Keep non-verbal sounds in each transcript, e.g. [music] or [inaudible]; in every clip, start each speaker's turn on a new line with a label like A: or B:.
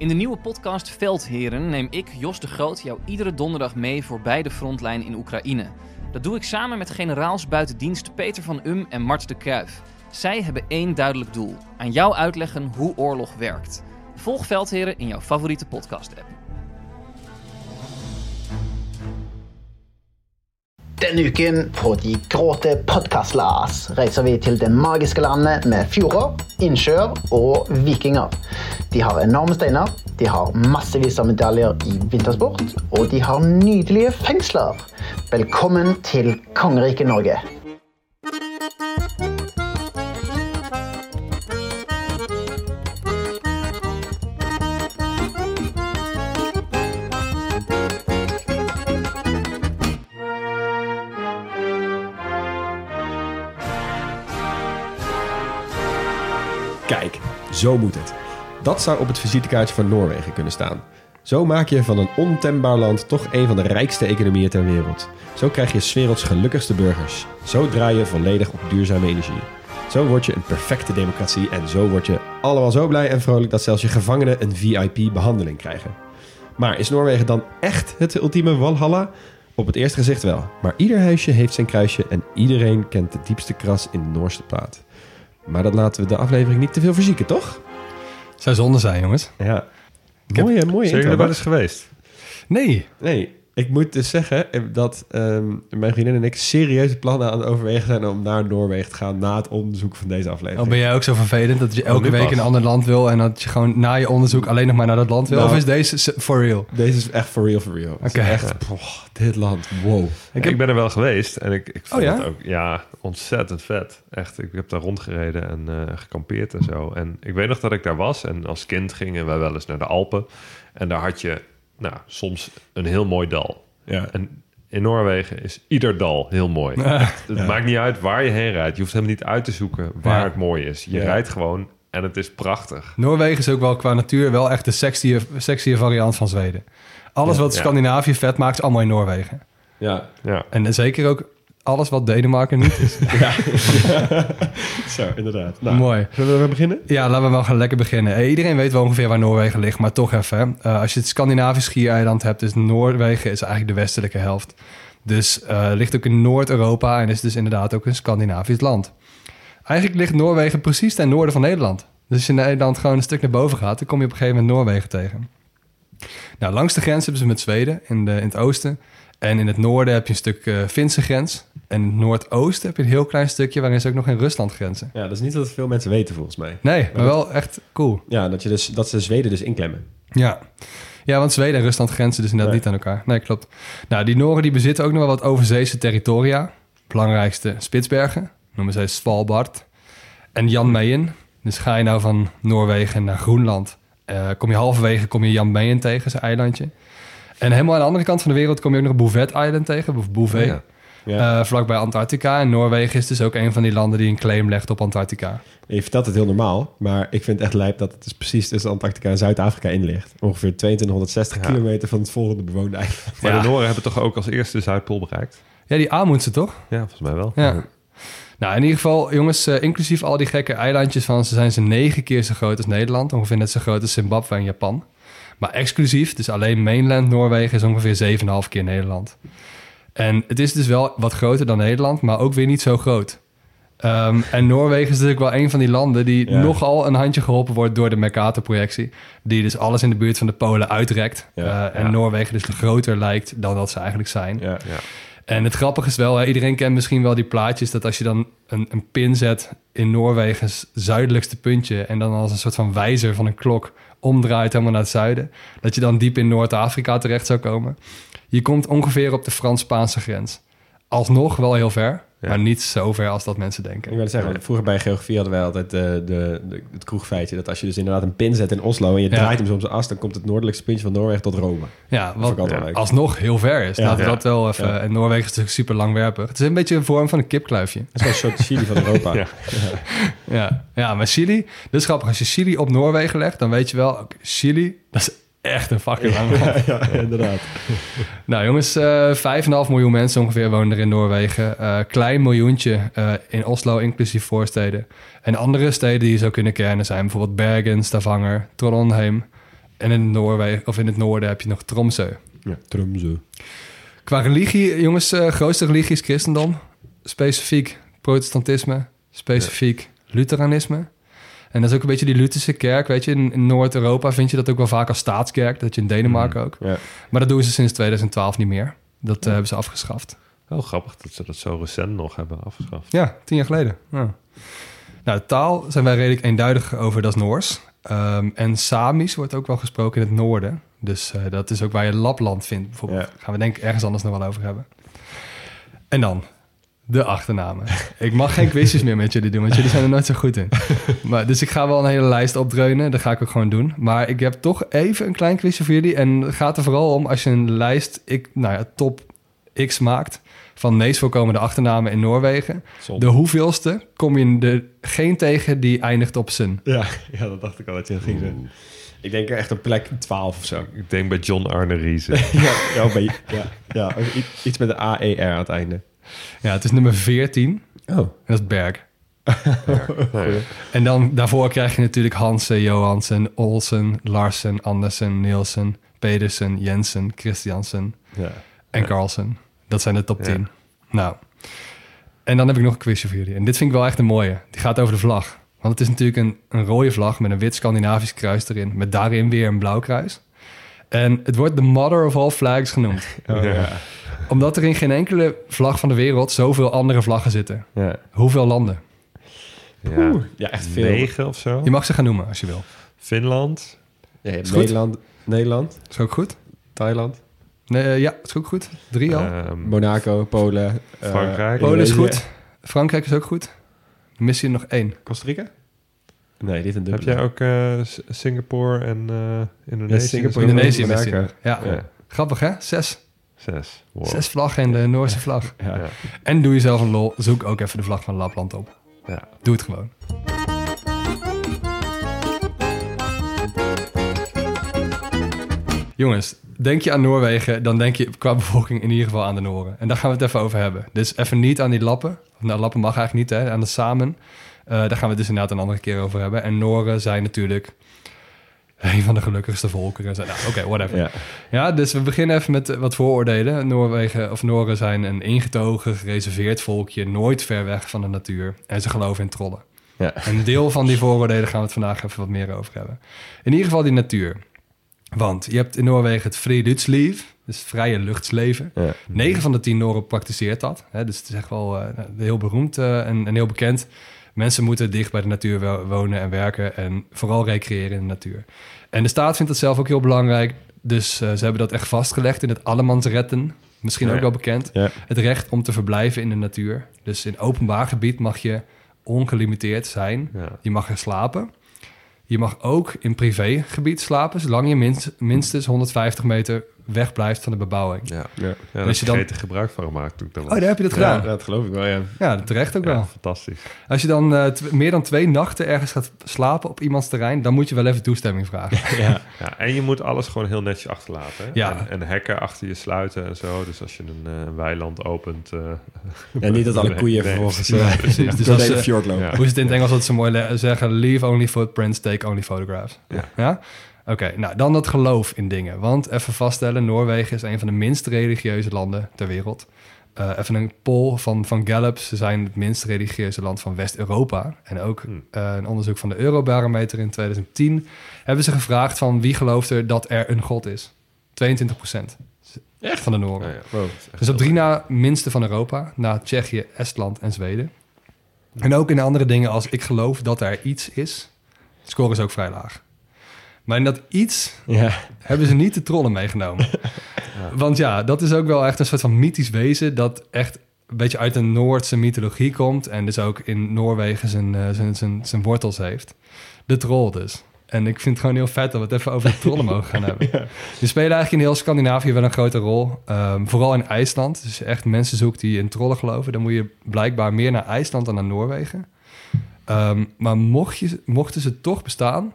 A: In de nieuwe podcast Veldheren neem ik, Jos de Groot, jou iedere donderdag mee voorbij de frontlijn in Oekraïne. Dat doe ik samen met generaals buiten dienst Peter van Um en Mart de Kruif. Zij hebben één duidelijk doel: aan jou uitleggen hoe oorlog werkt. Volg Veldheren in jouw favoriete podcast-app.
B: Denne uken på De gråte podkastlas reiser vi til det magiske landet med fjorder, innsjøer og vikinger. De har enorme steiner, de har massevis av medaljer i vintersport, og de har nydelige fengsler. Velkommen til kongeriket Norge.
C: Zo moet het. Dat zou op het visitekaartje van Noorwegen kunnen staan. Zo maak je van een ontembaar land toch een van de rijkste economieën ter wereld. Zo krijg je 's werelds gelukkigste burgers. Zo draai je volledig op duurzame energie. Zo word je een perfecte democratie en zo word je allemaal zo blij en vrolijk dat zelfs je gevangenen een VIP-behandeling krijgen. Maar is Noorwegen dan echt het ultieme Walhalla? Op het eerste gezicht wel. Maar ieder huisje heeft zijn kruisje en iedereen kent de diepste kras in de Noorse plaat. Maar dat laten we de aflevering niet te veel verzieken, toch?
D: Zou zonde zijn, jongens.
C: Ja. mooie, mooie
E: Zijn jullie
C: intro.
E: er wel eens geweest?
D: Nee.
C: Nee, ik moet dus zeggen eh, dat ehm, mijn vriendin en ik serieuze plannen aan het overwegen zijn om naar Noorwegen te gaan na het onderzoek van deze aflevering.
D: Oh, ben jij ook zo vervelend dat je elke
E: nu
D: week
E: pas.
D: in een ander land wil... en dat je gewoon na je onderzoek alleen nog maar naar dat land wil?
C: Nou.
D: of is deze for real?
C: Deze is echt for real, for real.
D: Oké.
C: Echt, dit land, wow.
E: Ik, ik ben er wel geweest en ik, ik vond
D: Oh, ja?
E: het ook ja, ontzettend vet. Echt, ik heb daar rondgereden en eh, gekampeerd en zo. En ik weet nog dat ik daar was en als kind gingen wij wel eens naar de Alpen. En daar had je nou, soms een heel mooi dal.
C: Ja.
E: En in Noorwegen is ieder dal heel mooi. [laughs] Het
C: Ja.
E: maakt niet uit waar je heen rijdt. Je hoeft helemaal niet uit te zoeken waar het mooi is. Je rijdt gewoon en het is prachtig.
D: Noorwegen is ook wel qua natuur wel echt de sexy, sexy variant van Zweden. Alles wat. Scandinavië vet maakt, is allemaal in Noorwegen.
C: Ja.
E: Ja.
D: En zeker ook alles wat Denemarken niet is. [laughs] [laughs]
C: Zo, inderdaad. Nou,
D: Mooi.
C: Zullen we weer beginnen?
D: Ja, laten we wel gaan lekker beginnen. Eh, iedereen weet wel ongeveer waar Noorwegen ligt, maar toch even. Eh, als je het Scandinavisch schiereiland hebt, dus Noorwegen is eigenlijk de westelijke helft. Dus eh, ligt ook in Noord-Europa en is dus inderdaad ook een Scandinavisch land. Eigenlijk ligt Noorwegen precies ten noorden van Nederland. Dus als je in Nederland gewoon een stuk naar boven gaat, dan kom je op een gegeven moment Noorwegen tegen. Nou, langs de grens hebben ze met Zweden in, de, in het oosten. En in het noorden heb je een stuk eh Finse grens. En in het noordoosten heb je een heel klein stukje waarin ze ook nog in Rusland grenzen.
C: Ja, dat is niet dat veel mensen weten volgens mij.
D: Nee, maar wel echt cool.
C: Ja, dat, je dus, dat ze Zweden dus inklemmen.
D: Ja. ja, want Zweden en Rusland grenzen dus inderdaad
C: Nee.
D: niet aan elkaar. Nee, klopt. Nou, die Noren die bezitten ook nog wel wat overzeese territoria. Belangrijkste Spitsbergen, noemen zij Svalbard. En Jan Mayen. Dus ga je nou van Noorwegen naar Groenland... eh, kom je halverwege kom je Jan Mayen tegen, zijn eilandje. En helemaal aan de andere kant van de wereld kom je ook nog Bouvet Island tegen, of Bouvet.
E: Ja.
C: Ja.
D: eh, vlakbij Antarctica. En Noorwegen is dus ook een van die landen die een claim legt op Antarctica.
C: Je vertelt het heel normaal, maar ik vind het echt lijp dat het dus precies tussen Antarctica en Zuid-Afrika in ligt. Ongeveer 2260
E: Ja.
C: kilometer van het volgende bewoonde eiland.
E: Maar
D: Ja.
E: de Noren hebben toch ook als eerste de Zuidpool bereikt?
D: Ja, die Amundsen toch?
E: Ja, volgens mij wel.
D: Ja. Nou, in ieder geval, jongens, eh, inclusief al die gekke eilandjes van ze, zijn ze negen keer zo groot als Nederland. Ongeveer net zo groot als Zimbabwe en Japan. Maar exclusief, dus alleen mainland Noorwegen is ongeveer 7,5 keer Nederland. En het is dus wel wat groter dan Nederland, maar ook weer niet zo groot. Ehm, en Noorwegen is natuurlijk wel een van die landen die
C: Ja.
D: nogal een handje geholpen wordt door de Mercator-projectie. Die dus alles in de buurt van de Polen uitrekt.
C: Ja,
D: Eh, en
E: ja.
D: Noorwegen dus groter lijkt dan dat ze eigenlijk zijn.
C: Ja.
E: Ja.
D: En het grappige is wel, hè, iedereen kent misschien wel die plaatjes... dat als je dan een, een pin zet in Noorwegens zuidelijkste puntje... en dan als een soort van wijzer van een klok omdraait helemaal naar het zuiden... dat je dan diep in Noord-Afrika terecht zou komen. Je komt ongeveer op de Frans-Spaanse grens. Alsnog wel heel ver,
E: Ja.
D: maar niet zo ver als dat mensen denken.
C: Ik wil zeggen, vroeger bij geografie hadden wij altijd de, de, de- het kroegfeitje... dat als je dus inderdaad een pin zet in Oslo... en je
D: Ja.
C: draait hem zo om zijn as... dan komt het noordelijkste puntje van Noorwegen tot Rome.
D: Ja, wat alsnog heel ver is.
C: Ja.
D: Laten we
E: Ja.
D: dat wel even...
C: Ja.
D: En Noorwegen is natuurlijk super langwerpig. Het is een beetje een vorm van een kipkluifje.
C: Dat is wel een soort Chili van Europa. [laughs]
E: Ja.
D: Ja, ja maar Chili... Is grappig. Als je Chili op Noorwegen legt, dan weet je wel... Chili, dat is echt een fucking lang land. [laughs]
C: ja, inderdaad. [laughs]
D: Nou jongens, eh 5,5 miljoen mensen ongeveer wonen er in Noorwegen. Eh, klein miljoentje eh, in Oslo, inclusief voorsteden. En andere steden die je zou kunnen kennen zijn bijvoorbeeld Bergen, Stavanger, Trondheim. En in, Noorwegen, of in het noorden heb je nog Tromsø.
C: Ja, Tromsø.
D: Qua religie, jongens, grootste religie is christendom. Specifiek protestantisme, specifiek lutheranisme. En dat is ook een beetje die Lutherse kerk, weet je. In, in Noord-Europa vind je dat ook wel vaak als staatskerk. Dat je in Denemarken ook.
C: Ja.
D: Maar dat doen ze sinds 2012 niet meer. Dat eh, hebben ze afgeschaft.
E: Wel grappig dat ze dat zo recent nog hebben afgeschaft.
D: Ja, tien jaar geleden. Ja. Nou, taal zijn wij redelijk eenduidig over, dat is Noors. Ehm, en Samisch wordt ook wel gesproken in het noorden. Dus eh, dat is ook waar je Lapland vindt, bijvoorbeeld.
C: Ja.
D: Gaan we denk ik ergens anders nog wel over hebben. En dan de achternamen. ik mag geen quizjes meer met jullie doen, want jullie zijn er nooit zo goed in. Maar, dus ik ga wel een hele lijst opdreunen. Dat ga ik ook gewoon doen. Maar ik heb toch even een klein quizje voor jullie. En het gaat er vooral om als je een lijst, ik, nou ja, top X maakt... van meest voorkomende achternamen in Noorwegen...
C: Zonde.
D: De hoeveelste kom je er geen tegen die eindigt op zijn.
C: Ja, ja, dat dacht ik al dat je dat ging zeggen. Ik denk echt een plek 12 of zo.
E: Ik denk bij John Arne Riese. [laughs]
C: ja, ja, bij, [laughs] ja, ja, iets- met een AER aan het einde.
D: Ja, het is nummer 14.
C: Oh.
D: Dat is Berg. [laughs]
E: Ja.
D: En dan daarvoor krijg je natuurlijk Hansen, Johansen, Olsen, Larsen, Andersen, Nielsen, Pedersen, Jensen, Christiansen
C: Ja.
D: en Carlsen. Dat zijn de top
E: Ja.
D: 10. Nou, en dan heb ik nog een quizje voor jullie. En dit vind ik wel echt een mooie. Die gaat over de vlag. Want het is natuurlijk een, een rode vlag met een wit Scandinavisch kruis erin. Met daarin weer een blauw kruis. En het wordt de mother of all flags genoemd.
C: Oh, [laughs] ja.
D: Omdat er in geen enkele vlag van de wereld zoveel andere vlaggen zitten.
C: Ja.
D: Hoeveel landen?
E: Ja.
C: Oeh, ja, echt veel.
E: Negen of zo.
D: Je mag ze gaan noemen als je wil.
E: Finland.
C: Ja,
D: goed.
C: Nederland, Nederland,
D: Is ook goed?
C: Thailand,
D: Nee, eh, ja, is ook goed. Drie al.
E: ehm,
C: Monaco, Polen. eh,
E: Frankrijk.
D: Polen is goed. Frankrijk is ook goed. Dan mis je er nog één.
C: Costa Rica? Nee, dit een
E: heb
C: dubbele.
E: jij ook eh, Singapore en eh, Indonesië?
C: Ja, Singapore,
D: Indonesië. Ja.
E: Ja.
D: Grappig hè? Zes.
E: Zes. Wow.
D: Zes vlaggen in de Noorse vlag.
C: Ja. [laughs]
E: Ja.
D: En doe jezelf een lol. Zoek ook even de vlag van Lapland op.
E: Ja.
D: Doe het gewoon. Jongens, denk je aan Noorwegen, dan denk je qua bevolking in ieder geval aan de Noren. En daar gaan we het even over hebben. Dus even niet aan die lappen. Nou, lappen mag eigenlijk niet, hè? Aan de samen. Eh, daar gaan we het dus inderdaad een andere keer over hebben. En Noren zijn natuurlijk [laughs] een van de gelukkigste volkeren. Nou, Oké, whatever.
C: Ja.
D: Ja, dus we beginnen even met eh, wat vooroordelen. Noorwegen of Noren zijn een ingetogen, gereserveerd volkje, nooit ver weg van de natuur. En ze geloven in trollen.
C: Ja.
D: Een deel van die [laughs] vooroordelen gaan we het vandaag even wat meer over hebben. In ieder geval die natuur. Want je hebt in Noorwegen het friluftsliv, dus vrije luchtsleven.
C: Ja.
D: 9 van de 10 Noren praktiseert dat. Hè, dus het is echt wel eh, heel beroemd eh, en, en heel bekend. Mensen moeten dicht bij de natuur wo- wonen en werken en vooral recreëren in de natuur. En de staat vindt dat zelf ook heel belangrijk. Dus eh, ze hebben dat echt vastgelegd in het allemansretten. Misschien
E: Ja.
D: ook wel bekend.
C: Ja.
D: Het recht om te verblijven in de natuur. Dus in openbaar gebied mag je ongelimiteerd zijn.
E: Ja.
D: Je mag er slapen. Je mag ook in privégebied slapen, zolang je minst- minstens 150 meter weg blijft van de bebouwing.
E: Ja.
C: Ja.
E: Ja, daar
D: Als je dan-
E: ik gebruik van gemaakt toen ik.
D: Oh, daar heb je dat
C: Ja,
D: gedaan.
C: dat geloof ik wel, ja.
D: Ja, terecht ook
E: Ja,
D: wel.
E: fantastisch.
D: Als je dan eh, meer dan twee nachten ergens gaat slapen op iemands terrein, dan moet je wel even toestemming vragen. [laughs]
C: ja.
E: Ja, en je moet alles gewoon heel netjes achterlaten. Hè?
D: Ja.
E: En, en hekken achter je sluiten en zo. Dus als je een eh, weiland opent... eh,
C: Ja, niet dat alle koeien
E: nee,
C: vervolgens
D: precies.
C: eh,
D: Precies. [laughs] Dus als,
E: ja.
D: Hoe is het in het Engels dat ze mooi le- zeggen? Leave only footprints, take only photographs.
E: Ja.
D: Oké, nou dan dat geloof in dingen. Want even vaststellen, Noorwegen is een van de minst religieuze landen ter wereld. Eh, even een poll van, van Gallup. Ze zijn het minst religieuze land van West-Europa. En ook
E: Hmm.
D: eh, een onderzoek van de Eurobarometer in 2010... hebben ze gevraagd van wie gelooft er dat er een god is. 22 procent van de Noren.
E: Ja.
C: Wow, dat is echt
D: Dus op drie na minste van Europa, na Tsjechië, Estland en Zweden. En ook in andere dingen als ik geloof dat er iets is, scoren ze ook vrij laag. Maar in dat iets
C: Ja.
D: hebben ze niet de trollen meegenomen. [laughs] Want ja, dat is ook wel echt een soort van mythisch wezen dat echt een beetje uit de Noordse mythologie komt. En dus ook in Noorwegen zijn, eh, zijn, zijn, zijn wortels heeft. De troll dus. En ik vind het gewoon heel vet dat we het even over de trollen mogen gaan hebben. [laughs] Die spelen eigenlijk in heel Scandinavië wel een grote rol. Ehm, vooral in IJsland. Dus echt mensen zoekt die in trollen geloven... dan moet je blijkbaar meer naar IJsland dan naar Noorwegen. Ehm, maar mocht je, mochten ze toch bestaan...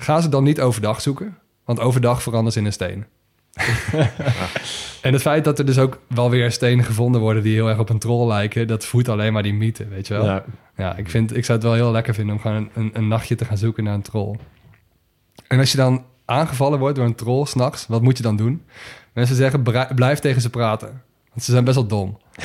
D: ga ze dan niet overdag zoeken. Want overdag veranderen ze in een steen. [laughs] en het feit dat er dus ook wel weer stenen gevonden worden... die heel erg op een troll lijken... dat voedt alleen maar die mythe, weet je wel.
C: Ja.
D: Ja, ik, vind, ik zou het wel heel lekker vinden om gewoon een, een, een nachtje te gaan zoeken naar een troll. En als je dan aangevallen wordt door een troll s'nachts, wat moet je dan doen? Mensen zeggen, blijf tegen ze praten. Want ze zijn best wel dom. [laughs]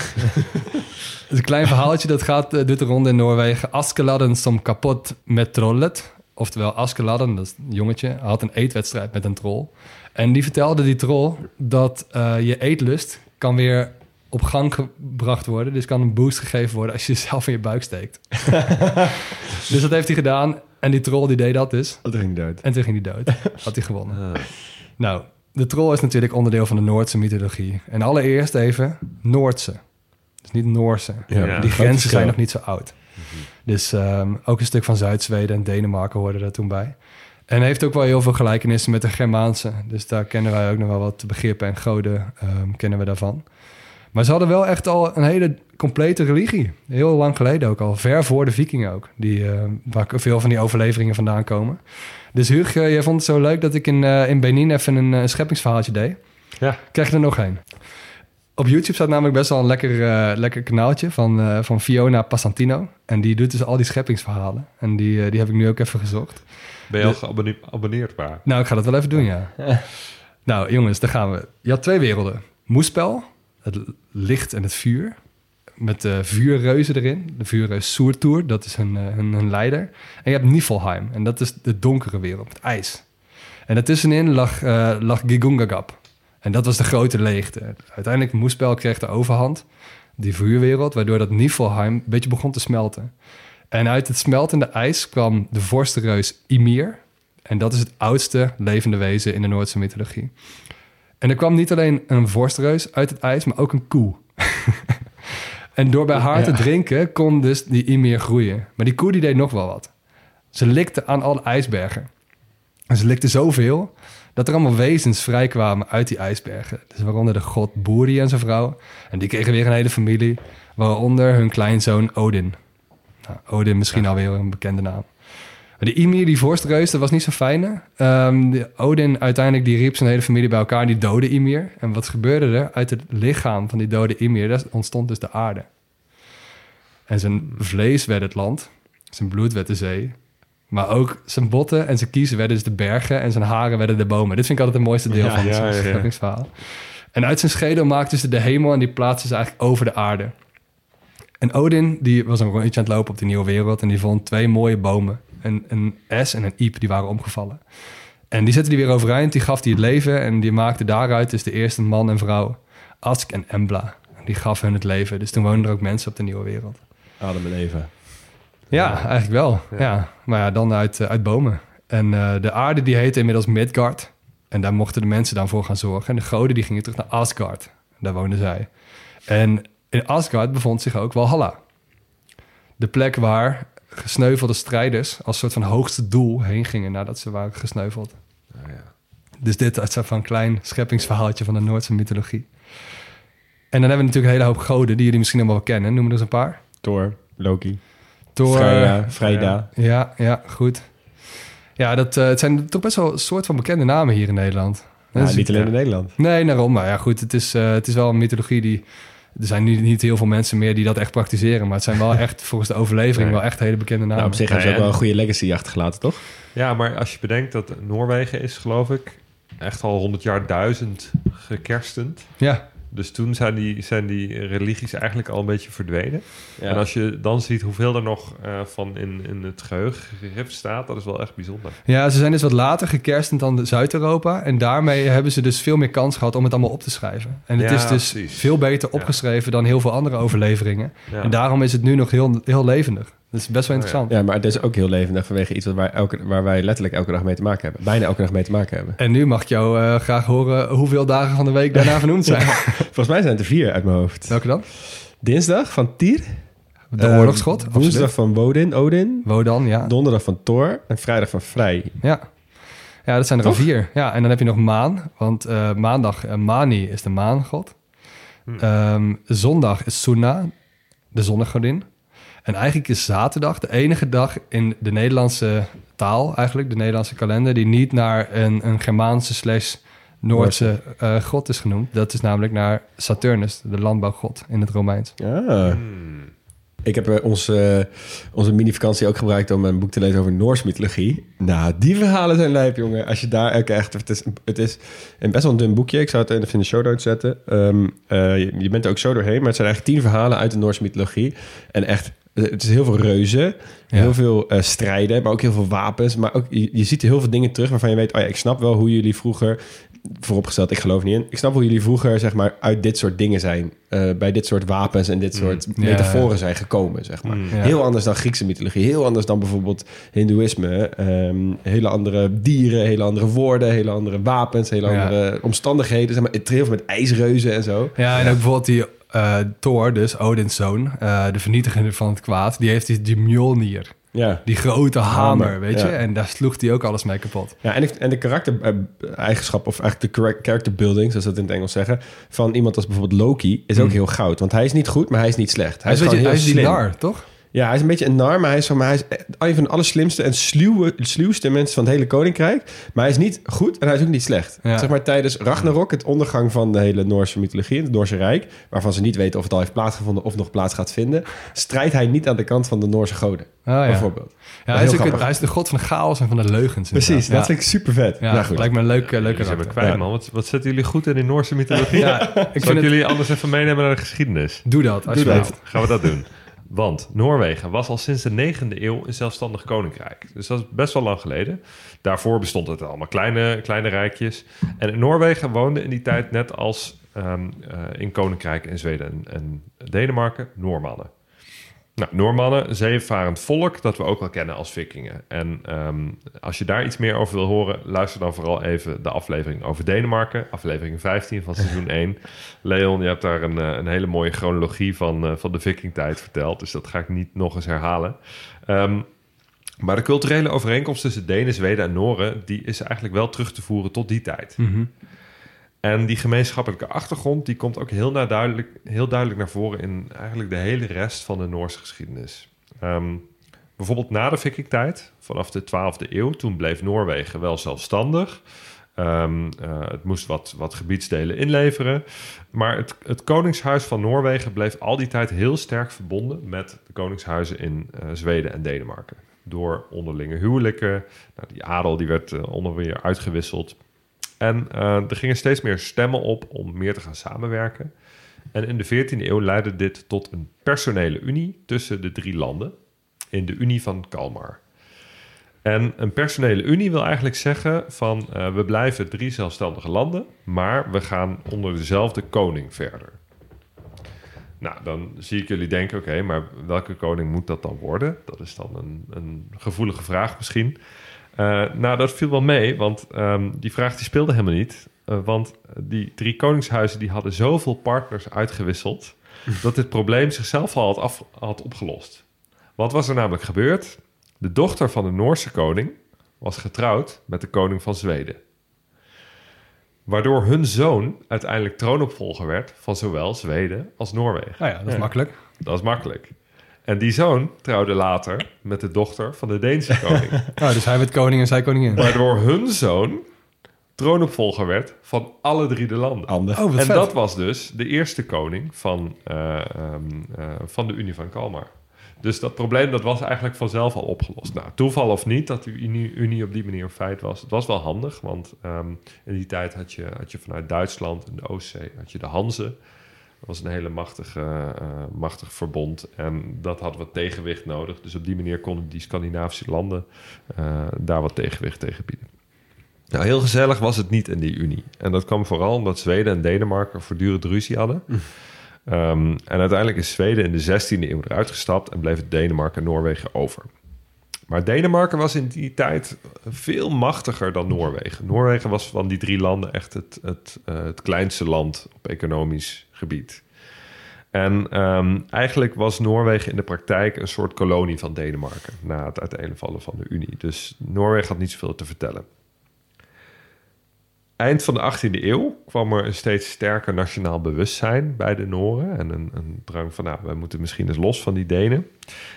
D: Het is een klein verhaaltje dat gaat, eh, doet de ronde in Noorwegen. Askeladden som kapot met trollet. Oftewel, Askeladden, dat is een jongetje, had een eetwedstrijd met een troll. En die vertelde die troll dat eh, je eetlust kan weer op gang gebracht worden. Dus kan een boost gegeven worden als je [laughs] jezelf in je buik steekt. [laughs] dus dat heeft hij gedaan. En die troll die deed dat dus.
C: Dat ging dood.
D: En toen ging hij dood. Had hij gewonnen. Nou, de troll is natuurlijk onderdeel van de Noordse mythologie. En allereerst even Noordse. Dus niet Noorse.
C: Ja.
D: Die grenzen zijn nog niet zo oud. Dus ehm, ook een stuk van Zuid-Zweden en Denemarken hoorden er toen bij. En heeft ook wel heel veel gelijkenissen met de Germaanse. Dus daar kennen wij ook nog wel wat begrippen en goden ehm, kennen we daarvan. Maar ze hadden wel echt al een hele complete religie. Heel lang geleden ook al. Ver voor de vikingen ook. Die, eh, waar veel van die overleveringen vandaan komen. Dus Huug, jij vond het zo leuk dat ik in, eh, in Benin even een eh, scheppingsverhaaltje deed.
E: Ja.
D: Krijg je er nog een. Op YouTube staat namelijk best wel een lekker, eh, lekker kanaaltje van, eh, van Fiona Passantino. En die doet dus al die scheppingsverhalen. En die, eh, die heb ik nu ook even gezocht.
E: Ben je al geabonneerd maar?
D: Nou, ik ga dat wel even doen, ja. [laughs] nou, jongens, daar gaan we. Je had twee werelden. Moespel, het licht en het vuur. Met de vuurreuzen erin. De vuurreus Soertoer, dat is hun, hun, hun leider. En je hebt Niflheim, en dat is de donkere wereld, met ijs. En daartussenin lag, eh lag Gigungagap. En dat was de grote leegte. Uiteindelijk Moespel kreeg de overhand, die vuurwereld... waardoor dat Niflheim een beetje begon te smelten. En uit het smeltende ijs kwam de vorstenreus Ymir... En dat is het oudste levende wezen in de Noordse mythologie. En er kwam niet alleen een vorstreus uit het ijs, maar ook een koe. [laughs] en door bij haar te drinken kon dus die Ymir groeien. Maar die koe die deed nog wel wat. Ze likte aan alle ijsbergen. En ze likte zoveel dat er allemaal wezens vrijkwamen uit die ijsbergen. Dus waaronder de god Buri en zijn vrouw. En die kregen weer een hele familie. Waaronder hun kleinzoon Odin. Nou, Odin misschien alweer een bekende naam. Maar de Ymir, die vorstreus, dat was niet zo fijne. Ehm, de Odin uiteindelijk die riep zijn hele familie bij elkaar die dode Ymir. En wat gebeurde er? Uit het lichaam van die dode Ymir daar ontstond dus de aarde. En zijn vlees werd het land, zijn bloed werd de zee. Maar ook zijn botten en zijn kiezen werden dus de bergen en zijn haren werden de bomen. Dit vind ik altijd het mooiste deel
C: Ja,
D: van
E: ja,
D: zijn
E: ja,
D: scheppingsverhaal. En uit zijn schedel maakten ze de hemel en die plaatsten ze eigenlijk over de aarde. En Odin, die was een rondje aan het lopen op de nieuwe wereld... en die vond twee mooie bomen. Een, een es en een iep, die waren omgevallen. En die zette die weer overeind, die gaf die het leven... en die maakte daaruit dus de eerste man en vrouw... Ask en Embla. En die gaf hun het leven. Dus toen woonden er ook mensen op de nieuwe wereld.
C: Adem en even.
D: Ja, eigenlijk wel. Ja. Maar ja, dan uit, eh, uit bomen. En eh, de aarde die heette inmiddels Midgard. En daar mochten de mensen dan voor gaan zorgen. En de goden die gingen terug naar Asgard. Daar woonden zij. En in Asgard bevond zich ook Valhalla. De plek waar gesneuvelde strijders als soort van hoogste doel heen gingen nadat ze waren gesneuveld. Dus dit is van een klein scheppingsverhaaltje van de Noordse mythologie. En dan hebben we natuurlijk een hele hoop goden die jullie misschien allemaal wel kennen. Noem er eens een paar.
C: Thor, Loki,
D: Thor,
C: Freya, Freyda.
D: Ja, ja, goed. Ja, dat, eh, het zijn toch best wel een soort van bekende namen hier in Nederland.
C: Ja,
D: Dat is-
C: niet alleen in Nederland.
D: Nee, daarom. Maar ja, goed, het is, eh, het is wel een mythologie die... Er zijn nu niet heel veel mensen meer die dat echt praktiseren. Maar het zijn wel [laughs] echt, volgens de overlevering,
E: Nee.
D: wel echt hele bekende namen.
C: Nou, op zich hebben ze ook wel een
E: en-
C: goede legacy achtergelaten, toch?
E: Ja, maar als je bedenkt dat Noorwegen is, geloof ik, echt al 100 jaar duizend gekerstend.
D: Ja,
E: Dus toen zijn die, zijn die religies eigenlijk al een beetje verdwenen.
C: Ja.
E: En als je dan ziet hoeveel er nog eh, van in, in het geheugen staat, dat is wel echt bijzonder.
D: ja, ze zijn dus wat later gekerstend dan de Zuid-Europa. En daarmee hebben ze dus veel meer kans gehad om het allemaal op te schrijven. En het
E: Ja,
D: is dus
E: precies.
D: veel beter opgeschreven dan heel veel andere overleveringen.
E: Ja.
D: En daarom is het nu nog heel, heel levendig. Dat is best wel
E: Oh, ja.
D: interessant.
C: Ja, maar het is ook heel levendig vanwege iets wat wij elke, waar wij letterlijk elke dag mee te maken hebben. Bijna elke dag mee te maken hebben.
D: En nu mag ik jou eh, graag horen hoeveel dagen van de week daarna vernoemd [laughs] zijn.
C: Volgens mij zijn het er vier uit mijn hoofd.
D: Welke dan?
C: Dinsdag van Tyr.
D: De
C: Eh,
D: oorlogsgod,
C: Woensdag
D: absoluut.
C: van Wodin, Odin.
D: Wodan, ja.
C: Donderdag van Thor. En vrijdag van Vrij.
D: Ja. Ja, dat zijn er al vier. Ja, en dan heb je nog maan. Want eh, maandag, eh, Mani is de maangod. Ehm, zondag is Suna, de zonnegodin. En eigenlijk is zaterdag de enige dag in de Nederlandse taal, eigenlijk de Nederlandse kalender, die niet naar een, een Germaanse slash Noordse eh, god is genoemd. Dat is namelijk naar Saturnus, de landbouwgod in het Romeins.
C: Ah. Ik heb eh, onze, onze mini-vakantie ook gebruikt om een boek te lezen over Noors mythologie. Nou, die verhalen zijn lijp, jongen. Als je daar echt... Het is, het is een best wel een dun boekje. Ik zou het even in de show notes zetten. Ehm, eh, je, je bent er ook zo doorheen. Maar het zijn eigenlijk tien verhalen uit de Noorse mythologie. En echt... Het is heel veel reuzen,
D: Ja.
C: heel veel eh, strijden, maar ook heel veel wapens. Maar ook, je, je ziet heel veel dingen terug waarvan je weet... oh ja, ik snap wel hoe jullie vroeger... Vooropgesteld, ik geloof niet in. Ik snap hoe jullie vroeger zeg maar, uit dit soort dingen zijn... eh, bij dit soort wapens en dit soort
D: Ja.
C: metaforen zijn gekomen, zeg maar.
E: Mm.
D: Ja.
C: Heel anders dan Griekse mythologie. Heel anders dan bijvoorbeeld Hindoeïsme. Ehm, hele andere dieren, hele andere woorden, hele andere wapens, hele
D: Ja.
C: andere omstandigheden. Zeg maar, het heel veel met ijsreuzen en zo.
D: Ja, en ook bijvoorbeeld die eh, Thor, dus Odin's zoon, eh, de vernietiger van het kwaad, die heeft die, die Mjolnir.
C: Ja.
D: Die grote hamer,
C: Hamer,
D: weet je? En daar sloeg hij ook alles mee kapot.
C: Ja, en, ik- en de karakter-eigenschap, of eigenlijk de chara- character building, zoals ze dat in het Engels zeggen, van iemand als bijvoorbeeld Loki, is ook
D: Mm.
C: heel goud. Want hij is niet goed, maar hij is niet slecht.
D: Hij is,
C: gewoon
D: weet je,
C: heel
D: hij is die nar, toch?
C: Ja, hij is een beetje een nar, maar hij is, van, hij is een van de allerslimste en sluwe, sluwste mensen van het hele koninkrijk. Maar hij is niet goed en hij is ook niet slecht.
D: Ja.
C: Zeg maar tijdens Ragnarok, het ondergang van de hele Noorse mythologie, het Noorse Rijk, waarvan ze niet weten of het al heeft plaatsgevonden of nog plaats gaat vinden, strijdt hij niet aan de kant van de Noorse goden,
D: Oh, ja.
C: bijvoorbeeld.
D: Ja, hij,
C: heel
D: is ook, hij is de god van de chaos en van de leugens.
C: Precies, dat
D: ja.
C: vind ik super vet.
D: Ja,
C: nou goed.
D: lijkt me een leuk, eh, leuk
E: Jullie zijn me
D: karakter.
E: kwijt,
C: Ja.
E: man. Wat, wat zetten jullie goed in die Noorse mythologie?
D: Ja, ik
E: Zal
D: vind
E: ik
D: het...
E: jullie anders even meenemen naar de geschiedenis?
D: Doe dat, alsjeblieft.
E: Nou, gaan we dat doen. Want Noorwegen was al sinds de 9e eeuw een zelfstandig koninkrijk. Dus dat is best wel lang geleden. Daarvoor bestond het allemaal kleine, kleine rijkjes. En in Noorwegen woonden in die tijd net als ehm, eh, in koninkrijken in Zweden en, en Denemarken Noormannen. Nou, Noormannen, zeevarend volk dat we ook wel kennen als vikingen. En ehm, als je daar iets meer over wil horen, luister dan vooral even de aflevering over Denemarken. Aflevering 15 van seizoen 1. [laughs] Leon, je hebt daar een, eh, een hele mooie chronologie van, eh, van de vikingtijd verteld. Dus dat ga ik niet nog eens herhalen. Ehm, maar de culturele overeenkomst tussen Denen, Zweden en Noren... die is eigenlijk wel terug te voeren tot die tijd.
D: Mhm.
E: En die gemeenschappelijke achtergrond die komt ook heel, duidelijk, heel duidelijk naar voren in eigenlijk de hele rest van de Noorse geschiedenis. Ehm, bijvoorbeeld na de vikingtijd, vanaf de 12e eeuw, toen bleef Noorwegen wel zelfstandig. Ehm, eh, het moest wat, wat gebiedsdelen inleveren. Maar het, het Koningshuis van Noorwegen bleef al die tijd heel sterk verbonden met de koningshuizen in eh, Zweden en Denemarken. Door onderlinge huwelijken. Nou, die adel die werd eh, onder weer uitgewisseld. En eh, er gingen steeds meer stemmen op om meer te gaan samenwerken. En in de 14e eeuw leidde dit tot een personele unie tussen de drie landen in de Unie van Kalmar. En een personele unie wil eigenlijk zeggen van eh, we blijven drie zelfstandige landen, maar we gaan onder dezelfde koning verder. Nou, dan zie ik jullie denken, oké, maar welke koning moet dat dan worden? Dat is dan een, een gevoelige vraag misschien. Eh, nou, dat viel wel mee, want ehm, die vraag die speelde helemaal niet. Eh, want die drie koningshuizen die hadden zoveel partners uitgewisseld... dat dit probleem zichzelf al had, af, had opgelost. Wat was er namelijk gebeurd? De dochter van de Noorse koning was getrouwd met de koning van Zweden. Waardoor hun zoon uiteindelijk troonopvolger werd van zowel Zweden als Noorwegen.
D: Nou ja, dat is
C: Ja.
D: makkelijk.
E: Dat is makkelijk. En die zoon trouwde later met de dochter van de Deense [laughs] koning.
D: Oh, dus hij werd koning en zij koningin.
E: Waardoor hun zoon troonopvolger werd van alle drie de landen.
D: Oh,
E: en
D: vet.
E: dat was dus de eerste koning van, eh, ehm, eh, van de Unie van Kalmar. Dus dat probleem dat was eigenlijk vanzelf al opgelost. Nou, toeval of niet dat die Unie, Unie op die manier een feit was. Het was wel handig, want ehm, in die tijd had je, had je vanuit Duitsland en de Oostzee had je de Hanzen. Dat was een hele machtige, eh, machtig verbond. En dat had wat tegenwicht nodig. Dus op die manier konden die Scandinavische landen eh, daar wat tegenwicht tegen bieden. Nou, heel gezellig was het niet in die Unie. En dat kwam vooral omdat Zweden en Denemarken voortdurend ruzie hadden. Ehm, en uiteindelijk is Zweden in de 16e eeuw eruit gestapt en bleef het Denemarken en Noorwegen over. Maar Denemarken was in die tijd veel machtiger dan Noorwegen. Noorwegen was van die drie landen echt het, het, eh, het kleinste land op economisch gebied. En ehm, eigenlijk was Noorwegen in de praktijk een soort kolonie van Denemarken na het uiteenvallen van de Unie. Dus Noorwegen had niet zoveel te vertellen. Eind van de 18e eeuw kwam er een steeds sterker nationaal bewustzijn bij de Noren. En een, een drang van, nou, wij moeten misschien eens los van die Denen.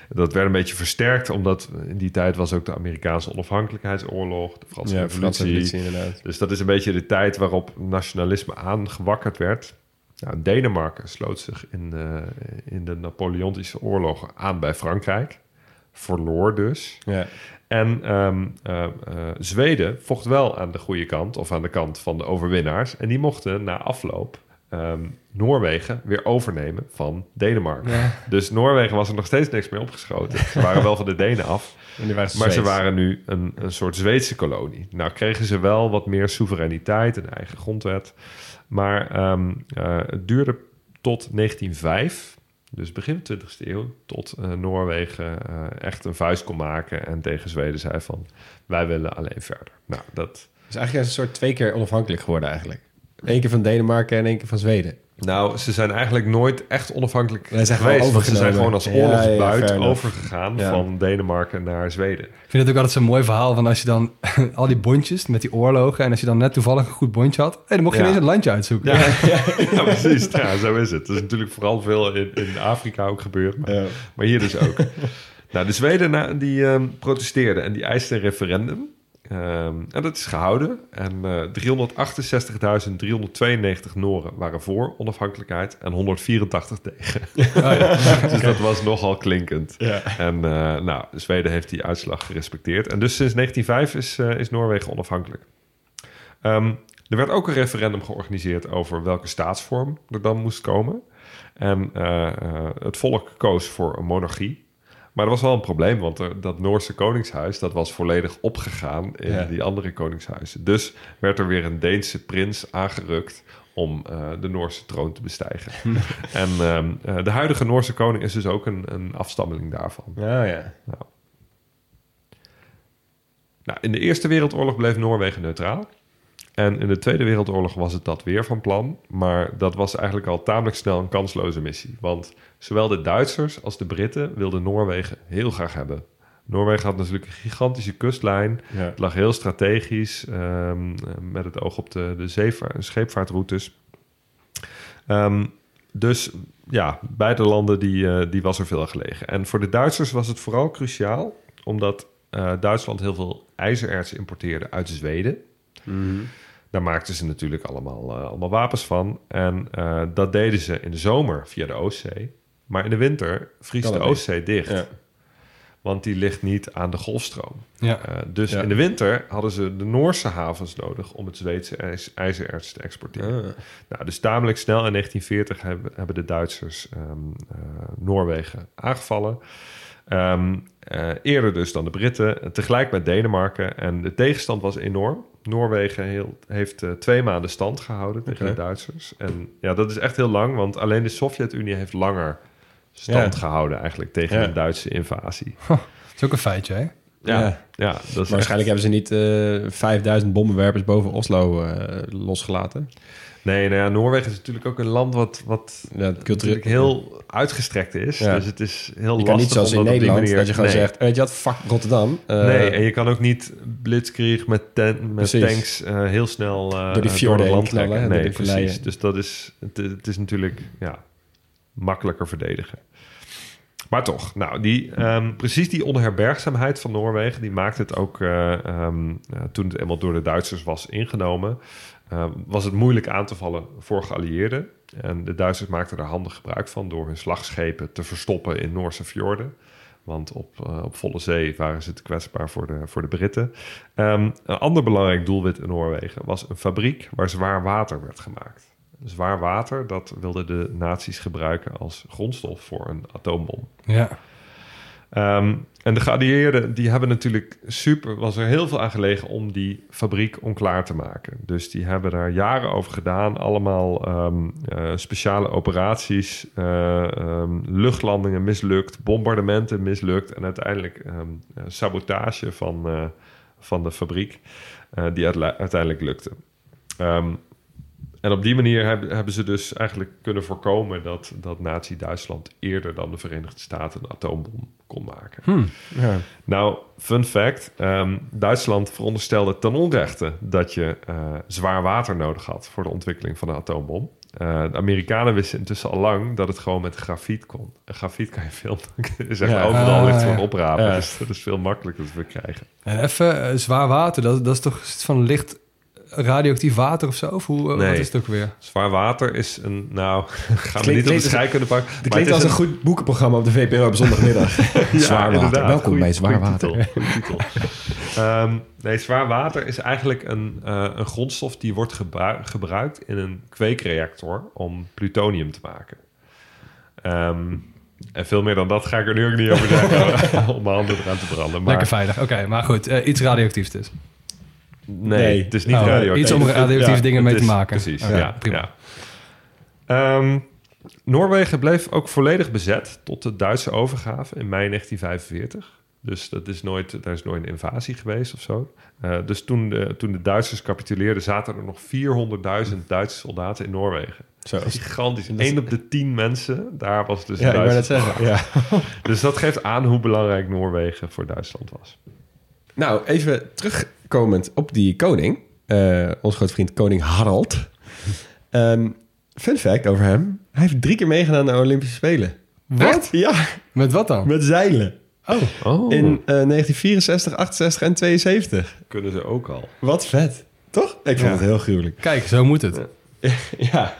E: Dat werd een beetje versterkt, omdat in die tijd was ook de Amerikaanse onafhankelijkheidsoorlog, de Franse
C: Ja,
E: revolutie.
C: Franse revolutie inderdaad.
E: Dus dat is een beetje de tijd waarop nationalisme aangewakkerd werd. Nou, Denemarken sloot zich in de, in de Napoleontische oorlogen aan bij Frankrijk. Verloor dus.
C: Ja.
E: En ehm, eh, eh, Zweden vocht wel aan de goede kant, of aan de kant van de overwinnaars. En die mochten na afloop ehm, Noorwegen weer overnemen van Denemarken. Dus Noorwegen was er nog steeds niks mee opgeschoten. Ze waren wel van de Denen af.
C: En
E: Maar ze waren nu een, een soort Zweedse kolonie. Nou kregen ze wel wat meer soevereiniteit, een eigen grondwet. Maar ehm, eh, het duurde tot 1905, dus begin 20e eeuw, tot eh, Noorwegen eh, echt een vuist kon maken en tegen Zweden zei van wij willen alleen verder. Nou, dat,
C: Dus eigenlijk is het een soort twee keer onafhankelijk geworden eigenlijk. Eén keer van Denemarken en één keer van Zweden.
E: nou, ze zijn eigenlijk nooit echt onafhankelijk
C: zijn
E: geweest. Ze zijn gewoon als
C: Ja, ja,
E: oorlogsbuit overgegaan
C: Ja.
E: van Denemarken naar Zweden.
D: Ik vind het ook altijd zo'n mooi verhaal van als je dan [laughs] al die bondjes met die oorlogen en als je dan net toevallig een goed bondje had, hey, dan mocht je
E: Ja.
D: ineens een landje uitzoeken.
E: Ja, [laughs] ja, precies. Ja, zo is het. Dat is natuurlijk vooral veel in, in Afrika ook gebeurd. Maar, maar hier dus ook. [laughs] nou, de Zweden die ehm, protesteerden en die eisten een referendum. Ehm, en dat is gehouden. En eh 368.392 Noren waren voor onafhankelijkheid en 184 tegen. [laughs] [laughs] dus dat was nogal klinkend.
C: Ja.
E: En eh, nou, Zweden heeft die uitslag gerespecteerd. En dus sinds 1905 is, eh, is Noorwegen onafhankelijk. Ehm, er werd ook een referendum georganiseerd over welke staatsvorm er dan moest komen. En eh, het volk koos voor een monarchie. Maar er was wel een probleem, want er, dat Noorse koningshuis... dat was volledig opgegaan in
C: Ja.
E: die andere koningshuizen. Dus werd er weer een Deense prins aangerukt om eh, de Noorse troon te bestijgen. [laughs] en ehm, eh, de huidige Noorse koning is dus ook een, een afstammeling daarvan.
C: Ja, ja.
E: Nou, in de Eerste Wereldoorlog bleef Noorwegen neutraal. En in de Tweede Wereldoorlog was het dat weer van plan. Maar dat was eigenlijk al tamelijk snel een kansloze missie. Want zowel de Duitsers als de Britten wilden Noorwegen heel graag hebben. Noorwegen had natuurlijk een gigantische kustlijn.
C: Ja.
E: Het lag heel strategisch ehm, met het oog op de, de zeevaart- scheepvaartroutes. Ehm, dus ja, beide landen die, eh, die was er veel aan gelegen. En voor de Duitsers was het vooral cruciaal... omdat eh, Duitsland heel veel ijzererts importeerde uit Zweden. Daar maakten ze natuurlijk allemaal, eh, allemaal wapens van. En eh, dat deden ze in de zomer via de Oostzee. Maar in de winter vriest de. Oostzee dicht.
C: Ja.
E: Want die ligt niet aan de golfstroom.
D: Ja.
E: Eh, dus
C: Ja.
E: in de winter hadden ze de Noorse havens nodig om het Zweedse ijs- ijzererts te exporteren.
C: Ah.
E: Nou, dus tamelijk snel in 1940 hebben, hebben de Duitsers ehm, eh, Noorwegen aangevallen. Ehm, eh, eerder dus dan de Britten, eh, tegelijk met Denemarken. En de tegenstand was enorm. Noorwegen heel- heeft eh, twee maanden stand gehouden tegen de Duitsers. En ja, dat is echt heel lang, want alleen de Sovjet-Unie heeft langer stand
C: Ja.
E: gehouden eigenlijk tegen
C: Ja.
E: een Duitse invasie.
D: Dat is ook een feitje, hè?
E: Ja,
C: Ja.
E: ja. dat is
C: Maar
E: echt-
C: waarschijnlijk hebben ze niet eh 5000 bommenwerpers boven Oslo eh, losgelaten.
E: Nee, nou ja, Noorwegen is natuurlijk ook een land wat, wat
C: Ja,
E: natuurlijk heel uitgestrekt is.
C: Ja.
E: Dus het is heel
C: Je
E: lastig
C: niet zoals in Nederland,
E: manier...
C: dat je gewoon
E: nee.
C: zegt... Weet je wat, fuck Rotterdam. Eh,
E: nee, en je kan ook niet blitzkrieg met, ten, met tanks eh, heel snel eh,
C: Door die
E: eh,
C: fjorden
E: land
C: knallen, door
E: Nee, precies. Dus dat is, het, het is natuurlijk ja, makkelijker verdedigen. Maar toch, nou, die, ehm, precies die onherbergzaamheid van Noorwegen... die maakt het ook, eh, ehm, eh, toen het eenmaal door de Duitsers was ingenomen... ehm, was het moeilijk aan te vallen voor geallieerden. En de Duitsers maakten er handig gebruik van... door hun slagschepen te verstoppen in Noorse fjorden. Want op, eh, op volle zee waren ze te kwetsbaar voor de, voor de Britten. Ehm, een ander belangrijk doelwit in Noorwegen... was een fabriek waar zwaar water werd gemaakt. Zwaar water, dat wilden de nazi's gebruiken als grondstof voor een atoombom.
D: Ja.
E: Ehm, en de geallieerden, die hebben natuurlijk super... was er heel veel aan gelegen om die fabriek onklaar te maken. Dus die hebben daar jaren over gedaan. Allemaal ehm, eh, speciale operaties, eh, ehm, luchtlandingen mislukt... bombardementen mislukt... en uiteindelijk eh, sabotage van, van de fabriek... die uiteindelijk lukte. En op die manier hebben, hebben ze dus eigenlijk kunnen voorkomen dat, dat Nazi-Duitsland eerder dan de Verenigde Staten een atoombom kon maken.
D: Hm.
C: Ja.
E: Nou, fun fact: ehm, Duitsland veronderstelde ten onrechte dat je eh, zwaar water nodig had voor de ontwikkeling van een atoombom. Eh, de Amerikanen wisten intussen al lang dat het gewoon met grafiet kon. En grafiet kan je veel, is echt
C: Ja.
E: overal
D: Ah,
E: ligt van
D: ja.
E: oprapen.
C: Ja.
E: Dus dat is veel makkelijker te verkrijgen.
D: En even eh, zwaar water, dat, dat is toch iets van licht radioactief water of zo? Of hoe, eh,
E: Nee.
D: wat is het ook weer?
E: Zwaar water is een, nou, [laughs] gaan we niet op de scheikunde pakken.
C: Het klinkt
E: het
C: als
E: is
C: een goed boekenprogramma op de VPRO op zondagmiddag. [laughs] zwaar water.
E: inderdaad.
C: Welkom
E: Goeie-
C: bij Zwaar
E: goeie
C: Water.
E: titel, goeie titel. Ehm, nee, zwaar water is eigenlijk een, eh, een grondstof die wordt gebru- gebruikt in een kweekreactor om plutonium te maken. Ehm, en veel meer dan dat ga ik er nu ook niet over zeggen [laughs] om mijn handen eraan te branden. Maar
D: Lekker veilig. Oké, maar goed. eh, iets radioactiefs dus.
E: Nee,
C: Nee.
E: het is niet
D: Oh,
E: radioactief.
D: iets om radioactieve
E: Ja,
D: dingen mee te maken.
E: Precies, ja.
D: prima.
E: ja. Ehm, Noorwegen bleef ook volledig bezet tot de Duitse overgave in mei 1945. Dus dat is nooit, daar is nooit een invasie geweest of zo. Eh, dus toen de, toen de Duitsers capituleerden, zaten er nog 400.000 Duitse soldaten in Noorwegen.
C: Zo.
E: Gigantisch.
C: Dat is-
E: Eén op de tien mensen, daar was dus
C: Ja, ik
E: Duitse.
C: zeggen. Ja. [laughs]
E: Dus dat geeft aan hoe belangrijk Noorwegen voor Duitsland was.
C: Nou, even terugkomend op die koning. eh ons grote vriend koning Harald. Ehm, fun fact over hem. Hij heeft drie keer meegedaan aan de Olympische Spelen.
D: Wat?
C: Ja,
D: Met wat dan?
C: met zeilen.
D: Oh,
E: Oh,
C: In eh, 1964, 68 en 72.
E: kunnen ze ook al.
C: Wat vet. Toch? Ik vond
E: Ja.
C: het heel gruwelijk.
D: kijk, zo moet het.
C: Ja. [laughs]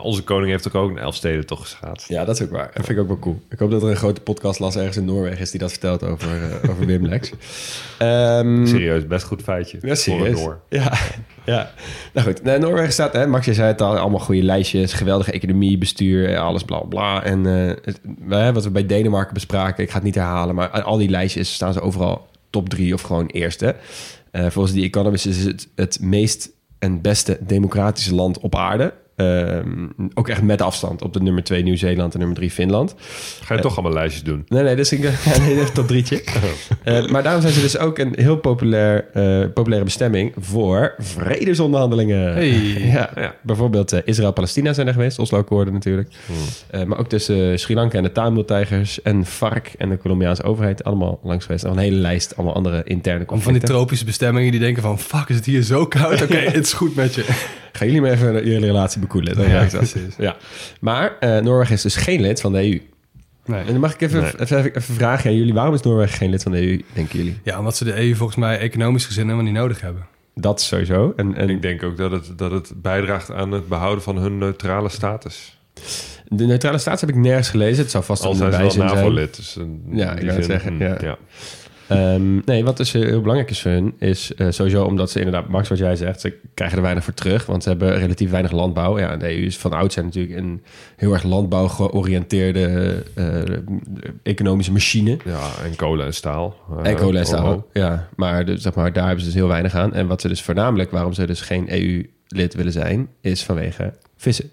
E: Onze koning heeft ook ook een Elfsteden toch geschaatst.
C: ja, dat is ook waar. Dat vind ik ook wel cool. Ik hoop dat er een grote podcast las ergens in Noorwegen is die dat vertelt over, eh, [laughs] over Wim Lex. Ehm,
E: Serieus, best goed feitje.
C: Ja, serieus. Ja, [laughs] ja. Nou goed, nou, Noorwegen staat, hè, Max, je zei het al, allemaal goede lijstjes, geweldige economie, bestuur, eh, alles bla bla. En eh, het- wat we bij Denemarken bespraken, ik ga het niet herhalen, maar al die lijstjes staan ze overal top drie of gewoon eerste. Eh, volgens die Economist is het het meest en beste democratische land op aarde. Ehm, ook echt met afstand op de nummer 2 Nieuw-Zeeland en nummer 3 Finland.
E: Ga je toch allemaal lijstjes doen?
C: Nee, nee, dus ik [laughs] ja, nee, drietje. [laughs] Eh, maar daarom zijn ze dus ook een heel populair, eh, populaire bestemming voor vredesonderhandelingen.
D: Hey. [laughs]
C: Ja,
E: Ja.
C: Bijvoorbeeld eh, Israël-Palestina zijn er geweest, Oslo-akkoorden natuurlijk. Eh, maar ook tussen eh, Sri Lanka en de Tamil-tijgers en FARC en de Colombiaanse overheid allemaal langs geweest. Nog een hele lijst, allemaal andere interne
D: Om van die
C: conflicten.
D: tropische bestemmingen die denken van... Fuck, is het hier zo koud? Oké, het is goed met je.
C: Gaan jullie maar even jullie relatie bekoelen. Dan
D: Ja,
C: dat.
D: precies.
C: Ja. Maar eh, Noorwegen is dus geen lid van de EU.
D: Nee.
C: En dan mag ik even,
E: Nee.
C: even, even vragen aan jullie. Waarom is Noorwegen geen lid van de EU, denken jullie?
D: Ja, omdat ze de EU volgens mij economisch gezien helemaal niet nodig hebben.
C: Dat sowieso. En, en
E: Ik denk ook dat het, dat het bijdraagt aan het behouden van hun neutrale status.
C: De neutrale staats heb ik nergens gelezen. Het zou vast
E: Al
C: een
E: zijn ze wel. NAVO-lid. Dus
C: Ja, ik
E: zin,
C: zeggen,
E: hm,
C: ja. Ehm, nee, wat dus eh, heel belangrijk is voor hun, is eh, sowieso omdat ze inderdaad, Max, wat jij zegt, ze krijgen er weinig voor terug, want ze hebben relatief weinig landbouw. Ja, de EU is van oudsher natuurlijk een heel erg landbouw georiënteerde eh, economische machine.
E: Ja, en kolen en staal. Eh,
C: En kolen en staal,
E: oh.
C: ja. Maar, dus, zeg maar daar hebben ze dus heel weinig aan. En wat ze dus voornamelijk, waarom ze dus geen EU-lid willen zijn, is vanwege vissen.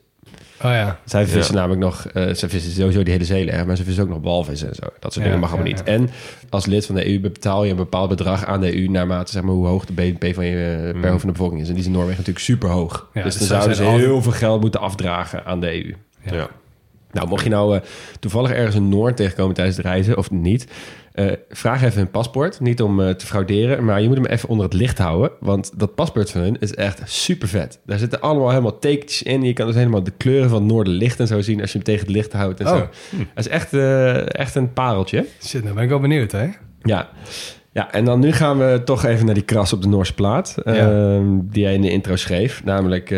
D: Oh ja.
C: Zij vissen
E: Ja.
C: namelijk nog, eh, ze vissen sowieso die hele zee leeg, maar ze vissen ook nog walvissen en zo. Dat soort
D: Ja,
C: dingen mag allemaal
D: ja,
C: niet.
D: ja.
C: En als lid van de EU betaal je een bepaald bedrag aan de EU naarmate zeg maar, hoe hoog de BNP van je eh, per hoofd van de bevolking is. En die is in Noorwegen natuurlijk super hoog.
D: Ja,
C: dus
D: dus
C: dan
D: zij
C: zouden ze
D: zijn
C: heel veel geld moeten afdragen aan de EU.
D: Ja.
E: Ja.
C: Nou, mocht je nou eh, toevallig ergens een Noord tegenkomen tijdens het reizen of niet, eh, vraag even hun paspoort. Niet om eh, te frauderen, maar je moet hem even onder het licht houden. Want dat paspoort van hun is echt super vet. Daar zitten allemaal helemaal tekentjes in. Je kan dus helemaal de kleuren van het noorderlicht en zo zien als je hem tegen het licht houdt en
D: Oh.
C: zo. Dat is echt, eh, echt een pareltje.
D: Shit, nou ben ik wel benieuwd, hè?
C: Ja. Ja, en dan nu gaan we toch even naar die kras op de Noorse plaat.
D: Ja.
C: ehm, die jij in de intro schreef. Namelijk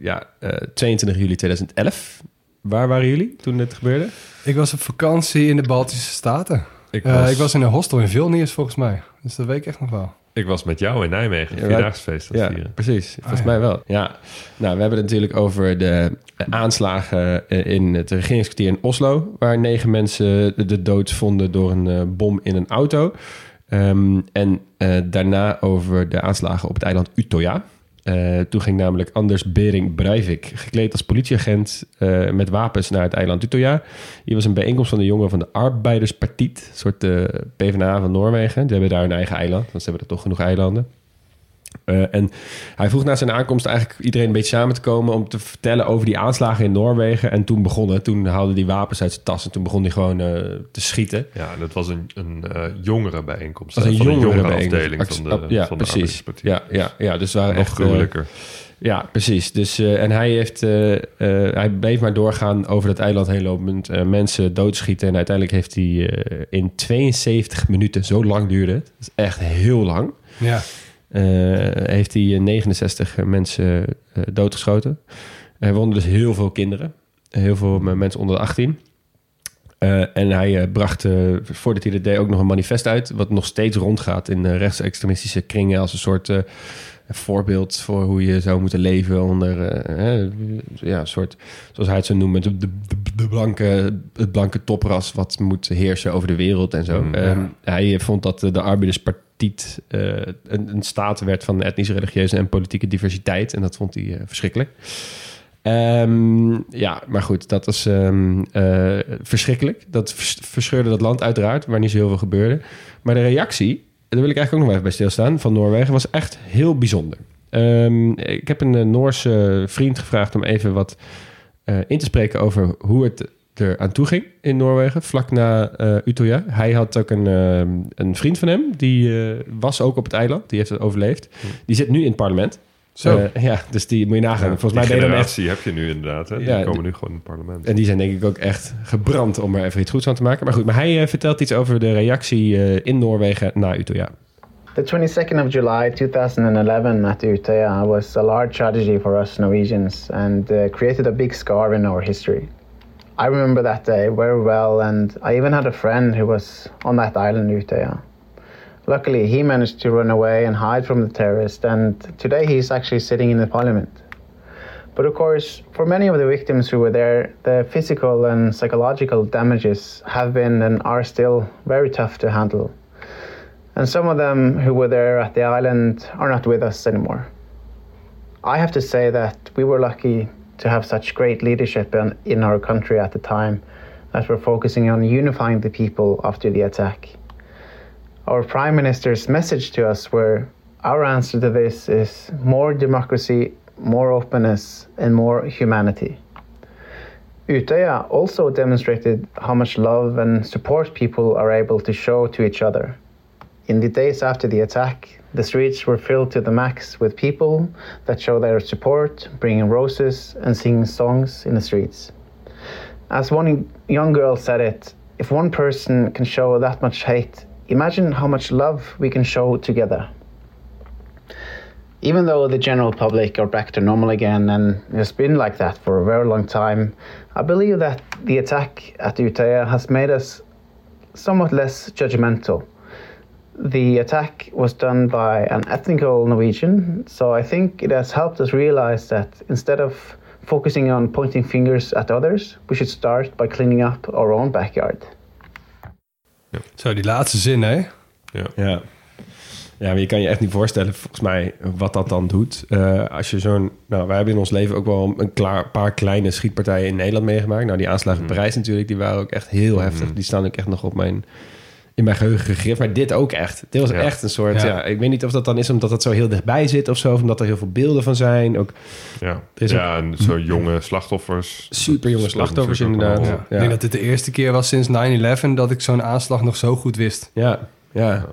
C: ja, eh, 22 juli 2011. Waar waren jullie toen dit gebeurde?
D: Ik was op vakantie in de Baltische Staten.
E: Ik,
D: Eh,
E: was,
D: ik was in een hostel in Vilnius, volgens mij. Dus dat weet ik echt nog wel.
E: ik was met jou in Nijmegen. Vierdaagsfeest
C: Ja,
E: vieren.
C: precies. Volgens
D: ja.
C: mij wel. Ja. Nou, we hebben het natuurlijk over de aanslagen in het regeringskwartier in Oslo... waar negen mensen de- dood vonden door een eh, bom in een auto. Ehm, en eh, daarna over de aanslagen op het eiland Utøya. Eh, toen ging namelijk Anders Bering Breivik, gekleed als politieagent eh, met wapens naar het eiland Utøya. Hier was een bijeenkomst van de jongeren van de Arbeiderspartiet, een soort eh, PvdA van Noorwegen. Die hebben daar een eigen eiland, want ze hebben er toch genoeg eilanden. Eh, en hij vroeg na zijn aankomst eigenlijk iedereen een beetje samen te komen om te vertellen over die aanslagen in Noorwegen. En toen begonnen, toen haalde hij wapens uit zijn tas en toen begon hij gewoon eh, te schieten.
E: Ja, dat was een, een eh jongere bijeenkomst.
C: Dat was een
E: van
C: jongere
E: jongere
C: bijeenkomst.
E: afdeling van de,
C: ja,
E: van de
C: precies. Ja, ja, ja, dus waren
E: Nog
C: echt... eh,
E: gruwelijker.
C: Ja, precies. Dus, eh, en hij, heeft, eh, eh, hij bleef maar doorgaan over dat eiland heen lopend. mensen doodschieten. En uiteindelijk heeft hij in 72 minuten, zo lang duurde het. Dat is echt heel lang.
D: Ja.
C: Eh, heeft hij 69 mensen eh, doodgeschoten. Er woonden dus heel veel kinderen. Heel veel eh, mensen onder de 18. Eh, en hij eh, bracht, eh, voordat hij dat deed, ook nog een manifest uit... wat nog steeds rondgaat in eh, rechtsextremistische kringen... als een soort eh, voorbeeld voor hoe je zou moeten leven onder... eh, hè, ja, een soort, zoals hij het zo noemt... de, de, de blanke, het blanke topras wat moet heersen over de wereld en zo.
E: Mm,
C: Ehm, hij vond dat de Arbeiderspartiet eh, een, een staat werd van etnische, religieuze en politieke diversiteit. En dat vond hij eh, verschrikkelijk. Ehm, ja, maar goed, dat was ehm, eh, verschrikkelijk. Dat vers- verscheurde dat land uiteraard, waar niet zo heel veel gebeurde. Maar de reactie, daar wil ik eigenlijk ook nog even bij stilstaan, van Noorwegen, was echt heel bijzonder. Ehm, ik heb een eh, Noorse vriend gevraagd om even wat eh, in te spreken over hoe het er aan toe ging in Noorwegen, vlak na eh Utøya. Hij had ook een, ehm, een vriend van hem, die was ook op het eiland, die heeft het overleefd. Die zit nu in het parlement.
D: Zo.
C: Eh, ja, dus die moet je nagaan.
E: Ja,
C: Volgens
E: die
C: mij ben je dan echt
E: generatie heb je nu inderdaad. Hè? Die
C: Ja,
E: komen nu gewoon in het parlement.
C: en die zijn denk ik ook echt gebrand om er even iets goeds van te maken. Maar goed, maar hij eh, vertelt iets over de reactie eh, in Noorwegen na Utøya.
B: The 22nd of July 2011 at Utøya was a large tragedy for us Norwegians and uh, created a big scar in our history. I remember that day very well, and I even had a friend who was on that island, Utøya. Luckily, he managed to run away and hide from the terrorists, and today he's actually sitting in the parliament. But of course, for many of the victims who were there, the physical and psychological damages have been and are still very tough to handle. And some of them who were there at the island are not with us anymore. I have to say that we were lucky to have such great leadership in, in our country at the time that were focusing on unifying the people after the attack. Our Prime Minister's message to us were our answer to this is more democracy, more openness, and more humanity. Utøya also demonstrated how much love and support people are able to show to each other. In the days after the attack, the streets were filled to the max with people that show their support, bringing roses and singing songs in the streets. As one young girl said it, if one person can show that much hate, imagine how much love we can show together. Even though the general public are back to normal again, and it's been like that for a very long time, I believe that the attack at Utøya has made us somewhat less judgmental. The attack was done by an ethnical Norwegian, so I think it has helped us realize that instead of focusing on pointing fingers at others, we should start by cleaning up our own backyard.
D: Zo, die laatste zin, hè?
E: Ja.
C: Ja. Ja, maar je kan je echt niet voorstellen, volgens mij, wat dat dan doet. Eh, als je zo'n... Nou, wij hebben in ons leven ook wel een klaar, paar kleine schietpartijen in Nederland meegemaakt. Nou, die aanslagen in Parijs natuurlijk, die waren ook echt heel heftig. Die staan ook echt nog op mijn, in mijn geheugen gegrift. Maar dit ook echt. Dit was
E: Ja.
C: echt een soort... Ja.
D: Ja.
C: ik weet niet of dat dan is omdat het zo heel dichtbij zit of zo. Of omdat er heel veel beelden van zijn. Ook
E: Ja,
C: is
E: ja en zo jonge slachtoffers.
C: super jonge
E: Dat
C: slachtoffers
E: ook
C: inderdaad.
D: Ik denk dat dit de eerste keer was sinds 9-11 dat ik zo'n aanslag nog zo goed wist.
C: Ja, ja.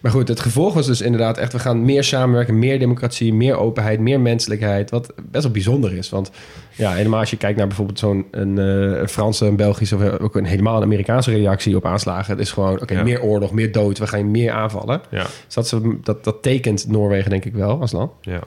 C: Maar goed, het gevolg was dus inderdaad echt... we gaan meer samenwerken, meer democratie, meer openheid, meer menselijkheid. Wat best wel bijzonder is. Want ja, helemaal als je kijkt naar bijvoorbeeld zo'n een, eh, een Franse, een Belgische... of ook een helemaal een Amerikaanse reactie op aanslagen. Het is gewoon, oké,
E: Ja.
C: meer oorlog, meer dood. We gaan je meer aanvallen.
E: Ja,
C: Dus dat, dat, dat tekent Noorwegen denk ik wel als land.
E: ja.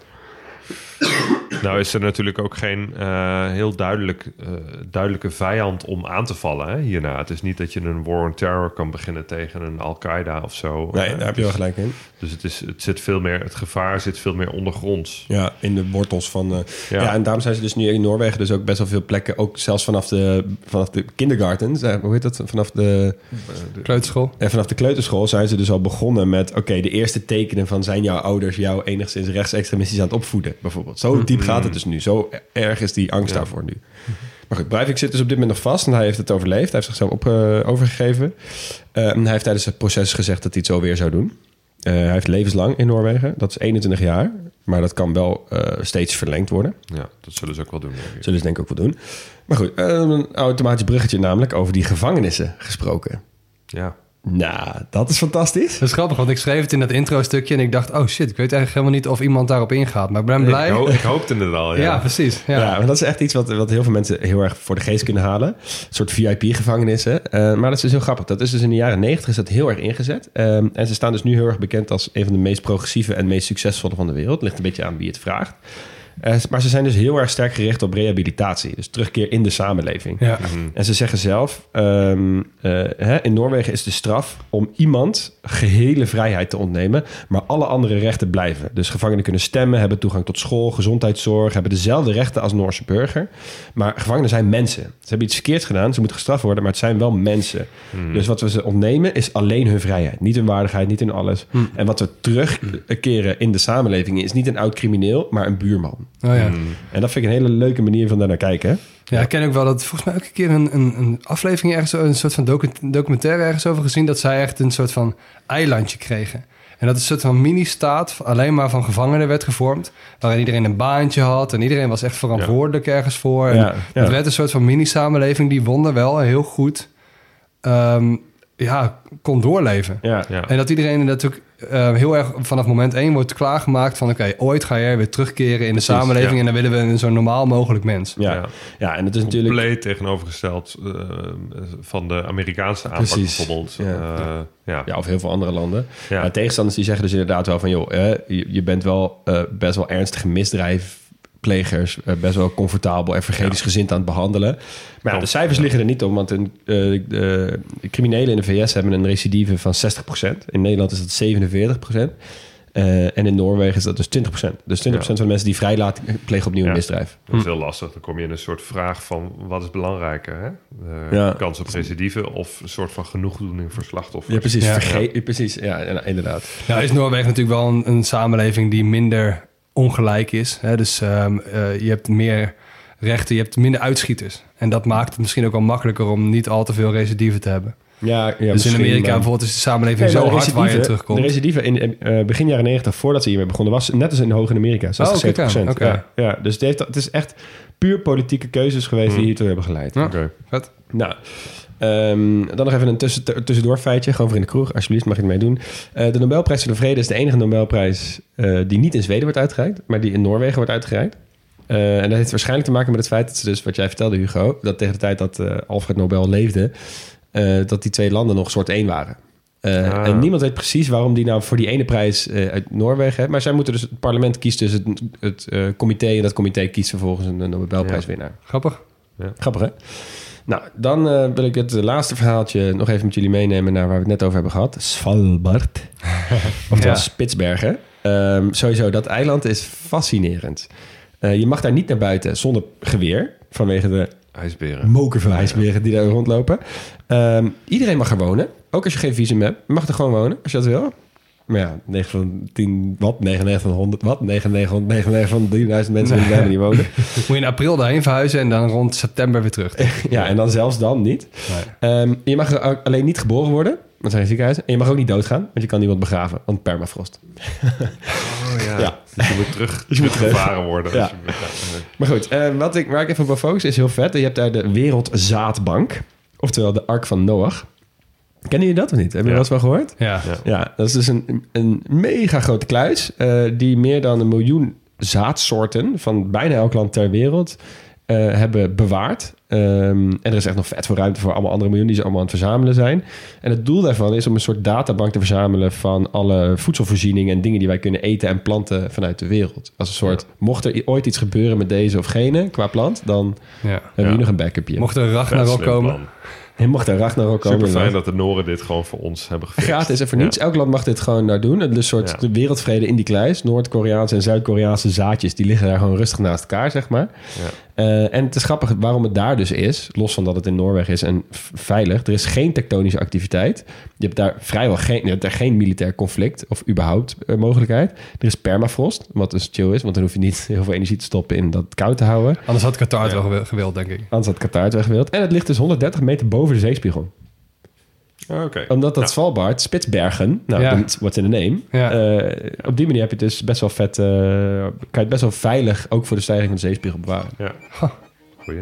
E: Nou is er natuurlijk ook geen eh, heel duidelijk, eh, duidelijke vijand om aan te vallen hè, hierna. Het is niet dat je een war on terror kan beginnen tegen een Al-Qaeda of zo.
C: Nee, daar heb je wel gelijk in.
E: Dus het, is, het, zit veel meer, het gevaar zit veel meer ondergronds.
C: Ja, in de wortels van... eh, ja.
E: Ja.
C: en daarom zijn ze dus nu in Noorwegen dus ook best wel veel plekken... ook zelfs vanaf de, vanaf de kindergartens, eh, hoe heet dat? Vanaf de...
D: Kleuterschool.
C: En vanaf de kleuterschool zijn ze dus al begonnen met... oké, de eerste tekenen van zijn jouw ouders jou enigszins rechtsextremistisch aan het opvoeden, bijvoorbeeld. Zo diep gaat het dus nu. Zo erg is die angst
E: Ja.
C: daarvoor nu. Maar goed, Breivik zit dus op dit moment nog vast en hij heeft het overleefd. Hij heeft zichzelf op, eh, overgegeven. Eh, en hij heeft tijdens het proces gezegd dat hij het zo weer zou doen. Eh, hij heeft levenslang in Noorwegen. Dat is 21 jaar. Maar dat kan wel eh, steeds verlengd worden.
E: Ja, dat zullen ze ook wel doen.
C: Zullen ze denk ik ook wel doen. Maar goed, eh, een automatisch bruggetje namelijk over die gevangenissen gesproken.
E: Ja.
C: Nou, dat is fantastisch.
D: Dat is grappig, want ik schreef het in dat intro-stukje en ik dacht, oh shit, ik weet eigenlijk helemaal niet of iemand daarop ingaat. Maar ik ben blij.
E: Ik, ho- [laughs] ik hoopte het al, ja.
D: ja. precies. Ja.
C: Ja, maar dat is echt iets wat, wat heel veel mensen heel erg voor de geest kunnen halen. Een soort VIP-gevangenissen. Eh, maar dat is dus heel grappig. Dat is dus in de jaren negentig is dat heel erg ingezet. Ehm, en ze staan dus nu heel erg bekend als een van de meest progressieve en meest succesvolle van de wereld. Ligt een beetje aan wie het vraagt. Eh, maar ze zijn dus heel erg sterk gericht op rehabilitatie. Dus terugkeer in de samenleving.
D: Ja.
C: En ze zeggen zelf, ehm, eh, hè, in Noorwegen is de straf om iemand gehele vrijheid te ontnemen, maar alle andere rechten blijven. Dus gevangenen kunnen stemmen, hebben toegang tot school, gezondheidszorg, hebben dezelfde rechten als Noorse burger. Maar gevangenen zijn mensen. Ze hebben iets verkeerds gedaan, ze moeten gestraft worden, maar het zijn wel mensen. Dus wat we ze ontnemen is alleen hun vrijheid. Niet hun waardigheid, niet hun alles. En wat we terugkeren in de samenleving is niet een oud crimineel, maar een buurman.
D: Oh, ja.
C: En dat vind ik een hele leuke manier van daar naar kijken. hè?
D: Ja, ik ken ook wel dat volgens mij ook een keer een, een, een aflevering ergens, een soort van docu documentaire ergens over gezien, dat zij echt een soort van eilandje kregen. En dat is een soort van mini-staat, alleen maar van gevangenen werd gevormd. Waarin iedereen een baantje had en iedereen was echt verantwoordelijk ergens voor. En
C: Ja, ja.
D: Het werd een soort van mini-samenleving die wonder wel heel goed ehm, ja, kon doorleven.
C: Ja.
E: Ja.
D: En dat iedereen natuurlijk eh, heel erg vanaf moment één wordt klaargemaakt van... oké, ooit ga jij weer terugkeren in de samenleving...
E: ja.
D: en dan willen we een zo normaal mogelijk mens.
C: Ja.
E: Ja.
C: Ja. en het is natuurlijk...
E: Compleet tegenovergesteld eh, van de Amerikaanse aanpak
C: Precies.
E: bijvoorbeeld.
C: Ja.
E: Ja. ja.
C: Ja, of heel veel andere landen.
E: Ja.
C: Maar tegenstanders die zeggen dus inderdaad wel van... joh, eh, je, je bent wel eh, best wel ernstige misdrijfplegers... eh, best wel comfortabel en vergevensgezind aan het behandelen. Maar ja, de cijfers liggen er niet om... want een, eh, de criminelen in de VS hebben een recidive van 60%. In Nederland is dat 47%. Eh, en in Noorwegen is dat dus 20%. Dus 20% van de mensen die vrijlaten plegen opnieuw een
E: Ja.
C: misdrijf.
E: Dat is heel lastig. Dan kom je in een soort vraag van wat is belangrijker? Hè?
C: Ja.
E: kans op recidive of een soort van genoegdoening voor slachtoffers?
C: Ja, precies.
D: Ja.
C: Precies. Ja, ja, inderdaad.
D: Nou is Noorwegen natuurlijk wel een, een samenleving die minder ongelijk is. Hè? Dus ehm, eh, je hebt meer rechten, je hebt minder uitschieters. En dat maakt het misschien ook wel makkelijker om niet al te veel recidieven te hebben.
C: Ja, ja,
D: dus in Amerika
C: maar-
D: bijvoorbeeld is de samenleving
C: Nee,
D: zo hard waar je terugkomt.
C: De recidive in eh, begin jaren 90, voordat ze hiermee begonnen, was net als in hoog in Amerika. 60,
D: Oh, kijk aan.
C: 70%.
D: Oké.
C: Ja, ja, dus het, heeft, het is echt puur politieke keuzes geweest die hiertoe hebben geleid.
D: Ja.
E: Oké.
D: Vet.
C: Nou, ehm, dan nog even een tussen, tussendoor feitje. Gewoon voor in de kroeg. Alsjeblieft, mag je het meedoen. Eh de Nobelprijs voor de Vrede is de enige Nobelprijs eh, die niet in Zweden wordt uitgereikt, maar die in Noorwegen wordt uitgereikt. Eh, en dat heeft waarschijnlijk te maken met het feit dat ze dus, wat jij vertelde Hugo, dat tegen de tijd dat Alfred Nobel leefde, dat die twee landen nog soort één waren.
E: Ah.
C: En niemand weet precies waarom die nou voor die ene prijs uit Noorwegen hebben. Maar zij moeten dus, het parlement kiest dus het, het comité. En dat comité kiest vervolgens een Nobelprijswinnaar.
D: Grappig.
C: Grappig, hè? Nou, dan eh, wil ik het laatste verhaaltje nog even met jullie meenemen naar waar we het net over hebben gehad. Svalbard. [laughs] Oftewel
D: Ja.
C: Spitsbergen. Ehm, sowieso, dat eiland is fascinerend. Eh, je mag daar niet naar buiten zonder geweer. Vanwege de
E: IJsberen.
C: moker van ijsberen die daar rondlopen. Ehm, iedereen mag er wonen. Ook als je geen visum hebt. Je mag er gewoon wonen, als je dat wil. Maar ja, 9 van 10 wat? 99 van 100 wat? 99 99 van 3000 mensen willen daar niet wonen. [laughs]
D: Moet je in april daarheen verhuizen en dan rond september weer terug. [laughs]
C: Ja, en dan zelfs dan niet. Ehm, je mag alleen niet geboren worden. Dat zijn ziekenhuizen. En je mag ook niet doodgaan, want je kan niemand begraven. Want permafrost.
E: Oh ja.
C: Ja.
E: Dus je moet terug, je moet gevaren worden.
C: Ja.
E: als je-.
C: Maar goed, eh, wat ik, waar ik even op focussen is heel vet. Je hebt daar de Wereldzaadbank. Oftewel de Ark van Noach. Kennen jullie dat of niet? Hebben jullie
E: Ja.
C: dat wel gehoord?
D: Ja.
E: Ja.
C: Ja, dat is dus een, een mega grote kluis... eh, die meer dan een miljoen zaadsoorten... van bijna elk land ter wereld eh, hebben bewaard. Ehm, en er is echt nog vet veel ruimte voor allemaal andere miljoenen... die ze allemaal aan het verzamelen zijn. En het doel daarvan is om een soort databank te verzamelen... van alle voedselvoorzieningen en dingen die wij kunnen eten en planten vanuit de wereld. Als een soort, mocht er ooit iets gebeuren met deze of gene qua plant... dan
D: Ja.
C: hebben we
E: Ja.
C: hier nog een backupje.
D: Mocht er Ragnarok komen.
E: plan.
C: En mocht er Ragnarok komen...
E: Super fijn dat de Noren dit gewoon voor ons hebben gefixt.
C: Gratis en voor niets. Elk land mag dit gewoon nou doen. Het is een soort wereldvrede in die kluis. Noord-Koreaanse en Zuid-Koreaanse zaadjes... die liggen daar gewoon rustig naast elkaar, zeg maar.
E: Ja.
C: Eh, en het is grappig waarom het daar dus is. Los van dat het in Noorwegen is en veilig. Er is geen tektonische activiteit. Je hebt daar vrijwel geen, je hebt daar geen militair conflict... of überhaupt eh, mogelijkheid. Er is permafrost, wat dus chill is... want dan hoef je niet [laughs] heel veel energie te stoppen in dat koud te houden.
D: Anders had Qatar het wel gewi- gewild, denk ik.
C: Anders had Qatar het weggewild. En het ligt dus 130 meter boven de zeespiegel.
E: Oké.
C: Omdat dat
E: Ja.
C: Svalbard, Spitsbergen, nou,
D: Ja.
C: what's in the name.
D: Ja.
C: eh, op die manier heb je het dus best wel vet, eh, kan je het best wel veilig ook voor de stijging van de zeespiegel bewaren.
E: Ja.
D: Ha.
E: Goeie.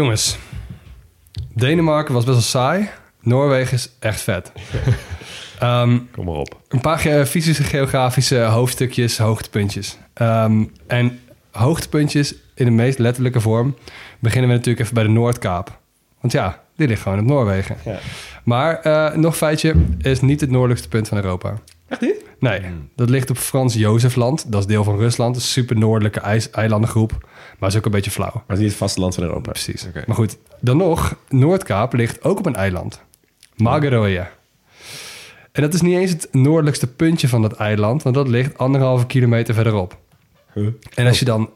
D: Jongens, Denemarken was best wel saai. Noorwegen is echt vet. [laughs] Ehm,
E: Kom maar op.
D: een paar ge- fysische, geografische hoofdstukjes, hoogtepuntjes. Ehm, en hoogtepuntjes in de meest letterlijke vorm beginnen we natuurlijk even bij de Noordkaap. Want ja, die ligt gewoon op Noorwegen.
C: Ja.
D: Maar eh, nog feitje, is niet het noordelijkste punt van Europa.
C: Echt niet?
D: Nee, dat ligt op Frans Jozefland. Dat is deel van Rusland. Een super noordelijke ijs- eilandengroep. Maar is ook een beetje flauw.
C: Maar het is niet het vasteland van Europa.
D: Precies.
C: Oké.
D: Maar goed, dan nog, Noordkaap ligt ook op een eiland. Magaroya. En dat is niet eens het noordelijkste puntje van dat eiland, want dat ligt anderhalve kilometer verderop.
C: Huh?
D: En als je dan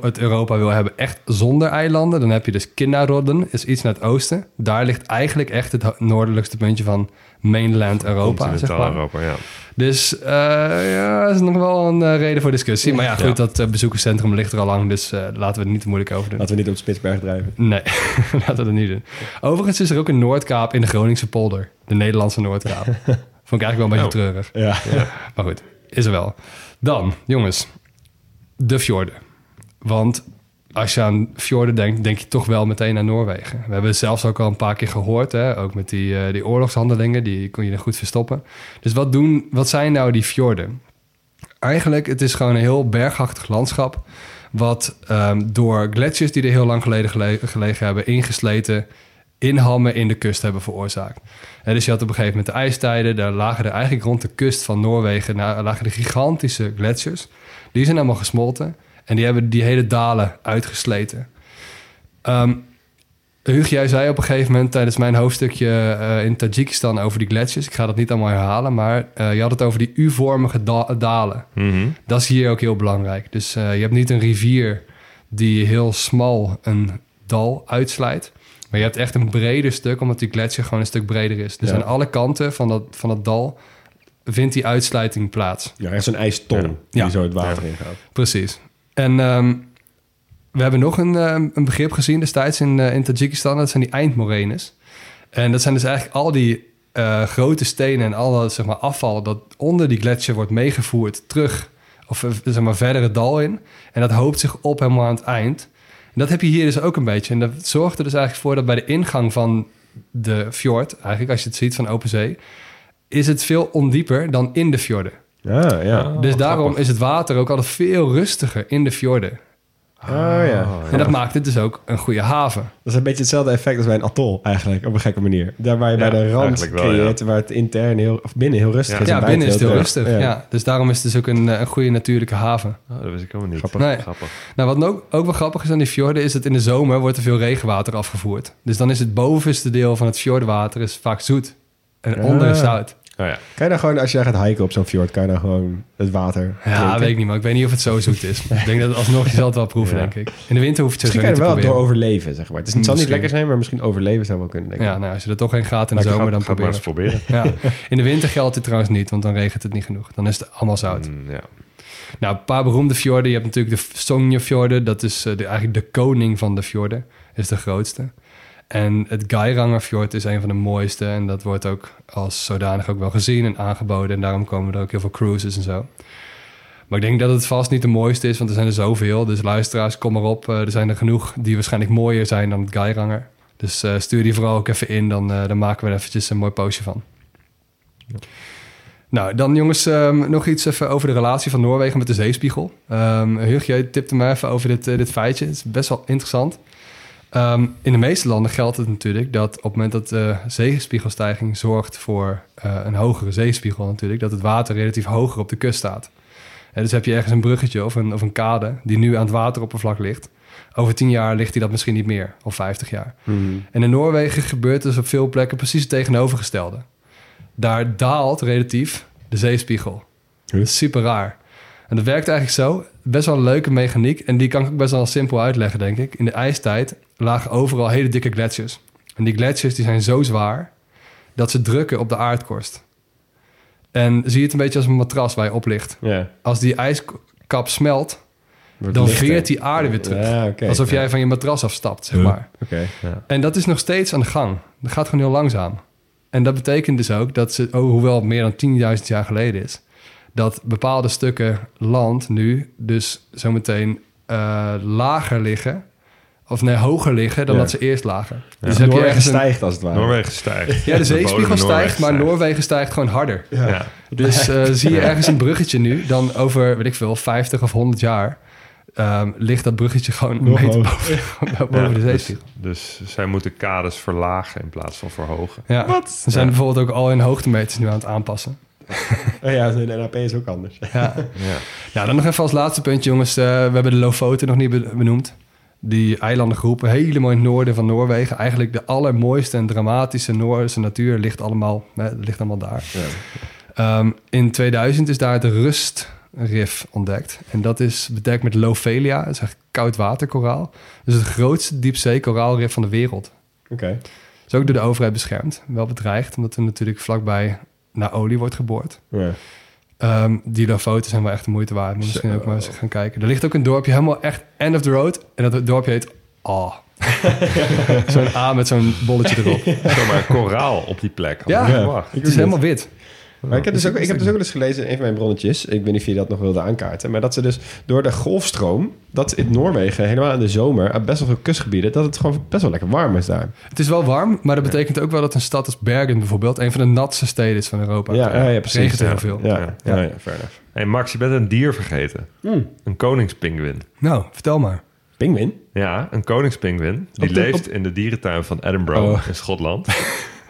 D: het, Europa wil hebben echt zonder eilanden, dan heb je dus Kinnarodden, is iets naar het oosten. Daar ligt eigenlijk echt het ho- noordelijkste puntje van mainland Europa, zeg
E: Continentaal
D: maar.
E: Europa, ja.
D: Dus eh, ja, dat is nog wel een eh, reden voor discussie. Maar ja, goed, dat eh, bezoekerscentrum ligt er al lang, dus eh, laten we het niet te moeilijk over doen.
C: Laten we niet op Spitsberg drijven.
D: Nee, [laughs] laten we dat niet doen. Overigens is er ook een Noordkaap in de Groningse polder. De Nederlandse Noordkaap. [laughs] Vond ik eigenlijk wel een beetje treurig.
C: Ja.
D: Maar goed, is er wel. Dan, jongens, de fjorden. Want als je aan fjorden denkt, denk je toch wel meteen aan Noorwegen. We hebben het zelfs ook al een paar keer gehoord, hè? ook met die, eh, die oorlogshandelingen, die kon je er goed verstoppen. Dus wat, doen, wat zijn nou die fjorden? Eigenlijk, het is gewoon een heel bergachtig landschap, wat ehm, door gletsjers die er heel lang geleden gele- gelegen hebben, ingesleten inhammen in de kust hebben veroorzaakt. Hè, dus je had op een gegeven moment de ijstijden, daar lagen er eigenlijk rond de kust van Noorwegen nou, lagen de gigantische gletsjers. Die zijn allemaal gesmolten en die hebben die hele dalen uitgesleten. Ehm Huug, jij zei op een gegeven moment tijdens mijn hoofdstukje eh, in Tajikistan over die gletsjers. Ik ga dat niet allemaal herhalen, maar eh, je had het over die U-vormige da- dalen. Dat is hier ook heel belangrijk. Dus eh, je hebt niet een rivier die heel smal een dal uitslijt. Maar je hebt echt een breder stuk, omdat die gletsjer gewoon een stuk breder is. Dus
C: Ja.
D: aan alle kanten van dat, van dat dal vindt die uitsluiting plaats.
C: Ja, is een ijston
E: Ja.
C: die
D: Ja.
C: zo het water ingaat.
D: Precies. En ehm, we hebben nog een, ehm, een begrip gezien destijds in, eh, in Tajikistan. Dat zijn die eindmorenes. En dat zijn dus eigenlijk al die eh, grote stenen en al dat zeg maar, afval... dat onder die gletsjer wordt meegevoerd terug... of eh, zeg maar, verder het dal in. En dat hoopt zich op helemaal aan het eind. En dat heb je hier dus ook een beetje. En dat zorgt er dus eigenlijk voor dat bij de ingang van de fjord... eigenlijk als je het ziet van open zee... is het veel ondieper dan in de fjorden.
C: Ja, ja.
D: Dus daarom is het water ook altijd veel rustiger in de fjorden.
C: Oh ja.
D: En dat maakt het dus ook een goede haven.
C: Dat is een beetje hetzelfde effect als bij een atol eigenlijk, op een gekke manier. Daar waar je
E: Ja,
C: bij de rand
E: wel,
C: creëert, waar het intern heel, of binnen heel rustig
E: Ja.
C: is.
D: Ja, binnen is het heel rustig. Ja. Dus daarom is het dus ook een, eh, een goede natuurlijke haven.
E: Oh, dat wist ik helemaal niet.
C: Grappig.
D: Nee.
E: Grappig.
D: Nou, wat ook, ook wel grappig is aan die fjorden... is dat in de zomer wordt er veel regenwater afgevoerd. Dus dan is het bovenste deel van het fjordwater is vaak zoet. En
C: Ah.
D: onder is zout.
E: Oh ja.
C: Kan je dan gewoon, als je gaat hiken op zo'n fjord, kan je dan gewoon het water
D: Ja,
C: drinken?
D: weet ik niet, maar ik weet niet of het zo zoet is. [laughs] ik denk dat het alsnog, je zal het wel proeven,
E: Ja.
D: denk ik. In de winter hoef je het
C: Misschien
D: sowieso
C: kan je
D: niet
C: er
D: te
C: wel door overleven, zeg maar. Het, is, het zal niet lekker zijn, maar misschien overleven zou wel kunnen, denk ik.
D: Ja, nou, als je er toch heen gaat in de zomer, dan
E: het
D: probeer het.
E: proberen.
D: Ja. In de winter geldt dit trouwens niet, want dan regent het niet genoeg. Dan is het allemaal zout.
E: Mm, ja.
D: Nou, een paar beroemde fjorden. Je hebt natuurlijk de Sonjefjorden. Dat is eh, de, eigenlijk de koning van de fjorden. Is de grootste. En het Geirangerfjord is een van de mooiste. En dat wordt ook als zodanig ook wel gezien en aangeboden. En daarom komen er ook heel veel cruises en zo. Maar ik denk dat het vast niet de mooiste is, want er zijn er zoveel. Dus luisteraars, kom maar op. Eh, er zijn er genoeg die waarschijnlijk mooier zijn dan het Geiranger. Dus eh, stuur die vooral ook even in. Dan, eh, dan maken we er eventjes een mooi postje van. Nou, dan jongens, ehm, nog iets even over de relatie van Noorwegen met de zeespiegel. Um, Hug, jij tipte me even over dit, dit feitje. Het is best wel interessant. Ehm, in de meeste landen geldt het natuurlijk dat op het moment dat de zeespiegelstijging zorgt voor eh, een hogere zeespiegel natuurlijk, dat het water relatief hoger op de kust staat. En dus heb je ergens een bruggetje of een, of een kade die nu aan het wateroppervlak ligt. Over 10 jaar ligt die dat misschien niet meer, of 50 jaar.
C: Mhm.
D: En in Noorwegen gebeurt dus op veel plekken precies het tegenovergestelde. Daar daalt relatief de zeespiegel.
C: Huh?
D: Dat is super raar. En dat werkt eigenlijk zo. Best wel een leuke mechaniek. En die kan ik ook best wel simpel uitleggen, denk ik. In de ijstijd lagen overal hele dikke gletsjers. En die gletsjers die zijn zo zwaar dat ze drukken op de aardkorst. En zie je het een beetje als een matras waar je op ligt.
C: Ja.
D: Als die ijskap smelt,
C: Wordt
D: dan
C: lichter.
D: veert die aarde weer terug.
C: Ja.
D: Alsof
C: Ja.
D: jij van je matras afstapt, zeg maar.
C: Oké.
D: En dat is nog steeds aan de gang. Dat gaat gewoon heel langzaam. En dat betekent dus ook dat ze, oh, hoewel het meer dan 10.000 jaar geleden is, dat bepaalde stukken land nu dus zometeen eh, lager liggen, of nee, hoger liggen dan
C: Ja.
D: dat ze eerst lagen.
C: Dus
D: Dus heb je
C: Noorwegen
D: ergens een,
C: stijgt als het ware.
E: Noorwegen stijgt.
D: ja, de [laughs] zeespiegel stijgt, maar. Noorwegen stijgt gewoon harder.
E: Ja.
D: Dus eh, [laughs] zie je ergens een bruggetje nu, dan over, weet ik veel, 50 of 100 jaar, ehm, ligt dat bruggetje gewoon een
C: Nog
D: meter boven, [laughs] boven
E: Ja,
D: de
E: dus,
D: zeespiegel.
E: dus zij moeten kaders verlagen in plaats van verhogen.
D: Ja.
C: Wat?
D: We zijn
E: Ja.
D: bijvoorbeeld ook al in hoogtemeters nu aan het aanpassen.
C: Oh ja, de NAP is ook anders.
D: Ja.
E: Ja.
D: ja, dan nog even als laatste puntje, jongens. Eh, we hebben de Lofoten nog niet be- benoemd. Die eilandengroep, helemaal in het noorden van Noorwegen. Eigenlijk de allermooiste en dramatische Noorse natuur ligt allemaal, hè, ligt allemaal daar. Ehm, in 2000 is daar het Rustrif ontdekt. En dat is bedekt met Lofelia. Dat is echt koudwaterkoraal. Dus het grootste diepzee-koraalrif van de wereld.
C: Oké.
D: is ook door de overheid beschermd. Wel bedreigd, omdat er natuurlijk vlakbij naar olie wordt geboord.
C: Ja.
D: Ehm, die Lofoten zijn wel echt de moeite waard. Moet misschien ook maar eens gaan kijken. Er ligt ook een dorpje helemaal echt end of the road. En dat dorpje heet A. [laughs] zo'n A met zo'n bolletje erop.
E: Zomaar koraal op die plek.
D: Ja.
C: Ja.
E: verwacht.
D: Het is helemaal wit.
C: Maar ik heb, dus ook, ik heb dus ook wel eens gelezen in een van mijn bronnetjes, ik weet niet of je dat nog wilde aankaarten, maar dat ze dus door de golfstroom, dat in Noorwegen, helemaal in de zomer, aan best wel veel kustgebieden, dat het gewoon best wel lekker warm is daar.
D: Het is wel warm, maar dat betekent ook wel dat een stad als Bergen bijvoorbeeld... een van de natste steden is van Europa.
C: Ja, ja, ja, precies.
D: regent heel
C: Ja.
D: veel.
C: Ja,
E: Ja.
C: ja, ja.
E: Hey Max, je bent een dier vergeten.
C: Hmm.
E: Een koningspinguïn.
D: Nou, vertel maar.
C: Pinguïn?
E: Ja, een koningspinguïn. Die
C: de-
E: leeft in de dierentuin van Edinburgh
C: Oh.
E: in Schotland. [laughs]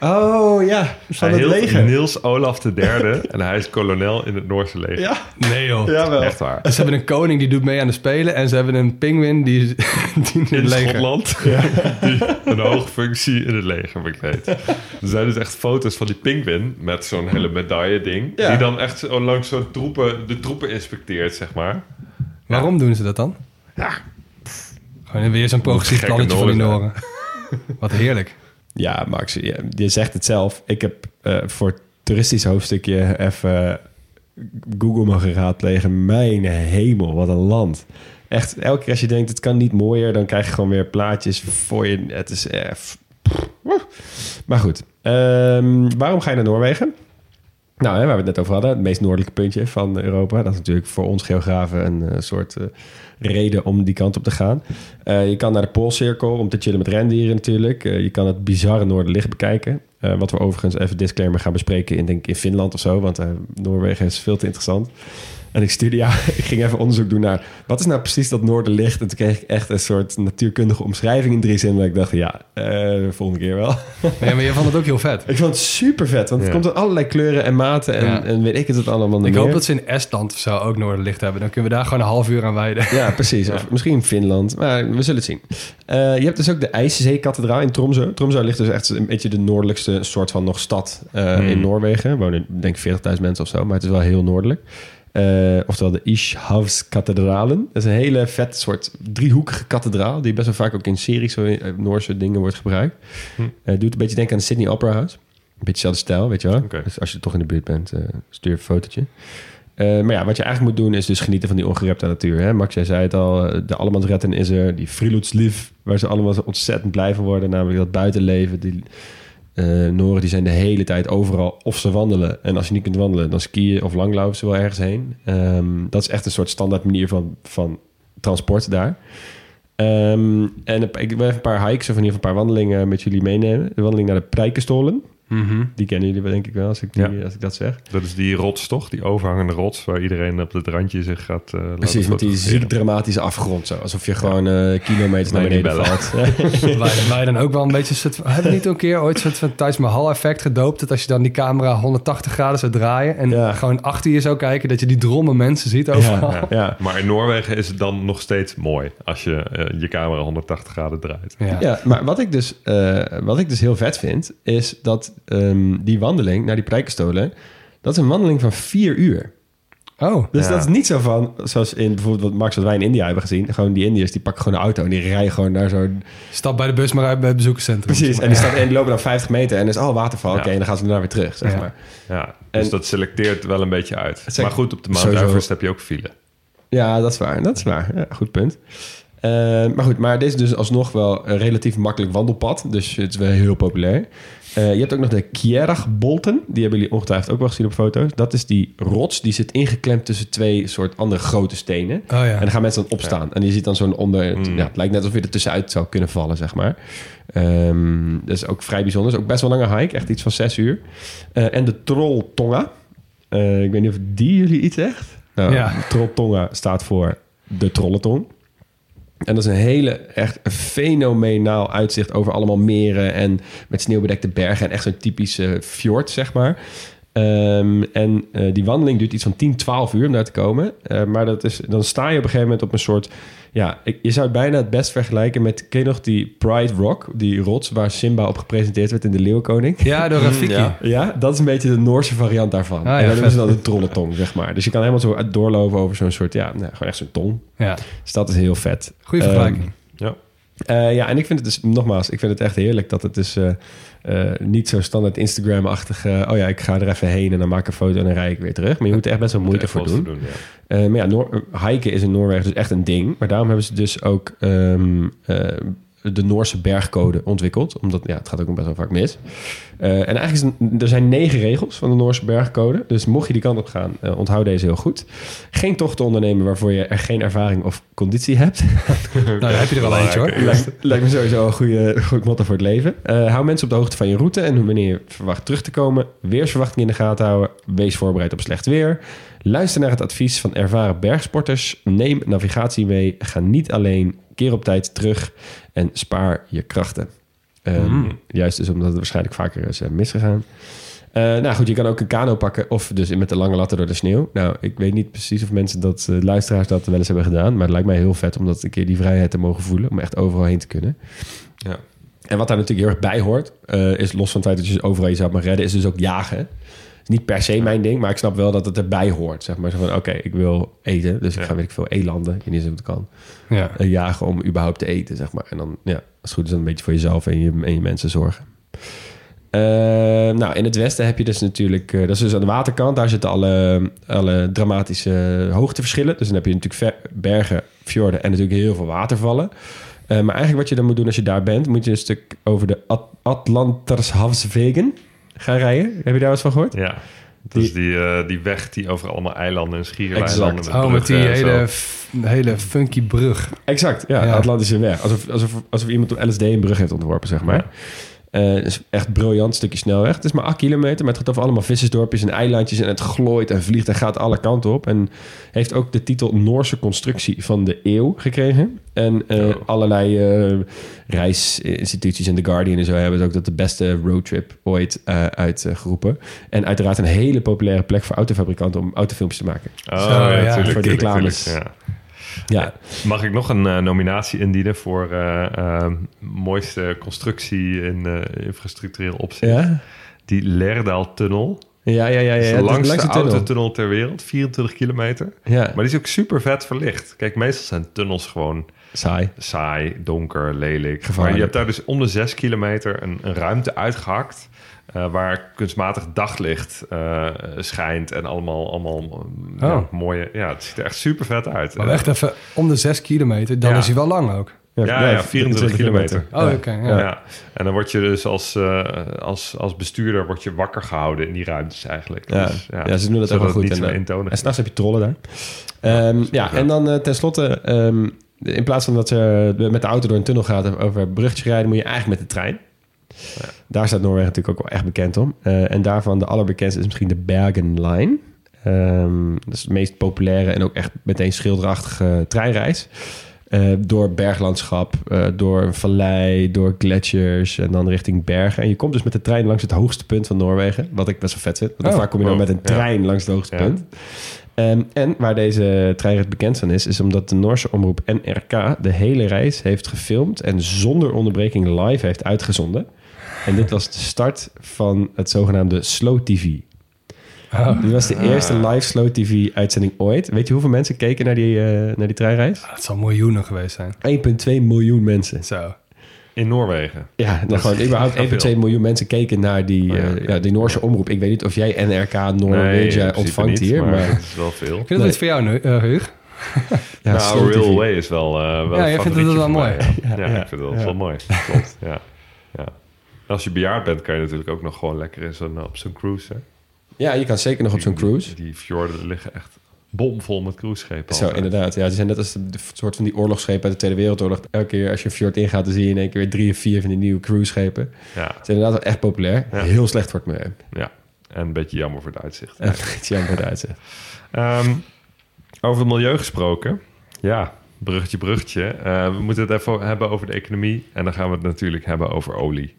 C: Oh ja, van
E: hij
C: het leger.
E: Niels Olaf III [laughs] en hij is kolonel in het Noorse leger.
C: Ja,
D: Nee joh.
C: jawel.
E: Echt waar.
D: Ze hebben een koning die doet mee aan de Spelen... en ze hebben een pinguïn die, [laughs] die in het
E: in
D: leger...
E: Schotland. [laughs] Die een hoge functie in het leger bekleedt. Er zijn dus echt foto's van die pinguïn met zo'n hele medaille ding.
C: Ja.
E: Die dan echt zo langs zo'n troepen, de troepen inspecteert, zeg maar.
D: Waarom doen ze dat dan?
E: Ja.
D: Gewoon weer zo'n progressief plannetje van die
E: Noren
D: Noren. Wat heerlijk.
C: Ja, Max, je, zegt het zelf. Ik heb eh, voor het toeristisch hoofdstukje even Google mogen raadplegen. Mijn hemel, wat een land. Echt, elke keer als je denkt het kan niet mooier, dan krijg je gewoon weer plaatjes voor je. Het is echt... Maar goed, Ehm, waarom ga je naar Noorwegen? Nou, hè, waar we het net over hadden, het meest noordelijke puntje van Europa. Dat is natuurlijk voor ons geografen een eh, soort eh, reden om die kant op te gaan. Eh, je kan naar de Poolcirkel om te chillen met rendieren natuurlijk. Je kan het bizarre Noorderlicht bekijken. Wat we overigens even disclaimer gaan bespreken in, denk ik, in Finland of zo. Want Noorwegen is veel te interessant. En ik stuurde, ja, [laughs] ik ging even onderzoek doen naar wat is nou precies dat noorderlicht. En toen kreeg ik echt een soort natuurkundige omschrijving in drie zinnen. Dat ik dacht, ja, eh, volgende keer wel. [laughs]
D: Nee, maar je vond het ook heel vet.
C: ik vond het super vet, want het
E: Ja.
C: komt in allerlei kleuren en maten en,
D: Ja.
C: en weet ik het het allemaal
D: Ik
C: meer.
D: hoop dat ze in Estland of zo ook noorderlicht hebben. Dan kunnen we daar gewoon een half uur aan wijden.
C: Ja, precies. [laughs] Of misschien Finland. Maar we zullen het zien. Eh, je hebt dus ook de IJszee-kathedraal in Tromsø. Tromsø ligt dus echt een beetje de noordelijkste soort van nog stad eh,
E: Hmm.
C: in Noorwegen. Er wonen denk ik 40.000 mensen of zo, maar het is wel heel noordelijk. Eh, oftewel de Ishavskathedralen. Dat is een hele vet soort driehoekige kathedraal... die best wel vaak ook in series, eh, Noorse dingen wordt gebruikt.
E: Hm.
C: Eh, doet een beetje denken aan de Sydney Opera House. Een beetje dezelfde stijl, weet je wel. Dus als je toch in de buurt bent, stuur een fotootje. Maar ja, wat je eigenlijk moet doen is dus genieten van die ongerepte natuur. Hè? Max, jij zei het al, de Allemansretten is er. Die Frilootslief, waar ze allemaal zo ontzettend blij van worden. Namelijk dat buitenleven. Die eh Noren die zijn de hele tijd overal of ze wandelen. En als je niet kunt wandelen, dan skiën of langlopen ze wel ergens heen. Ehm, dat is echt een soort standaard manier van, van transport daar. Ehm, en ik wil even een paar hikes of in ieder geval een paar wandelingen met jullie meenemen. De wandeling naar de Prijkenstolen.
D: Mhm.
C: Die kennen jullie wel, denk ik wel als ik, die,
E: Ja.
C: als ik dat zeg.
E: Dat is die rots toch? Die overhangende rots waar iedereen op het randje zich gaat eh laten
C: Precies, met die ziek dramatische afgrond. Zo. Alsof je gewoon eh, kilometers naar beneden
E: bellen.
C: valt. [laughs] [laughs]
D: wij, wij dan ook wel een beetje... soort hebben we niet een keer ooit een soort van Taj Mahal effect gedoopt? Dat als je dan die camera 180 graden zou draaien... en
C: Ja.
D: gewoon achter je zou kijken... dat je die dromme mensen ziet overal.
C: ja, ja. [laughs]
E: Maar in Noorwegen is het dan nog steeds mooi als je eh, je camera 180 graden draait.
D: Ja.
C: Ja, maar wat ik, dus, eh, wat ik dus heel vet vind, is dat ehm, die wandeling naar die Prijkenstolen, dat is een wandeling van vier uur.
D: Oh,
C: Dus
E: Ja.
C: dat is niet zo van, zoals in bijvoorbeeld wat Max, wat wij in India hebben gezien. Gewoon die Indiërs, die pakken gewoon een auto en die rijden gewoon naar zo'n...
D: stap bij de bus maar uit bij het bezoekerscentrum.
C: Precies, en die, en die lopen dan 50 meter en is al waterval.
E: Ja.
C: Oké, en dan gaan ze daarna weer terug, zeg
D: Ja.
C: maar.
E: Ja, dus
C: En-
E: dat selecteert wel een beetje uit.
C: Zeg-
E: maar goed, op de Mount. Everest heb je ook file.
C: Ja, dat is waar. Dat is waar. Ja, goed punt. Eh, maar goed, maar dit is dus alsnog wel een relatief makkelijk wandelpad. Dus het is wel heel populair. Eh, je hebt ook nog de Kjeragbolten. Die hebben jullie ongetwijfeld ook wel gezien op foto's. Dat is die rots. Die zit ingeklemd tussen twee soort andere grote stenen.
D: Oh ja.
C: En dan gaan mensen dan opstaan. En je ziet dan zo'n onder...
E: Mm.
C: Ja, het lijkt net alsof je er tussenuit zou kunnen vallen, zeg maar. Ehm, dat is ook vrij bijzonder. Dat is ook best wel een lange hike. Echt iets van zes uur. Eh, en de Trolltonga. Eh, ik weet niet of die jullie iets zegt. Nou,
D: Ja.
C: Trolltonga staat voor de Trollentong. En dat is een hele, echt fenomenaal uitzicht over allemaal meren en met sneeuwbedekte bergen en echt zo'n typische fjord, zeg maar. Ehm, en eh, die wandeling duurt iets van 10, 12 uur om daar te komen. Eh, maar dat is, dan sta je op een gegeven moment op een soort... Ja, ik- je zou het bijna het best vergelijken met... Ken je nog die Pride Rock, die rots waar Simba op gepresenteerd werd in de Leeuwenkoning?
D: Ja, door [laughs] Rafiki.
E: ja.
C: Ja, dat is een beetje de Noorse variant daarvan.
D: Ah, ja,
C: en dan noemen ze
D: vet.
C: dan de trollentong, zeg maar. Dus je kan helemaal zo doorlopen over zo'n soort... Ja, nou, gewoon echt zo'n tong.
D: Ja,
C: Dus dat is heel vet.
D: goede
C: Ehm,
D: vergelijking.
E: Ja.
C: eh, ja, en ik vind het dus, nogmaals, ik vind het echt heerlijk dat het dus eh, niet zo standaard Instagram-achtig... eh, oh ja, ik ga er even heen en dan maak ik een foto en dan rijd ik weer terug. Maar je moet er echt best wel moeite voor doen.
E: ja.
C: Eh, maar ja, Noor- hiken is in Noorwegen dus echt een ding. Maar daarom hebben ze dus ook ehm, eh, de Noorse bergcode ontwikkeld. Omdat ja, het gaat ook best wel vaak mis. Eh, en eigenlijk is het- er zijn negen regels van de Noorse bergcode. Dus mocht je die kant op gaan, eh, onthoud deze heel goed. Geen tochten ondernemen waarvoor je er geen ervaring of conditie hebt. [laughs]
D: Nou, daar heb je er wel eentje hoor.
C: Lijkt, lijkt me sowieso een goede, goed motto voor het leven. Eh, hou mensen op de hoogte van je route en wanneer je verwacht terug te komen. Weersverwachtingen in de gaten houden. Wees voorbereid op slecht weer. Luister naar het advies van ervaren bergsporters. Neem navigatie mee. Ga niet alleen. Keer op tijd terug en spaar je krachten. Ehm,
E: Mm.
C: Juist dus omdat het waarschijnlijk vaker is eh, misgegaan. Eh, nou goed, je kan ook een kano pakken of dus met de lange latten door de sneeuw. Nou, ik weet niet precies of mensen dat, eh, luisteraars dat wel eens hebben gedaan. Maar het lijkt mij heel vet om dat een keer die vrijheid te mogen voelen. Om echt overal heen te kunnen.
E: Ja.
C: En wat daar natuurlijk heel erg bij hoort, is los van het feit dat je overal jezelf mag redden, is dus ook jagen. Is niet per se mijn ding, maar ik snap wel dat het erbij hoort. Zeg maar zo van, oké, ik wil eten, dus ik ga weet ik veel elanden, eens of het kan,
D: Ja.
C: eh, jagen om überhaupt te eten, zeg maar. En dan, ja, als het goed is, dan een beetje voor jezelf en je, en je mensen zorgen. Eh, nou, in het westen heb je dus natuurlijk... eh, dat is dus aan de waterkant. Daar zitten alle, alle dramatische hoogteverschillen. Dus dan heb je natuurlijk ver- bergen, fjorden en natuurlijk heel veel watervallen. Eh, maar eigenlijk wat je dan moet doen als je daar bent... moet je een stuk over de At Atlantershavswegen gaan rijden. Heb je daar wat eens van gehoord?
E: Ja. Dat is die, eh, die weg die over allemaal eilanden en schiereilanden...
C: Exact.
D: Oh, met die hele, hele funky brug.
C: Exact, ja,
D: Ja.
C: Atlantische weg. Alsof, alsof, alsof iemand op LSD een brug heeft ontworpen, zeg maar. Het is echt briljant stukje snelweg. Het is maar 8 kilometer, maar het gaat over allemaal vissersdorpjes en eilandjes. En het glooit en vliegt en gaat alle kanten op. En heeft ook de titel Noorse constructie van de eeuw gekregen. En eh,
E: Oh.
C: allerlei eh, reisinstituties en The Guardian en zo hebben het ook dat de beste roadtrip ooit uitgeroepen. En uiteraard een hele populaire plek voor autofabrikanten om autofilmpjes te maken.
E: Oh,
D: Zo,
E: ja,
C: Voor de reclames.
E: ja.
C: Ja,
E: Mag ik nog een eh, nominatie indienen voor eh, mooiste constructie in infrastructureel opzicht?
C: ja,
E: Die Lerdaal-tunnel.
C: ja, ja. ja, ja.
E: De langste
C: langs de tunnel.
E: autotunnel ter wereld, 24 kilometer.
C: Ja,
E: Maar die is ook super vet verlicht. Kijk, meestal zijn tunnels gewoon
C: saai.
E: saai, donker, lelijk.
C: Gevaarlijk.
E: Maar je hebt daar dus om de 6 kilometer een, een ruimte uitgehakt... eh, waar kunstmatig daglicht eh, schijnt en allemaal, allemaal mm, ja,
D: Oh.
E: mooie... Ja, het ziet er echt super vet uit.
D: Maar echt even om de 6 kilometer, dan
E: Ja.
D: is hij wel lang ook.
E: Ja, ja, 24 kilometer.
D: Oh, oké. ja.
E: Ja. en dan word je dus als, eh, als, als bestuurder word je wakker gehouden in die ruimtes eigenlijk.
C: Ja,
E: Dus,
C: ja, ze doen dat ook wel goed.
E: Niet
C: En, En s'nachts heb je trollen daar. Ehm, ja, en dan eh, tenslotte, ehm, in plaats van dat ze met de auto door een tunnel gaat en over bruggetjes rijden, moet je eigenlijk met de trein. Daar staat Noorwegen natuurlijk ook wel echt bekend om. Eh, en daarvan de allerbekendste is misschien de Bergen Line. Ehm, dat is de meest populaire en ook echt meteen schilderachtige treinreis. Eh, door berglandschap, eh, door een vallei, door gletsjers en dan richting bergen. En je komt dus met de trein langs het hoogste punt van Noorwegen. Wat ik best wel vet vind. Want
D: Oh,
C: vaak kom je dan
E: wow,
C: met een
E: ja.
C: trein langs het hoogste
E: Ja.
C: punt. Ehm, en waar deze treinrit bekend van is, is omdat de Noorse omroep NRK de hele reis heeft gefilmd en zonder onderbreking live heeft uitgezonden. En dit was de start van het zogenaamde Slow TV.
D: Oh,
C: Dit was de eerste live Slow TV-uitzending ooit. Weet je hoeveel mensen keken naar die, eh, naar die treinreis?
D: het zal miljoenen geweest zijn.
C: 1,2 miljoen mensen.
D: Zo.
E: In Noorwegen.
C: Ja, dan gewoon überhaupt 1,2
E: veel.
C: miljoen mensen keken naar die,
E: Oh, ja.
C: eh, ja, die Noorse omroep. Ik weet niet of jij NRK
E: Nee, principe
C: ontvangt
E: niet,
C: hier, maar...
E: het is wel veel.
D: Ik vind dat iets voor jou nu, eh, Huug.
C: ja,
E: nou,
C: Slow
E: Real
C: TV.
E: Way is wel, eh wel
D: Ja, jij vindt het wel mooi.
E: Ja, ja,
C: Ja,
E: ik vind het
C: ja.
E: wel mooi. Klopt, ja. Als je bejaard bent, kan je natuurlijk ook nog gewoon lekker in zo'n, op zo'n cruise. Hè.
C: Ja, je kan zeker nog op zo'n cruise.
E: Die, die fjorden liggen echt bomvol met cruiseschepen.
C: Zo,
E: altijd.
C: inderdaad. Ja, die zijn net als de, de soort van die oorlogsschepen uit de Tweede Wereldoorlog. Elke keer als je een fjord ingaat, dan zie je in één keer weer drie of vier van die nieuwe cruiseschepen.
E: Ja,
C: Het is inderdaad echt populair.
E: Ja.
C: Heel slecht voor het milieu.
E: ja. En een beetje jammer voor het uitzicht.
C: En het jammer voor de uitzicht. [laughs]
E: Ehm, over het milieu gesproken. Ja, bruggetje, bruggetje. Eh, we moeten het even hebben over de economie. En dan gaan we het natuurlijk hebben over olie.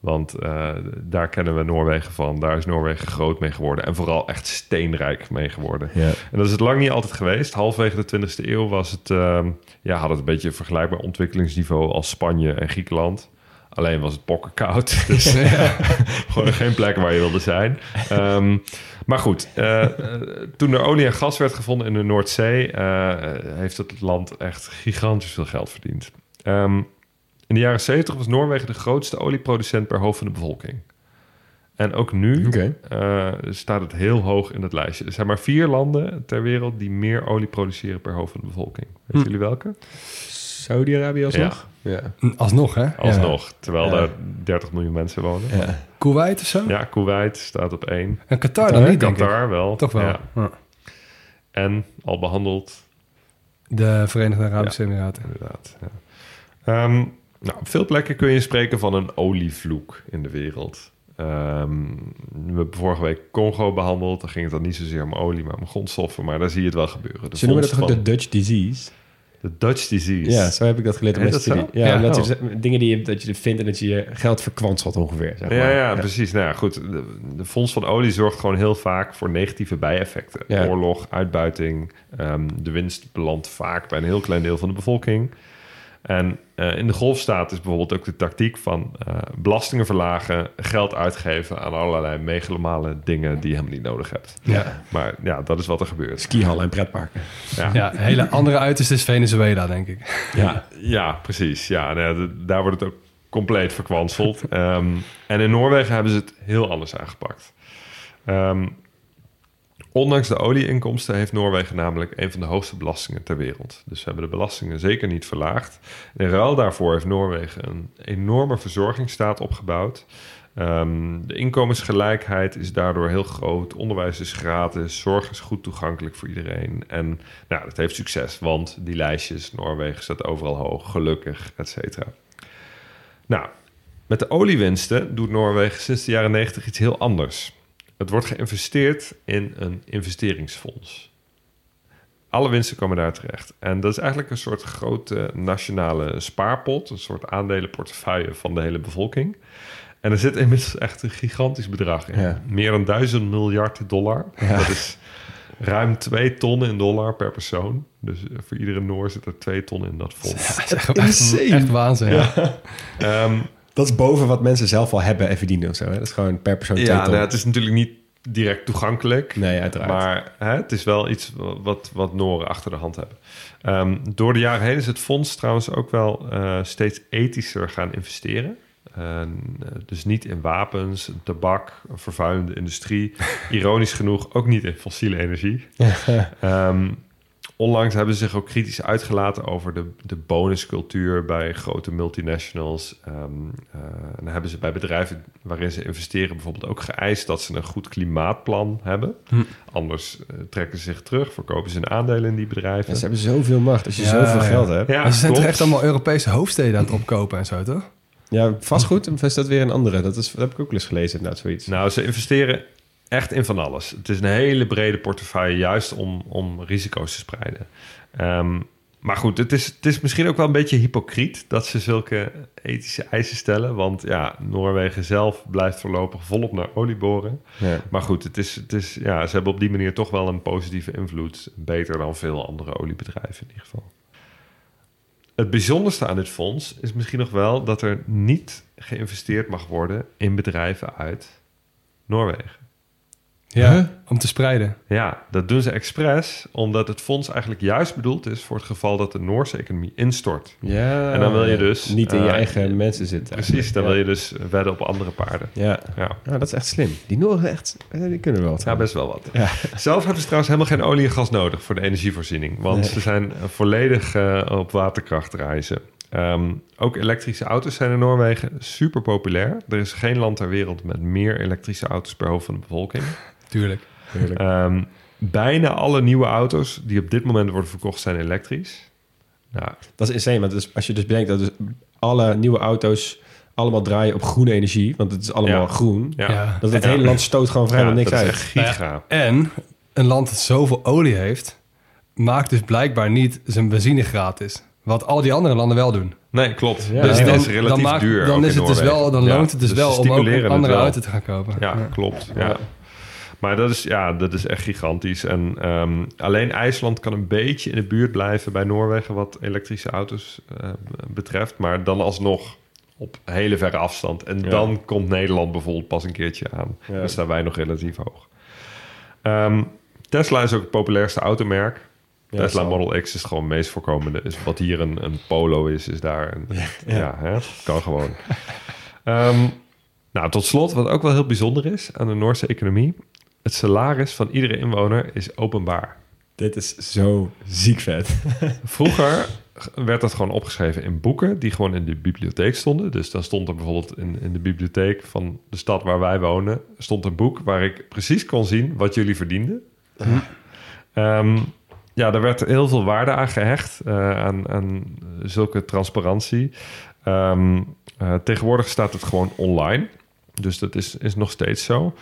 E: Want eh, daar kennen we Noorwegen van. Daar is Noorwegen groot mee geworden. En vooral echt steenrijk mee geworden.
C: Ja.
E: En dat is het lang niet altijd geweest. Halfwege de 20e eeuw was het, ehm, ja, had het een beetje een vergelijkbaar ontwikkelingsniveau als Spanje en Griekenland. Alleen was het pokkenkoud. [laughs] Dus gewoon geen plek waar je wilde zijn. Ehm, maar goed, eh, toen er olie en gas werd gevonden in de Noordzee, eh, heeft het land echt gigantisch veel geld verdiend. Ehm, in de jaren 70 was Noorwegen de grootste olieproducent per hoofd van de bevolking. En ook nu eh, staat het heel hoog in het lijstje. Er zijn maar vier landen ter wereld die meer olie produceren per hoofd van de bevolking. Weten jullie welke?
C: Saudi-Arabië alsnog? Ja.
D: Alsnog, hè?
E: Alsnog, terwijl
C: Ja.
E: daar 30 miljoen mensen wonen.
C: ja.
D: Kuwait of zo?
E: Ja, Kuwait staat op één.
D: En Qatar dan niet, denk ik.
E: Qatar wel.
D: Toch wel.
E: Ja.
D: Ja.
E: En al behandeld,
D: De Verenigde Arabische Emiraten.
E: inderdaad. Ja. Nou, op veel plekken kun je spreken van een olievloek in de wereld. Ehm, we hebben vorige week Congo behandeld. Daar ging het dan niet zozeer om olie, maar om grondstoffen. Maar daar zie je het wel gebeuren. De
C: Ze noemen dat toch de Dutch disease?
E: de Dutch disease.
C: Ja, zo heb ik dat geleerd op mijn
E: dat
C: studie. Ja,
E: Oh.
C: je, dingen die je, dat je vindt en dat je je geld verkwanselt ongeveer. Zeg maar.
E: Ja, ja, precies. Nou ja, goed. De, de fonds van olie zorgt gewoon heel vaak voor negatieve bijeffecten.
C: Ja.
E: Oorlog, uitbuiting. ehm, de winst belandt vaak bij een heel klein deel van de bevolking. En eh, in de golfstaat is bijvoorbeeld ook de tactiek van eh, belastingen verlagen, geld uitgeven aan allerlei megalomale dingen die je helemaal niet nodig hebt.
D: Ja.
E: Maar ja, dat is wat er gebeurt.
C: Skihallen en pretparken.
E: Ja,
D: Ja, een hele andere uiterste is Venezuela, denk ik.
E: Ja, ja precies. Ja, nou daar wordt het ook compleet verkwanseld. Ehm, en in Noorwegen hebben ze het heel anders aangepakt. Ehm, ondanks de olieinkomsten heeft Noorwegen namelijk een van de hoogste belastingen ter wereld. Dus ze hebben de belastingen zeker niet verlaagd. In ruil daarvoor heeft Noorwegen een enorme verzorgingsstaat opgebouwd. Ehm, de inkomensgelijkheid is daardoor heel groot. Onderwijs is gratis. Zorg is goed toegankelijk voor iedereen. En nou, dat heeft succes, want die lijstjes, Noorwegen staat overal hoog, gelukkig, et cetera. Nou, Met de oliewinsten doet Noorwegen sinds de jaren 90 iets heel anders. Het wordt geïnvesteerd in een investeringsfonds. Alle winsten komen daar terecht. En dat is eigenlijk een soort grote nationale spaarpot, een soort aandelenportefeuille van de hele bevolking. En er zit inmiddels echt een gigantisch bedrag in.
C: Ja.
E: Meer dan duizend miljard dollar. Dat is ruim twee ton in dollar per persoon. Dus eh, voor iedere Noor zit er twee ton in dat fonds.
D: Dat is echt, waanzin. Ja.
E: Ehm,
C: Dat is boven wat mensen zelf al hebben en verdienen of zo. Hè? Dat is gewoon per persoon
E: ja, nou, het is natuurlijk niet direct toegankelijk.
C: Nee, uiteraard.
E: Maar hè, het is wel iets wat, wat Noren achter de hand hebben. Ehm, door de jaren heen is het fonds trouwens ook wel eh, steeds ethischer gaan investeren. En, eh, dus niet in wapens, tabak, vervuilende industrie. [laughs] Ironisch genoeg ook niet in fossiele energie. [laughs] Ehm, onlangs hebben ze zich ook kritisch uitgelaten over de, de bonuscultuur bij grote multinationals. Ehm, eh, en dan hebben ze bij bedrijven waarin ze investeren bijvoorbeeld ook geëist dat ze een goed klimaatplan hebben.
C: Hm.
E: Anders eh, trekken ze zich terug, verkopen ze hun aandelen in die bedrijven.
C: Ja, ze hebben zoveel macht als je
D: Ja,
C: zoveel
D: ja.
C: geld hebt.
E: Ja,
D: ze zijn toch echt allemaal Europese hoofdsteden aan het opkopen en zo, toch?
C: Ja, vastgoed, is dat weer een andere? Dat, is, dat heb ik ook wel eens gelezen, nou, zoiets.
E: Nou, ze investeren echt in van alles. Het is een hele brede portefeuille, juist om, om risico's te spreiden. Ehm, maar goed, het is, het is misschien ook wel een beetje hypocriet dat ze zulke ethische eisen stellen. Want ja, Noorwegen zelf blijft voorlopig volop naar olie boren.
C: Ja.
E: Maar goed, het is, het is, ja, ze hebben op die manier toch wel een positieve invloed. Beter dan veel andere oliebedrijven in ieder geval. Het bijzonderste aan dit fonds is misschien nog wel dat er niet geïnvesteerd mag worden in bedrijven uit Noorwegen.
D: Ja,
C: Huh?
D: om te spreiden.
E: Ja, dat doen ze expres, omdat het fonds eigenlijk juist bedoeld is voor het geval dat de Noorse economie instort.
C: Ja,
E: En dan wil je dus,
C: Niet in je
E: eh,
C: eigen mensen zitten.
E: Precies, dan
C: ja.
E: wil je dus wedden op andere paarden.
C: Ja.
E: Ja,
C: dat is echt slim. Die Noorden echt, eh, die kunnen wel wat.
E: ja best wel wat.
C: Ja.
E: Zelf hebben ze trouwens helemaal geen olie en gas nodig voor de energievoorziening. Want
C: Nee.
E: ze zijn volledig eh, op waterkracht reizen. Ehm, ook elektrische auto's zijn in Noorwegen super populair. Er is geen land ter wereld met meer elektrische auto's per hoofd van de bevolking.
D: Tuurlijk.
C: Tuurlijk.
E: Ehm, bijna alle nieuwe auto's die op dit moment worden verkocht zijn elektrisch. Nou,
C: Dat is insane, want dus, als je dus bedenkt dat dus alle nieuwe auto's allemaal draaien op groene energie, want het is allemaal
E: Ja.
C: groen.
E: ja.
D: Ja.
C: Dat het
E: Ja.
C: hele land stoot gewoon vrijwel
E: Ja,
C: niks
E: dat
C: uit.
E: is echt giga.
D: En een land dat zoveel olie heeft, maakt dus blijkbaar niet zijn benzine gratis. Wat al die andere landen wel doen.
E: Nee, klopt.
C: Ja.
E: dus
C: dan-
E: dat is relatief
D: maakt-
E: duur.
D: Dan, is het dus wel, dan
E: Ja,
D: loont het dus
E: ze
D: wel om ook andere auto te gaan kopen.
E: Ja, klopt. Ja. Maar dat is, ja, dat is echt gigantisch. En ehm, alleen IJsland kan een beetje in de buurt blijven bij Noorwegen... wat elektrische auto's eh, betreft. Maar dan alsnog op hele verre afstand. En
C: Ja.
E: dan komt Nederland bijvoorbeeld pas een keertje aan.
C: Ja.
E: Dan staan wij nog relatief hoog. Ehm, Tesla is ook het populairste automerk.
C: Ja,
E: Tesla. Model X is gewoon het meest voorkomende. Is wat hier een, een Polo is, is daar. Een, ja, hè? kan gewoon. [laughs] Ehm, nou, tot slot, wat ook wel heel bijzonder is aan de Noorse economie. Het salaris van iedere inwoner is openbaar.
C: Dit is zo ziek vet. [laughs]
E: Vroeger werd dat gewoon opgeschreven in boeken die gewoon in de bibliotheek stonden. Dus dan stond er bijvoorbeeld in, in de bibliotheek van de stad waar wij wonen... stond een boek waar ik precies kon zien wat jullie verdienden. Ehm, ja, daar werd heel veel waarde aan gehecht, eh, aan, aan zulke transparantie. Ehm, eh, tegenwoordig staat het gewoon online. Dus dat is, is nog steeds zo.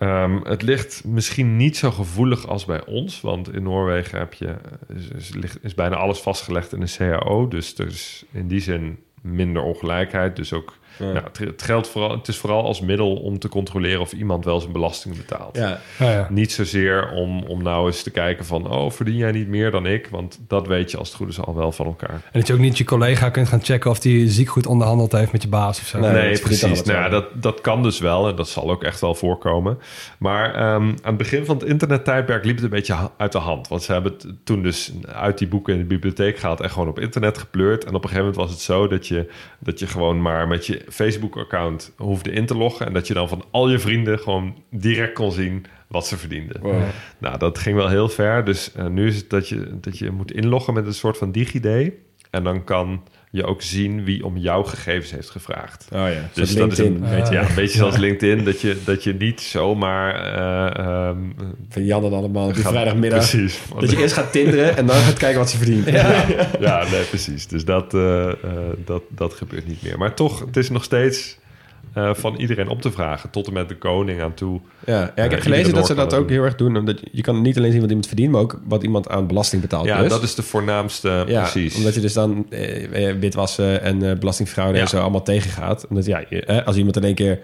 E: Ehm, het ligt misschien niet zo gevoelig als bij ons, want in Noorwegen heb je, is, bijna alles vastgelegd in een CAO. Dus er is in die zin minder ongelijkheid. Dus ook,
C: Ja.
E: nou, het, het, geldt vooral, het is vooral als middel om te controleren of iemand wel zijn belastingen betaalt.
C: Ja,
D: Ja, ja.
E: Niet zozeer om, om nou eens te kijken van... oh, verdien jij niet meer dan ik? Want dat weet je als het goed is al wel van elkaar.
D: En dat je ook niet je collega kunt gaan checken of die ziek goed onderhandeld heeft met je baas of zo.
C: Nee,
E: Nee,
C: dat verdient
E: precies. Nou, dat, dat kan dus wel en dat zal ook echt wel voorkomen. Maar ehm, aan het begin van het internettijdperk liep het een beetje uit de hand. Want ze hebben het toen dus uit die boeken in de bibliotheek gehaald... en gewoon op internet gepleurd. En op een gegeven moment was het zo dat je, dat je gewoon maar met je Facebook-account hoefde in te loggen... en dat je dan van al je vrienden gewoon direct kon zien wat ze verdienden.
C: Wow.
E: Nou, dat ging wel heel ver. Dus eh, nu is het dat je, dat je moet inloggen met een soort van DigiD. En dan kan je ook zien wie om jouw gegevens heeft gevraagd.
C: Oh ja,
E: Dus dat is een, beetje, ja, een beetje zoals [laughs] LinkedIn, dat je, dat je niet zomaar... eh, ehm,
C: Van Jan en allemaal op vrijdagmiddag.
E: Precies.
C: Dat je eerst gaat tinderen en dan gaat kijken wat ze verdient.
E: Ja, nee, precies. Dus dat, eh, eh, dat, dat gebeurt niet meer. Maar toch, het is nog steeds eh, van iedereen op te vragen. Tot en met de koning aan toe.
C: Ja, ja ik
E: Eh,
C: heb gelezen dat ze dat ook heel erg doen. Omdat je kan niet alleen zien wat iemand verdient, maar ook wat iemand aan belasting betaalt.
E: Ja,
C: dus.
E: dat is de voornaamste,
C: ja,
E: precies.
C: Omdat je dus dan eh, witwassen en belastingfraude
E: Ja.
C: en zo allemaal tegengaat. Omdat ja, als iemand in één keer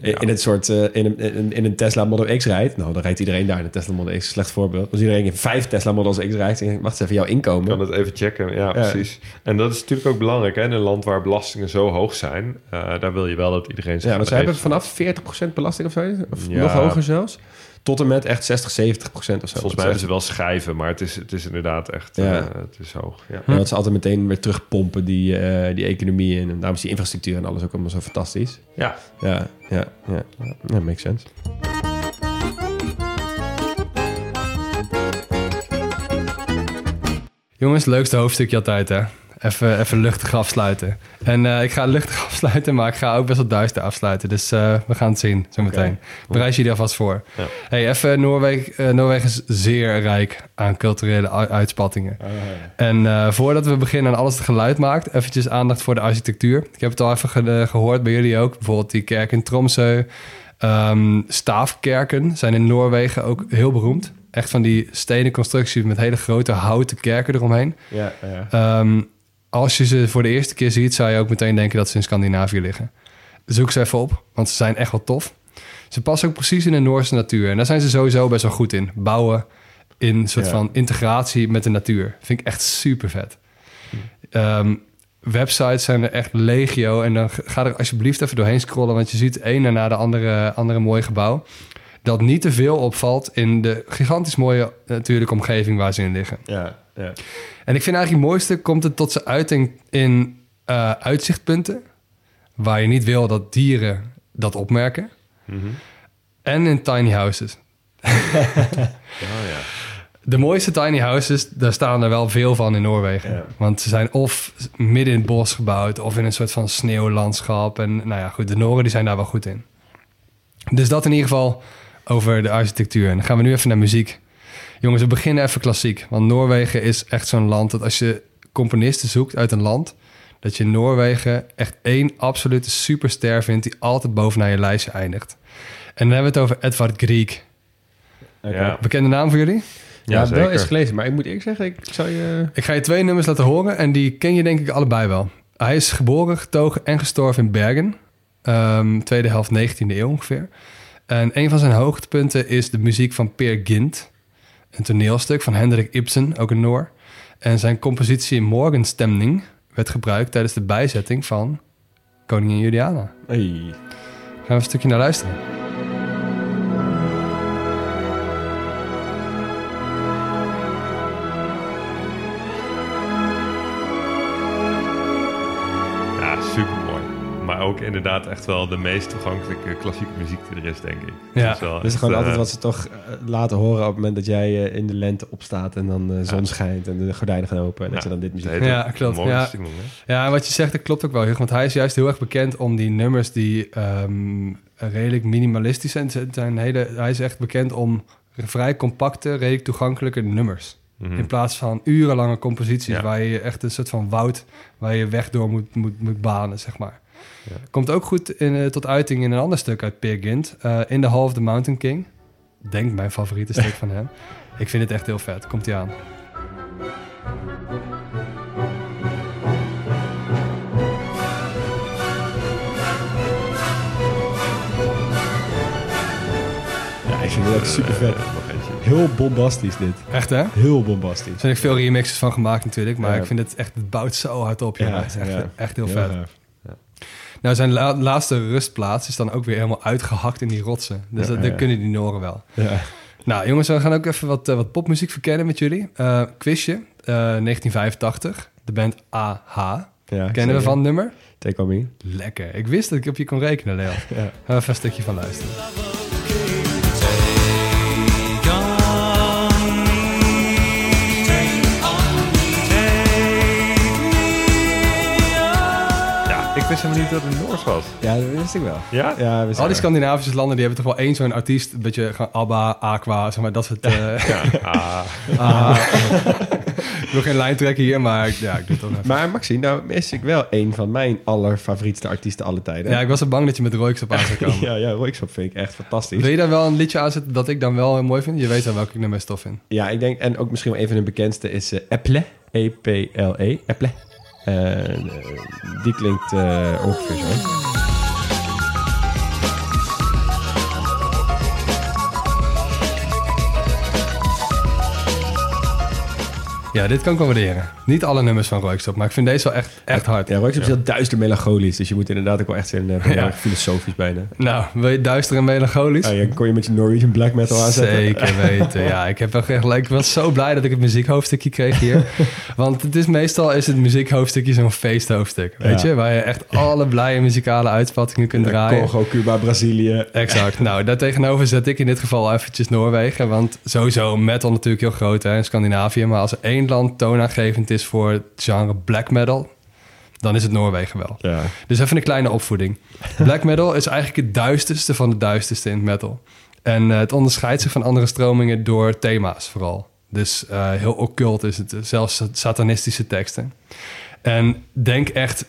E: Ja.
C: in het soort eh, in, een, in, in een Tesla Model X rijdt, nou dan rijdt iedereen daar in een Tesla Model X. Slecht voorbeeld. Als iedereen in vijf Tesla Models X rijdt, ik, wacht even jouw inkomen.
E: Ik kan het even checken, ja, precies. En dat is natuurlijk ook belangrijk. Hè? In een land waar belastingen zo hoog zijn, eh, daar wil je wel dat iedereen zich
C: Ja, want ze hebben vanaf 40% belasting of zo, of nog hoger zelfs, tot en met echt 60, 70% of zo.
E: Volgens mij hebben ze wel schijven, maar het is, het is inderdaad echt
C: Ja.
E: eh, het is hoog. Ja.
C: Ja, dat ze altijd meteen weer terugpompen die, eh, die economie in. En daarom is die infrastructuur en alles ook allemaal zo fantastisch.
E: ja,
C: Ja, ja, ja. Ja, makes sense.
D: Jongens, leukste hoofdstukje altijd, hè? Even, even luchtig afsluiten. En eh, ik ga luchtig [laughs] afsluiten, maar ik ga ook best wel duister afsluiten. Dus eh, we gaan het zien zo meteen. Bereid jullie alvast voor.
E: Ja.
D: Hey, even Noorwegen. eh, Noorwegen is zeer rijk aan culturele uitspattingen. En eh, voordat we beginnen aan alles het geluid maakt, eventjes aandacht voor de architectuur. Ik heb het al even ge- eh, gehoord bij jullie ook. Bijvoorbeeld die kerk in Tromsø. Ehm, staafkerken zijn in Noorwegen ook heel beroemd. Echt van die stenen constructies met hele grote houten kerken eromheen.
C: Ja, ja.
D: Ehm, als je ze voor de eerste keer ziet, zou je ook meteen denken dat ze in Scandinavië liggen. Zoek ze even op, want ze zijn echt wel tof. Ze passen ook precies in de Noorse natuur. En daar zijn ze sowieso best wel goed in. Bouwen in een soort
C: Ja.
D: van integratie met de natuur. Vind ik echt super vet. Ehm, websites zijn er echt legio. En dan ga er alsjeblieft even doorheen scrollen. Want je ziet het ene na de andere, andere mooie gebouw. Dat niet te veel opvalt in de gigantisch mooie natuurlijke omgeving waar ze in liggen.
C: ja, ja.
D: En ik vind eigenlijk het mooiste komt het tot zijn uiting in eh, uitzichtpunten. Waar je niet wil dat dieren dat opmerken.
E: Mhm.
D: En in tiny houses. [laughs]
E: Oh, ja.
D: De mooiste tiny houses, daar staan er wel veel van in Noorwegen.
C: Ja.
D: Want ze zijn of midden in het bos gebouwd... of in een soort van sneeuwlandschap. En nou ja, goed, de Noren die zijn daar wel goed in. Dus dat in ieder geval over de architectuur. En dan gaan we nu even naar muziek. Jongens, we beginnen even klassiek. Want Noorwegen is echt zo'n land dat als je componisten zoekt uit een land... dat je in Noorwegen echt één absolute superster vindt... die altijd bovenaan je lijstje eindigt. En dan hebben we het over Edvard Grieg.
E: Ja.
D: Bekende naam voor jullie?
C: Ja, wel eens gelezen, maar ik moet eerlijk zeggen, ik zou je...
D: Ik ga je twee nummers laten horen en die ken je denk ik allebei wel. Hij is geboren, getogen en gestorven in Bergen. Ehm, tweede helft 19e eeuw ongeveer. En een van zijn hoogtepunten is de muziek van Peer Gynt. Een toneelstuk van Hendrik Ibsen, ook een Noor. En zijn compositie Morgenstemning werd gebruikt tijdens de bijzetting van Koningin Juliana.
C: Hey.
D: Gaan we een stukje naar luisteren.
E: Ook inderdaad echt wel de meest toegankelijke klassieke muziek die er is, denk ik.
D: Ja,
E: Dat is wel echt,
C: gewoon
E: eh,
C: altijd wat ze toch eh, laten horen op het moment dat jij eh, in de lente opstaat en dan de zon
E: Ja.
C: schijnt en de gordijnen gaan open en dat je dan dit muziek...
E: heet
D: Ja, klopt, ja. Ja, en wat je zegt, dat klopt ook wel, Hugo. Want hij is juist heel erg bekend om die nummers die ehm, redelijk minimalistisch zijn. Zijn hele, hij is echt bekend om vrij compacte, redelijk toegankelijke nummers.
E: Mhm.
D: In plaats van urenlange composities
E: Ja.
D: waar je echt een soort van woud... waar je weg door moet, moet, moet banen, zeg maar.
E: Ja.
D: Komt ook goed in, eh, tot uiting in een ander stuk uit Peer Gynt. eh, in the Hall of the Mountain King. Denk mijn favoriete stuk van hem. [laughs] Ik vind het echt heel vet. Komt hij aan.
C: Ja, ik vind het ook super vet.
E: Eh.
C: Heel bombastisch dit.
D: Echt, hè?
C: Heel bombastisch.
D: Er zijn ook veel remixes van gemaakt natuurlijk. Maar
C: Ja.
D: ik vind het echt, het bouwt zo hard op. Ja,
C: Ja,
D: het is echt, echt heel,
C: Heel
D: vet.
C: gaaf.
D: Nou, zijn la- laatste rustplaats is dan ook weer helemaal uitgehakt in die rotsen. Dus
C: Ja,
D: dat, kunnen die Noren wel.
C: Ja.
D: Nou, jongens, we gaan ook even wat, eh, wat popmuziek verkennen met jullie. Eh quizje, eh, 1985. De band AH.
C: Ja,
D: Kennen we van het nummer?
C: Take On Me.
D: Lekker. Ik wist dat ik op je kon rekenen, Leo.
C: Ja.
D: Gaan we even een stukje van luisteren.
E: Ik wist helemaal niet dat het Noors was.
C: ja, dat wist ik wel.
E: Ja?
C: Ja, wist
D: Al die
C: ik
D: Scandinavische landen die hebben toch wel één zo'n artiest. Een beetje gewoon ABBA, Aqua, zeg maar, dat soort... eh,
E: Ja. [laughs] Ah,
D: AH. wil geen lijn trekken hier, maar ik- ja, ik doe het toch even.
C: Maar Maxi, nou mis ik wel een van mijn allerfavorietste artiesten alle tijden.
D: Ja, ik was er bang dat je met Royks op aan zou komen. [laughs]
C: ja, ja Royksop vind ik echt fantastisch.
D: Wil je daar wel een liedje aanzetten dat ik dan wel heel mooi vind? Je weet wel welke ik nou best tof vind.
C: Ja, ik denk, en ook misschien wel een van hun bekendste is eh Apple. E-P-L-E. Apple. En, eh, die klinkt eh, ongeveer zo.
D: Ja, dit kan ik wel waarderen. Niet alle nummers van Roykstop, maar ik vind deze wel echt, echt hard.
C: Ja, Royksop is heel duister melancholisch. Dus je moet inderdaad ook wel echt zijn uh,
D: Ja.
C: filosofisch bijna.
D: Nou, wil je duister en melancholisch?
C: Ah, ja, kon je met je Norwegian black metal aanzetten?
D: Zeker [laughs] weten. Ja, ik, heb echt, ik was zo blij dat ik het muziekhoofdstukje kreeg hier. [laughs] Want het is meestal is het muziekhoofdstukje zo'n feesthoofdstuk. Weet
C: Ja.
D: je? Waar je echt alle blije muzikale uitspattingen kunt draaien.
C: Congo, Cuba, Brazilië.
D: Exact. Nou, daartegenover zet ik in dit geval eventjes Noorwegen. Want sowieso metal natuurlijk heel groot hè, in Scandinavië. Maar als er één land toonaangevend is voor het genre black metal... dan is het Noorwegen wel.
C: Ja.
D: Dus even een kleine opvoeding. Black metal is eigenlijk het duisterste van de duisterste in het metal. En eh, het onderscheidt zich van andere stromingen door thema's vooral. Dus eh, heel occult is het, zelfs satanistische teksten. En denk echt,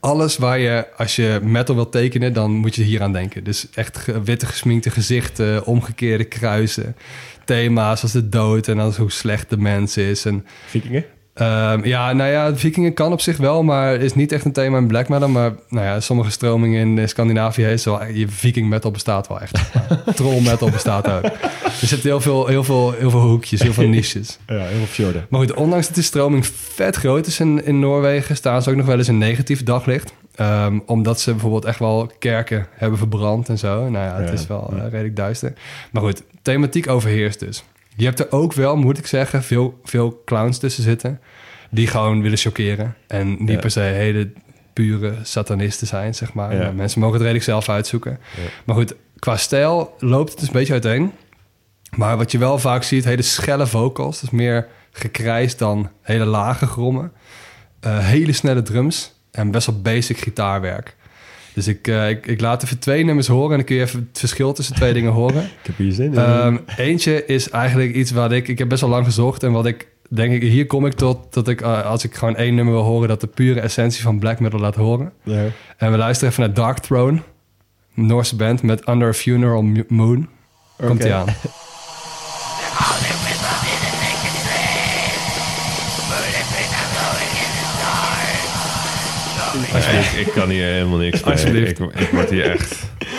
D: alles waar je, als je metal wilt tekenen, dan moet je hier aan denken. Dus echt witte gesminkte gezichten, omgekeerde kruisen, thema's als de dood en als hoe slecht de mens is. En
C: Vikingen?
D: Ehm, ja, nou ja, vikingen kan op zich wel, maar is niet echt een thema in black metal. Maar nou ja, sommige stromingen in Scandinavië is wel... Je viking metal bestaat wel echt. [laughs] Troll metal bestaat ook. Er zitten heel veel, heel veel, heel veel hoekjes, heel veel niches. [laughs]
C: Ja, heel veel fjorden.
D: Maar goed, ondanks dat de stroming vet groot is in, in Noorwegen... staan ze ook nog wel eens in negatief daglicht. Ehm, omdat ze bijvoorbeeld echt wel kerken hebben verbrand en zo. Nou ja, het
C: Ja.
D: is wel eh, redelijk duister. Maar goed, thematiek overheerst dus. Je hebt er ook wel, moet ik zeggen, veel, veel clowns tussen zitten... die gewoon willen chockeren. En niet
C: Ja.
D: per se hele pure satanisten zijn, zeg maar.
C: Ja.
D: Mensen mogen het redelijk zelf uitzoeken. Maar goed, qua stijl loopt het dus een beetje uiteen. Maar wat je wel vaak ziet, hele schelle vocals. Dus meer gekrijs dan hele lage grommen. Eh, hele snelle drums en best wel basic gitaarwerk. Dus ik, eh, ik, ik laat even twee nummers horen... en dan kun je even het verschil tussen twee dingen horen. [laughs]
C: Ik heb hier zin in.
D: Ehm, eentje is eigenlijk iets wat ik... Ik heb best wel lang gezocht en wat ik denk ik... Hier kom ik tot dat ik, eh, als ik gewoon één nummer wil horen... dat de pure essentie van black metal laat horen.
C: ja.
D: En we luisteren even naar Dark Throne. Noorse band met Under a Funeral Moon. Komt
C: Oké.
D: aan. [laughs]
E: Ja, ik, ik kan hier helemaal niks mee.
D: Alsjeblieft.
E: Ik, ik word hier echt...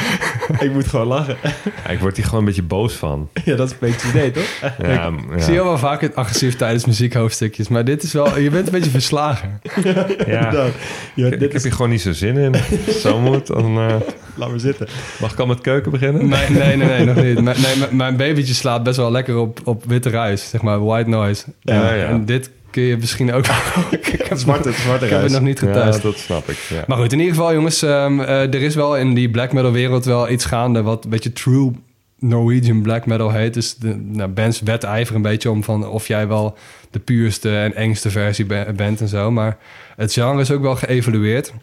E: [laughs]
C: ik moet gewoon lachen.
E: ja, ik word hier gewoon een beetje boos van.
C: ja, dat is een beetje het idee, toch?
E: Ja, ja.
D: Ik zie jou wel vaak het agressief tijdens muziekhoofdstukjes. Maar dit is wel... Je bent een beetje verslagen. [laughs]
E: Ja.
C: Nou, ja,
E: Ik,
C: dit
E: ik heb hier gewoon niet zo zin in. [laughs] Zo moet, dan... eh,
C: Laat maar zitten.
E: mag ik al met keuken beginnen?
D: Nee, nee, nee, nee nog niet. Mijn- Nee, mijn- mijn babytje slaat best wel lekker op, op witte ruis. Zeg maar white noise.
E: Ja, ja.
D: En dit kun je misschien ook... [laughs] ik heb,
C: Zwarte, zwarte
D: ik heb het nog niet
E: Ja,
D: getest.
E: dat snap ik. Ja.
D: Maar goed, in ieder geval, jongens, ehm, eh, er is wel in die black metal wereld wel iets gaande wat een beetje true Norwegian black metal heet. Dus de nou, bands wedijveren een beetje om van of jij wel de puurste en engste versie be- bent en zo. Maar het genre is ook wel geëvalueerd.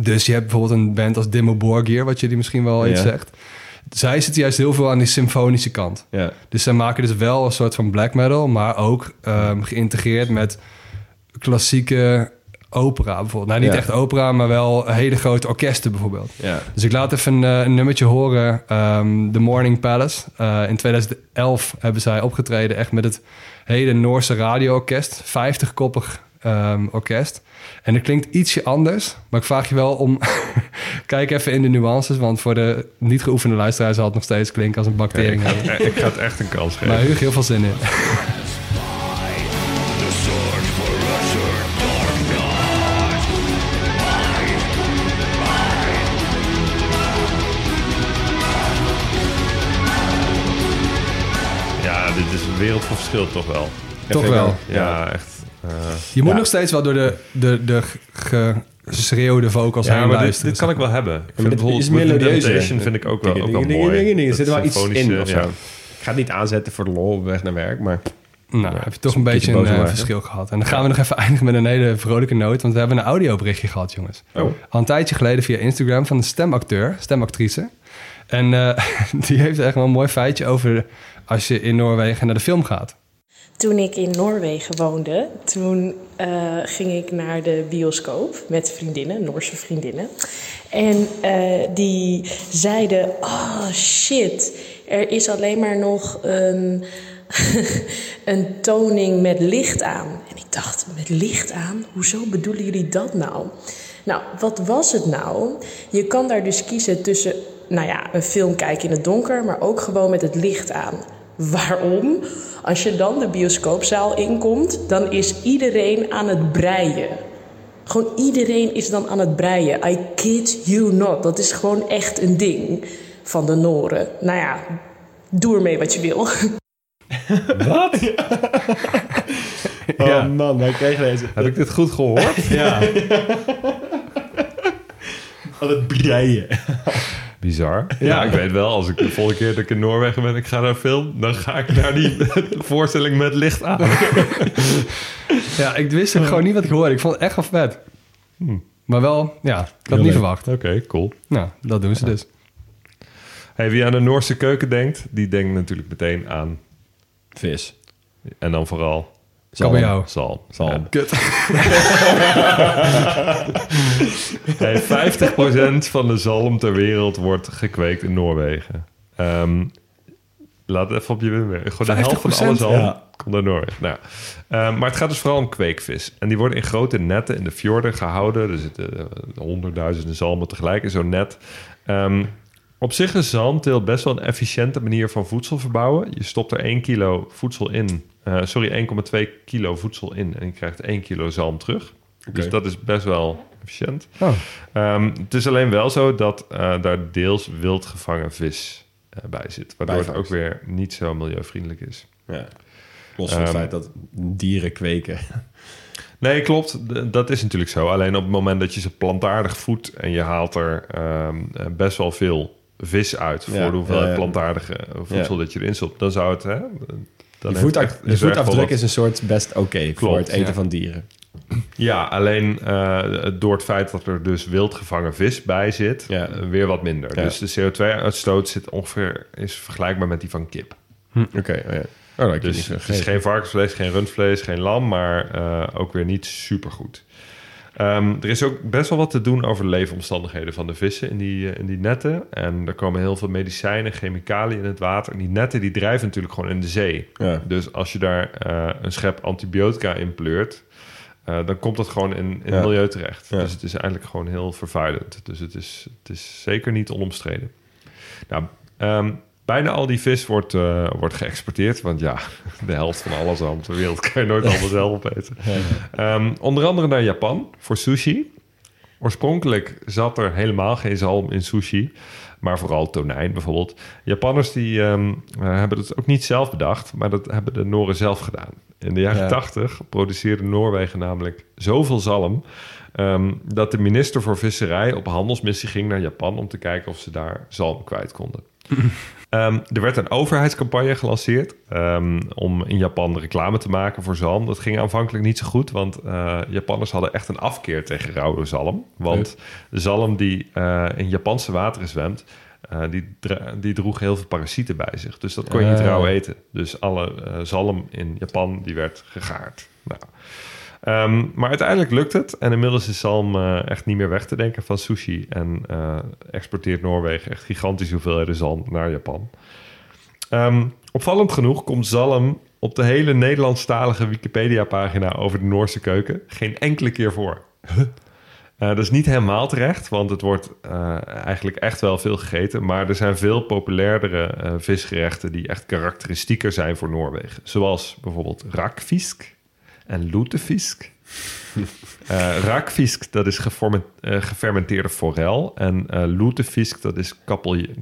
D: Dus je hebt bijvoorbeeld een band als Dimmu Borgir, wat jullie misschien wel iets
C: Ja.
D: zegt. Zij zitten juist heel veel aan die symfonische kant.
C: Ja.
D: Dus zij maken dus wel een soort van black metal, maar ook ehm, geïntegreerd met klassieke opera bijvoorbeeld. Nou, niet
C: Ja.
D: echt opera, maar wel hele grote orkesten bijvoorbeeld.
C: Ja.
D: Dus ik laat even een, eh, een nummertje horen. ehm, The Morning Palace. Eh, in 2011 hebben zij opgetreden echt met het hele Noorse radioorkest. 50-koppig ehm, orkest. En het klinkt ietsje anders. Maar ik vraag je wel om... [laughs] Kijk even in de nuances. Want voor de niet geoefende luisteraar zal het nog steeds klinken als een bacterie.
E: Ik, ik ga het echt een kans geven.
D: Maar Hugo, heel veel zin in.
E: Ja, dit is een wereld van verschil toch wel.
D: Toch wel.
E: Ja, echt. eh,
D: Je moet
C: Ja.
D: nog steeds wel door de, de, de geschreeuwde vocals
E: ja,
D: heen
E: maar
D: luisteren.
E: dit kan ik wel hebben. Ik vind
C: dit is melodieuzer.
E: Meditation vind ik ook wel, ook wel
C: Dingen,
E: mooi.
C: Er
E: Dat
C: zit wel iets in
E: symfonische,
C: of zo.
E: ja.
C: Ik ga het niet aanzetten voor de lol op weg naar werk, maar...
D: Nou, heb je toch een beetje een eh, verschil gehad. En dan gaan we nog even [laughs] eindigen met een hele vrolijke noot. Want we hebben een audioberichtje gehad, jongens.
C: Oh.
D: Al een tijdje geleden via Instagram van een stemacteur, stemactrice. En eh, [laughs] die heeft echt wel een mooi feitje over als je in Noorwegen naar de film gaat.
F: Toen ik in Noorwegen woonde, toen eh, ging ik naar de bioscoop met vriendinnen, Noorse vriendinnen. En eh, die zeiden, oh shit, er is alleen maar nog een, [laughs] een toning met licht aan. En ik dacht, met licht aan? Hoezo bedoelen jullie dat nou? Nou, wat was het nou? Je kan daar dus kiezen tussen, nou ja, een film kijken in het donker, maar ook gewoon met het licht aan. Waarom? Als je dan de bioscoopzaal inkomt, dan is iedereen aan het breien. Gewoon iedereen is dan aan het breien. I kid you not. Dat is gewoon echt een ding van de Noren. Nou ja, doe ermee wat je wil.
E: Wat? [laughs]
C: Oh man, wij kregen deze.
E: Heb ik dit goed gehoord?
C: Ja. Aan het breien.
E: Bizar. Ja, ik weet wel, als ik de volgende keer dat ik in Noorwegen ben, ik ga naar film, dan ga ik naar die [laughs] voorstelling met licht aan.
D: Ja, ik wist ook gewoon niet wat ik hoorde. Ik vond het echt wel vet. Maar wel, ja, ik had niet
C: leuk.
D: verwacht.
E: Oké, cool.
D: Nou, dat doen ze dus.
E: Hey, wie aan de Noorse keuken denkt, die denkt natuurlijk meteen aan,
C: Vis.
E: en dan vooral
D: Kabeljauw.
E: zalm.
C: Zalm.
E: Ja.
D: Kut. [laughs]
E: Hey, 50% van de zalm ter wereld wordt gekweekt in Noorwegen. Ehm, laat het even op je wimmer. Gewoon de helft van alle
D: 50%?
E: zalm
C: Ja.
E: komt uit Noorwegen. Nou, ja. Ehm, maar het gaat dus vooral om kweekvis. En die worden in grote netten in de fjorden gehouden. Er zitten honderdduizenden zalmen tegelijk in zo'n net. Ehm, op zich is zalmteel best wel een efficiënte manier van voedsel verbouwen. Je stopt er 1 kilo voedsel in. Eh, sorry, 1,2 kilo voedsel in. En je krijgt 1 kilo zalm terug. Dus dat is best wel efficiënt.
D: Oh.
E: Ehm, het is alleen wel zo dat eh, daar deels wild gevangen vis eh, bij zit. Waardoor het ook weer niet zo milieuvriendelijk is.
C: Ja. Los van het
E: Ehm,
C: feit dat dieren kweken. [laughs]
E: Nee, klopt. Dat is natuurlijk zo. Alleen op het moment dat je ze plantaardig voedt... en je haalt er ehm, eh, best wel veel vis uit... voor
C: Ja,
E: de hoeveelheid
C: ja, ja.
E: plantaardige voedsel dat je erin stopt... dan zou het... Hè, dan
C: Je,
E: echt- is
C: voetafdruk
E: wat-
C: is een soort best oké voor het eten
E: ja.
C: van dieren.
E: Ja, alleen eh, door het feit dat er dus wild gevangen vis bij zit...
C: Ja.
E: eh, weer wat minder.
C: Ja.
E: Dus de CO2-uitstoot zit ongeveer... is vergelijkbaar met die van kip.
C: Oké, oh ja. Oh,
E: Dus het is geen varkensvlees, geen rundvlees, geen lam, maar eh, ook weer niet supergoed. Ehm er is ook best wel wat te doen over de leefomstandigheden van de vissen in die, eh, in die netten. En er komen heel veel medicijnen, chemicaliën in het water. En die netten die drijven natuurlijk gewoon in de zee.
C: Ja.
E: Dus als je daar eh, een schep antibiotica in pleurt, eh, dan komt dat gewoon in, in
C: Ja.
E: het milieu terecht.
C: Ja.
E: Dus het is eigenlijk gewoon heel vervuilend. Dus het is, het is zeker niet onomstreden. Nou, ehm, bijna al die vis wordt, eh, wordt geëxporteerd. Want ja, [laughs] de helft van alle zalm ter wereld kan je nooit [laughs] allemaal zelf opeten. Ehm, onder andere naar Japan voor sushi. Oorspronkelijk zat er helemaal geen zalm in sushi. Maar vooral tonijn bijvoorbeeld. Japanners die ehm, eh, hebben het ook niet zelf bedacht. Maar dat hebben de Noren zelf gedaan. In de jaren
C: Ja.
E: 80 produceerde Noorwegen namelijk zoveel zalm... ehm, dat de minister voor Visserij op handelsmissie ging naar Japan... om te kijken of ze daar zalm kwijt konden. [laughs] Ehm, er werd een overheidscampagne gelanceerd ehm, om in Japan reclame te maken voor zalm. Dat ging aanvankelijk niet zo goed, want eh, Japanners hadden echt een afkeer tegen rauwe zalm. Want zalm die eh, in Japanse wateren zwemt, eh, die, die droeg heel veel parasieten bij zich. Dus dat kon je niet
C: Ah.
E: rauw eten. Dus alle zalm in Japan die werd gegaard. Nou, Ehm, maar uiteindelijk lukt het. En inmiddels is zalm eh, echt niet meer weg te denken van sushi. En eh, exporteert Noorwegen echt gigantische hoeveelheden zalm naar Japan. Ehm, opvallend genoeg komt zalm op de hele Nederlandstalige Wikipedia-pagina over de Noorse keuken geen enkele keer voor. Eh, dat is niet helemaal terecht, want het wordt eigenlijk echt wel veel gegeten. Maar er zijn veel populairdere visgerechten die echt karakteristieker zijn voor Noorwegen. Zoals bijvoorbeeld rakfisk en lutefisk. [laughs] Eh rakfisk, dat is geformen- eh, gefermenteerde forel. En eh lutefisk, dat is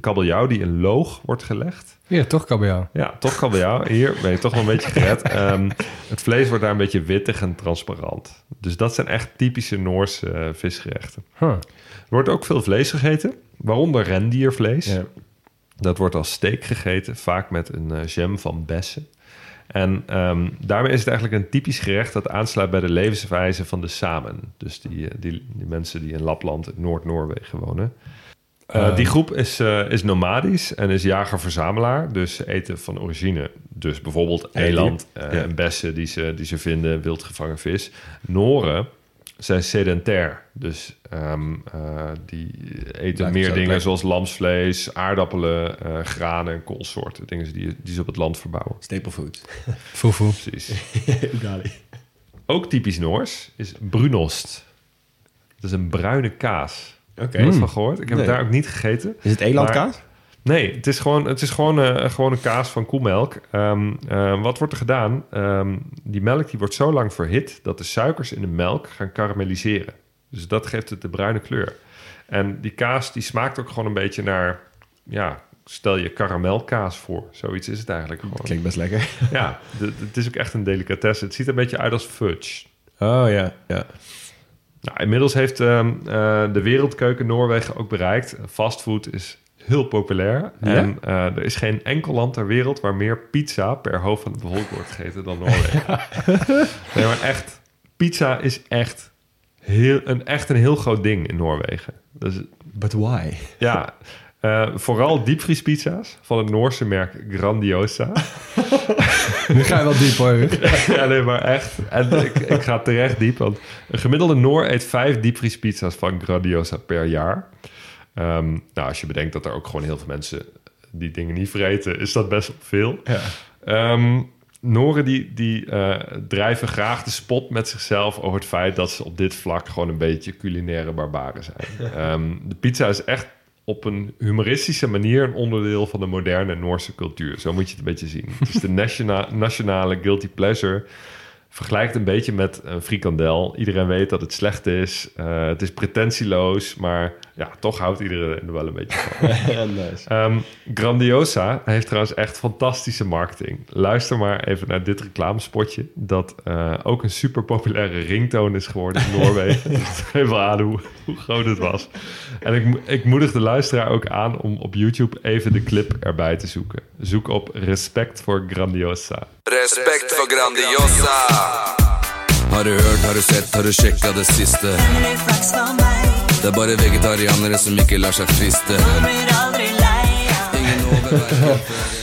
E: kabeljauw die in loog wordt gelegd.
D: Ja, toch kabeljauw.
E: Ja, toch kabeljauw. Hier ben je toch wel een beetje gered. Ehm, het vlees wordt daar een beetje wittig en transparant. Dus dat zijn echt typische Noorse visgerechten.
D: Huh.
E: Er wordt ook veel vlees gegeten, waaronder rendiervlees.
C: Ja.
E: Dat wordt als steak gegeten, vaak met een jam van bessen. En ehm, daarmee is het eigenlijk een typisch gerecht dat aansluit bij de levenswijze van de Samen. Dus die, eh, die, die mensen die in Lapland, Noord-Noorwegen wonen. Eh,
D: Ehm,
E: die groep is, eh, is nomadisch en is jager-verzamelaar. Dus ze eten van origine. Dus bijvoorbeeld eland eh,
C: Ja.
E: en bessen die ze, die ze vinden, wild gevangen vis. Noren zijn sedentair. Dus ehm, eh, die eten meer dingen
C: plek.
E: zoals lamsvlees, aardappelen, eh, granen en koolsoorten. Dingen die, die ze op het land verbouwen.
C: Staple food. [laughs]
E: Precies. [laughs] Ook typisch Noors is brunost. Dat is een bruine kaas.
C: Oké.
E: Heb je er van gehoord? Ik heb
C: Nee.
E: het daar ook niet gegeten.
C: Is het elandkaas?
E: Nee, het is gewoon, het is gewoon, eh, gewoon een kaas van koemelk. Ehm, eh, wat wordt er gedaan? Ehm, die melk die wordt zo lang verhit dat de suikers in de melk gaan karamelliseren. Dus dat geeft het de bruine kleur. En die kaas die smaakt ook gewoon een beetje naar, ja, stel je karamelkaas voor. Zoiets is het eigenlijk gewoon.
C: Klinkt best lekker. [laughs]
E: Ja, het is ook echt een delicatesse. Het ziet er een beetje uit als fudge.
C: Oh ja, ja.
E: Nou, inmiddels heeft ehm, eh, de wereldkeuken Noorwegen ook bereikt. Fastfood is heel populair. En eh, er is geen enkel land ter wereld waar meer pizza per hoofd van de bevolking wordt gegeten dan Noorwegen. [laughs] nee, maar echt, pizza is echt, heel, een, echt een heel groot ding in Noorwegen. Dus
C: But why?
E: ja, eh, vooral diepvriespizza's van het Noorse merk Grandiosa. [laughs]
D: Nu ga je wel diep hoor. [laughs]
E: ja, nee, maar echt. En ik, ik ga terecht diep, want een gemiddelde Noor eet vijf diepvriespizza's van Grandiosa per jaar. Ehm, nou, als je bedenkt dat er ook gewoon heel veel mensen die dingen niet vreten, is dat best wel veel.
C: Ja.
E: Ehm, Noren die, die eh, drijven graag de spot met zichzelf over het feit dat ze op dit vlak gewoon een beetje culinaire barbaren zijn. [laughs] Ehm, de pizza is echt op een humoristische manier een onderdeel van de moderne Noorse cultuur. Zo moet je het een beetje zien. Het is de [laughs] nationa- nationale guilty pleasure. Vergelijkt een beetje met een frikandel. Iedereen weet dat het slecht is. Eh, het is pretentieloos, maar ja, toch houdt iedereen er wel een beetje van. [laughs]
C: nice.
E: Ehm, Grandiosa heeft trouwens echt fantastische marketing. Luister maar even naar dit reclamespotje. Dat eh, ook een super populaire ringtone is geworden in Noorwegen. [laughs] Dat geeft wel aan hoe, hoe groot het was. En ik, ik moedig de luisteraar ook aan om op YouTube even de clip erbij te zoeken. Zoek op Respect voor Grandiosa.
G: Respekt for Grandiosa. Har du hørt, har du sett, har du sjekka det siste? Det er bare vegetarianere som ikke lar seg friste. [laughs]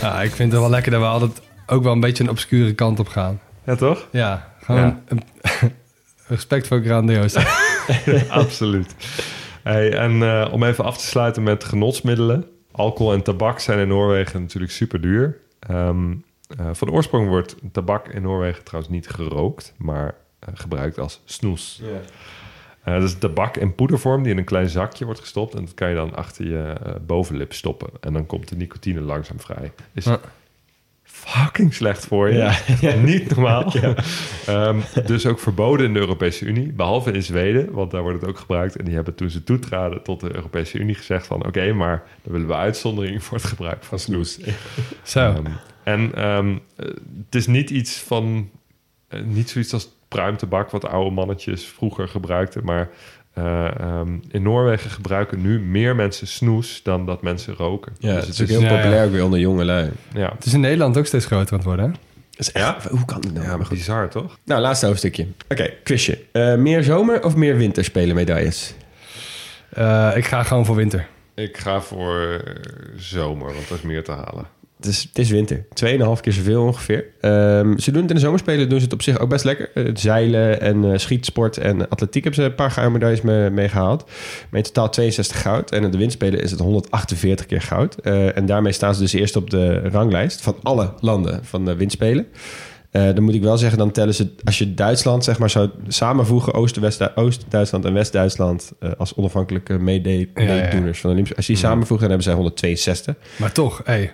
D: Ja, ik vind het wel lekker dat we altijd ook wel een beetje een obscure kant op gaan.
E: Ja, toch?
D: Ja, gewoon
E: Ja. [laughs]
D: respect voor grandioos. [laughs]
E: Absoluut. Hey, en eh, om even af te sluiten met genotsmiddelen. Alcohol en tabak zijn in Noorwegen natuurlijk super duur. Ehm, eh, van oorsprong wordt tabak in Noorwegen trouwens niet gerookt, maar eh, gebruikt als snoes. Eh, dat is tabak in poedervorm die in een klein zakje wordt gestopt. En dat kan je dan achter je eh, bovenlip stoppen. En dan komt de nicotine langzaam vrij. Is
D: Ja.
E: Fucking slecht voor je. [laughs] Niet normaal. [laughs] Ehm, dus ook verboden in de Europese Unie. Behalve in Zweden, want daar wordt het ook gebruikt. En die hebben toen ze toetraden tot de Europese Unie gezegd van... oké, maar dan willen we uitzondering voor het gebruik van snoes. [laughs]
D: Zo.
E: Ehm, en ehm, eh, het is niet iets van... eh, niet zoiets als pruimtabak, wat oude mannetjes vroeger gebruikten. Maar eh, ehm, in Noorwegen gebruiken nu meer mensen snoes dan dat mensen roken.
C: Ja,
E: Dus
C: het is ook heel
D: ja, ja.
C: populair ook weer onder jonge lui.
E: ja.
D: Het is in Nederland ook steeds groter aan het worden, hè?
C: Dat is echt, Hoe kan het nou?
E: ja,
C: maar goed.
E: bizar toch?
C: Nou, laatste hoofdstukje. Oké, quizje. Eh, meer zomer of meer winterspelen medailles?
D: Eh, ik ga gewoon voor winter.
E: Ik ga voor zomer, want er is meer te halen.
C: Het is, het is winter. Tweeënhalf keer zoveel ongeveer. Ehm, ze doen het in de zomerspelen, doen ze het op zich ook best lekker. Eh, zeilen en eh, schietsport en atletiek hebben ze een paar gouden medailles mee, mee gehaald. Maar in totaal 62 goud. En in de windspelen is het 148 keer goud. Eh, en daarmee staan ze dus eerst op de ranglijst van alle landen van de windspelen. Dan moet ik wel zeggen, dan tellen ze, als je Duitsland zeg maar zou samenvoegen, Oost-Duitsland en West-Duitsland als onafhankelijke meedoeners
D: Ja, ja.
C: van de Olympische. Als je die samenvoegt, dan hebben zij 162.
D: Maar toch, hé,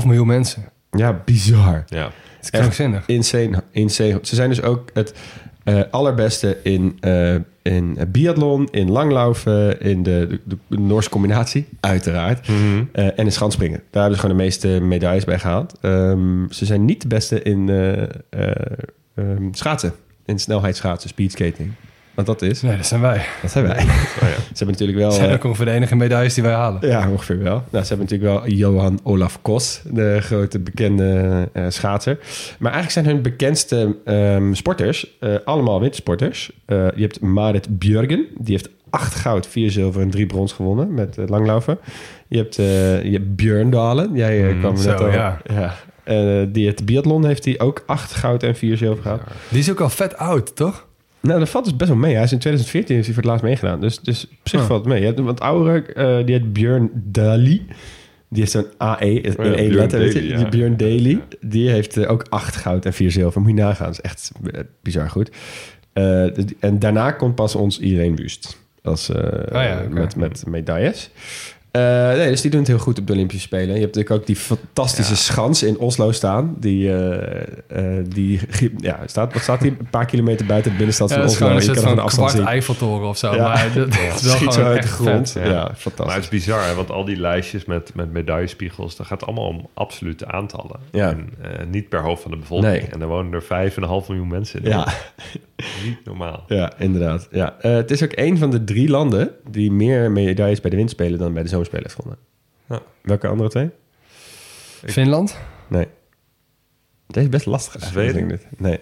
D: 5,5 miljoen mensen.
C: Ja, bizar.
E: Ja.
D: Het is krankzinnig.
C: Insane, insane. Ze zijn dus ook het eh, allerbeste in, eh in biathlon, in langlaufen, in de, de, de Noorse combinatie, uiteraard. Eh, en in schansspringen. Daar hebben ze gewoon de meeste medailles bij gehaald. Ehm, ze zijn niet de beste in eh, eh, ehm, schaatsen. In snelheidsschaatsen, speedskating. Want dat is,
D: Nee, dat zijn wij.
C: dat zijn wij. [laughs] Ze hebben natuurlijk wel...
D: Zijn
C: eh,
D: ook ongeveer de enige medailles die wij halen.
C: ja, ongeveer wel. Nou, ze hebben natuurlijk wel Johan Olaf Kos, de grote bekende eh, schaatser. Maar eigenlijk zijn hun bekendste ehm, sporters eh, allemaal wintersporters. Eh, je hebt Marit Björgen, die heeft acht goud, vier zilver en drie brons gewonnen met uh, langlaufen. Je hebt, je hebt Björn Dalen. Jij
E: Mm,
C: kwam
D: zo,
C: net al.
D: ja.
C: Die het biathlon heeft hij ook acht goud en vier zilver gehad.
D: Die is ook al vet oud, toch?
C: Nou, dat valt dus best wel mee. Hij is in 2014 heeft hij voor het laatst meegedaan. Dus, dus op zich
D: Oh.
C: valt het mee. Je hebt een wat oudere, eh, die heet Björn Dali. Die heeft zo'n AE in
E: ja,
C: één
E: Björn
C: letter.
E: ja.
C: Die Björn Daly. Die heeft ook acht goud en vier zilver. Moet je nagaan. Dat is echt eh, bizar goed. Eh, dus en daarna komt pas ons Irene Wust. Als, eh,
D: ja,
C: met, met medailles. Eh, nee, dus die doen het heel goed op de Olympische Spelen. Je hebt natuurlijk ook die fantastische schans in Oslo staan. Die, eh, eh, die ja, staat, wat staat die? Een paar kilometer buiten de binnenstad
D: Ja,
C: van Oslo.
D: gewoon een
C: Je
D: soort
C: kan
D: van
C: een afstand
D: kwart
C: zien.
D: Eiffeltoren of zo.
C: Ja.
D: Maar dat, [laughs] is wel
C: Schiet zo
D: gewoon
C: uit de
D: echt
C: grond.
D: vet.
C: Ja,
E: Maar het
C: fantastisch.
E: is bizar, hè? want al die lijstjes met, met medaillespiegels, dat gaat allemaal om absolute aantallen.
C: Ja.
E: En, eh, niet per hoofd van de bevolking.
C: Nee.
E: En er wonen er 5,5 miljoen mensen in.
C: Ja, [laughs]
E: Niet normaal.
C: ja, inderdaad. Ja. Eh, het is ook een van de drie landen die meer medailles bij de winterspelen dan bij de zomerspelen heeft gewonnen.
E: Ja.
C: Welke andere twee?
D: Finland?
C: Nee. Deze is best lastig
E: Zweden?
C: denk ik dit. Nee.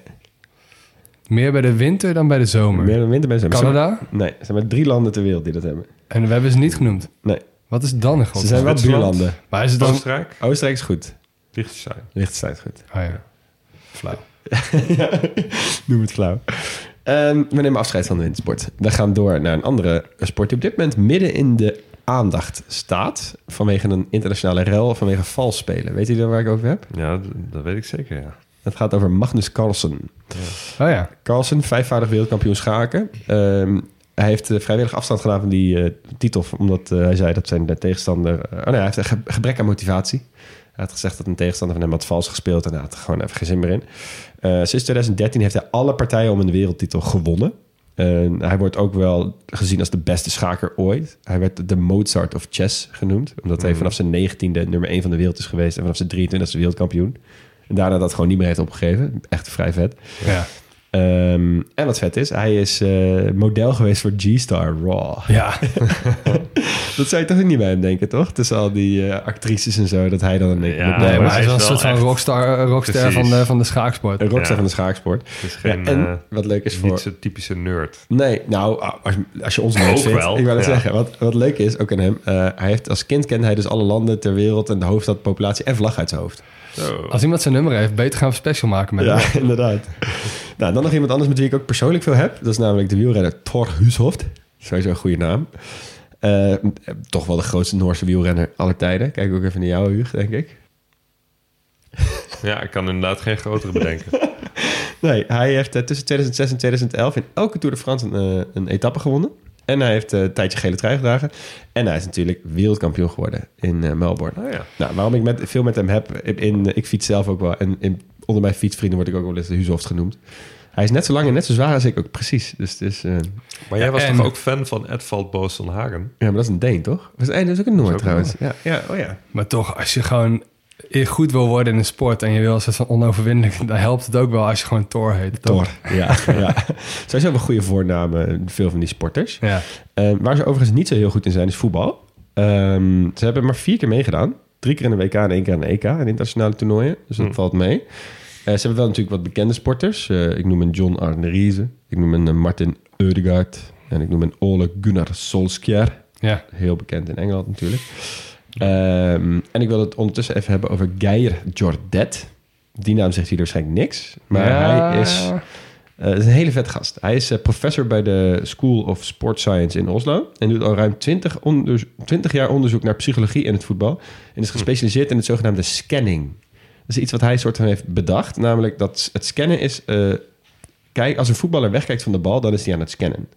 D: Meer bij de winter dan bij de zomer.
C: Meer dan winter bij de zomer.
D: Canada?
C: Nee, er zijn maar drie landen ter wereld die dat hebben.
D: En we hebben ze niet genoemd.
C: Nee,
D: Wat is dan een
C: ze zijn wel buurlanden.
D: Maar is het dan...
E: Oostenrijk,
C: Oostenrijk is goed.
E: Liechtenstein.
C: Liechtenstein is goed.
D: Oh ja. Flauw. [laughs]
C: Noem het flauw. Ehm, we nemen afscheid van de wintersport. We gaan door naar een andere sport die op dit moment midden in de aandacht staat. Vanwege een internationale rel, vanwege vals spelen. Weet jullie waar ik over heb?
E: Ja, dat weet ik zeker, ja.
C: Het gaat over Magnus Carlsen.
D: Oh ja.
C: Carlsen, vijfvoudig wereldkampioen schaken. Ehm, hij heeft eh, vrijwillig afstand gedaan van die eh, titel, omdat eh, hij zei dat zijn tegenstander... oh nee, hij heeft een ge- gebrek aan motivatie. Hij had gezegd dat een tegenstander van hem had vals gespeeld en hij had er gewoon even geen zin meer in. Eh, sinds 2013 heeft hij alle partijen om een wereldtitel gewonnen. En hij wordt ook wel gezien als de beste schaker ooit. Hij werd de Mozart of chess genoemd, omdat hij vanaf zijn 19e nummer 1 van de wereld is geweest en vanaf zijn 23e wereldkampioen. En daarna dat gewoon niet meer heeft opgegeven. Echt vrij vet.
D: Ja.
C: Ehm, en wat vet is, hij is eh, model geweest voor G-Star Raw.
D: Ja. [laughs]
C: Dat zou je toch niet bij hem denken, toch? Tussen al die eh, actrices en zo, dat hij dan een
E: Ja,
C: model
D: Nee, maar hij is wel een soort van rockstar, eh, rockster van de, van de schaaksport.
C: Een rockstar
E: Ja.
C: van de schaaksport.
E: Het is geen,
C: ja, en wat leuk is voor...
E: niet zo'n typische nerd.
C: Nee, nou, als, als je ons nerd vindt,
E: wel,
C: ik wil het
E: ja.
C: zeggen. Wat, wat leuk is, ook aan hem, eh, hij heeft als kind kende hij dus alle landen ter wereld en de hoofdstad, populatie en vlag uit zijn hoofd.
E: Zo.
D: Als iemand zijn nummer heeft, beter gaan we special maken met
C: Ja,
D: hem. [laughs]
C: inderdaad. Nou, dan nog iemand anders met wie ik ook persoonlijk veel heb. Dat is namelijk de wielrenner Thor Hushoft. Sowieso een goede naam. Eh, toch wel de grootste Noorse wielrenner aller tijden. Kijk ook even naar jou, Huug, denk ik.
E: Ja, ik kan inderdaad geen grotere bedenken. [laughs]
C: Nee, hij heeft eh, tussen 2006 en 2011 in elke Tour de France een, eh, een etappe gewonnen. En hij heeft een tijdje gele trui gedragen. En hij is natuurlijk wereldkampioen geworden in Melbourne.
E: Oh ja.
C: Nou, waarom ik met, veel met hem heb, in, in- ik fiets zelf ook wel. En in, onder mijn fietsvrienden word ik ook wel eens de Huzoft genoemd. Hij is net zo lang en net zo zwaar als ik ook, precies. Dus het is... eh,
E: Maar jij was
D: en-
E: toch ook fan van Edvald Boasson Hagen?
C: Ja, maar dat is een Deen, toch? Dat is, dat is ook een Noord
E: ook een
C: trouwens. Ja, ja, oh ja.
D: Maar toch, als je gewoon goed wil worden in een sport en je wil een soort van onoverwinnelijk, dan helpt het ook wel als je gewoon Thor heet. toch?
C: Thor. Ja, ja. Sowieso wel goede voornamen, veel van die sporters.
D: Ja.
C: Eh, waar ze overigens niet zo heel goed in zijn, is voetbal. Ehm, ze hebben maar vier keer meegedaan. Drie keer in de WK en één keer in de EK, in internationale toernooien. Dus dat
E: Hm.
C: valt mee. Eh, ze hebben wel natuurlijk wat bekende sporters. Eh, ik noem een John Arne Riese. Ik noem een eh, Martin Ødegaard. En ik noem een Ole Gunnar Solskjaer.
D: Ja.
C: Heel bekend in Engeland natuurlijk. Ehm, en ik wil het ondertussen even hebben over Geir Jordet. Die naam zegt hier waarschijnlijk niks. Maar
D: Ja.
C: hij is, eh, is een hele vet gast. Hij is eh, professor bij de School of Sport Science in Oslo. En doet al ruim 20, onderzo- 20 jaar onderzoek naar psychologie in het voetbal. En is gespecialiseerd in het zogenaamde scanning. Dat is iets wat hij soort van heeft bedacht. Namelijk dat het scannen is... eh, kijk, als een voetballer wegkijkt van de bal, dan is hij aan het scannen.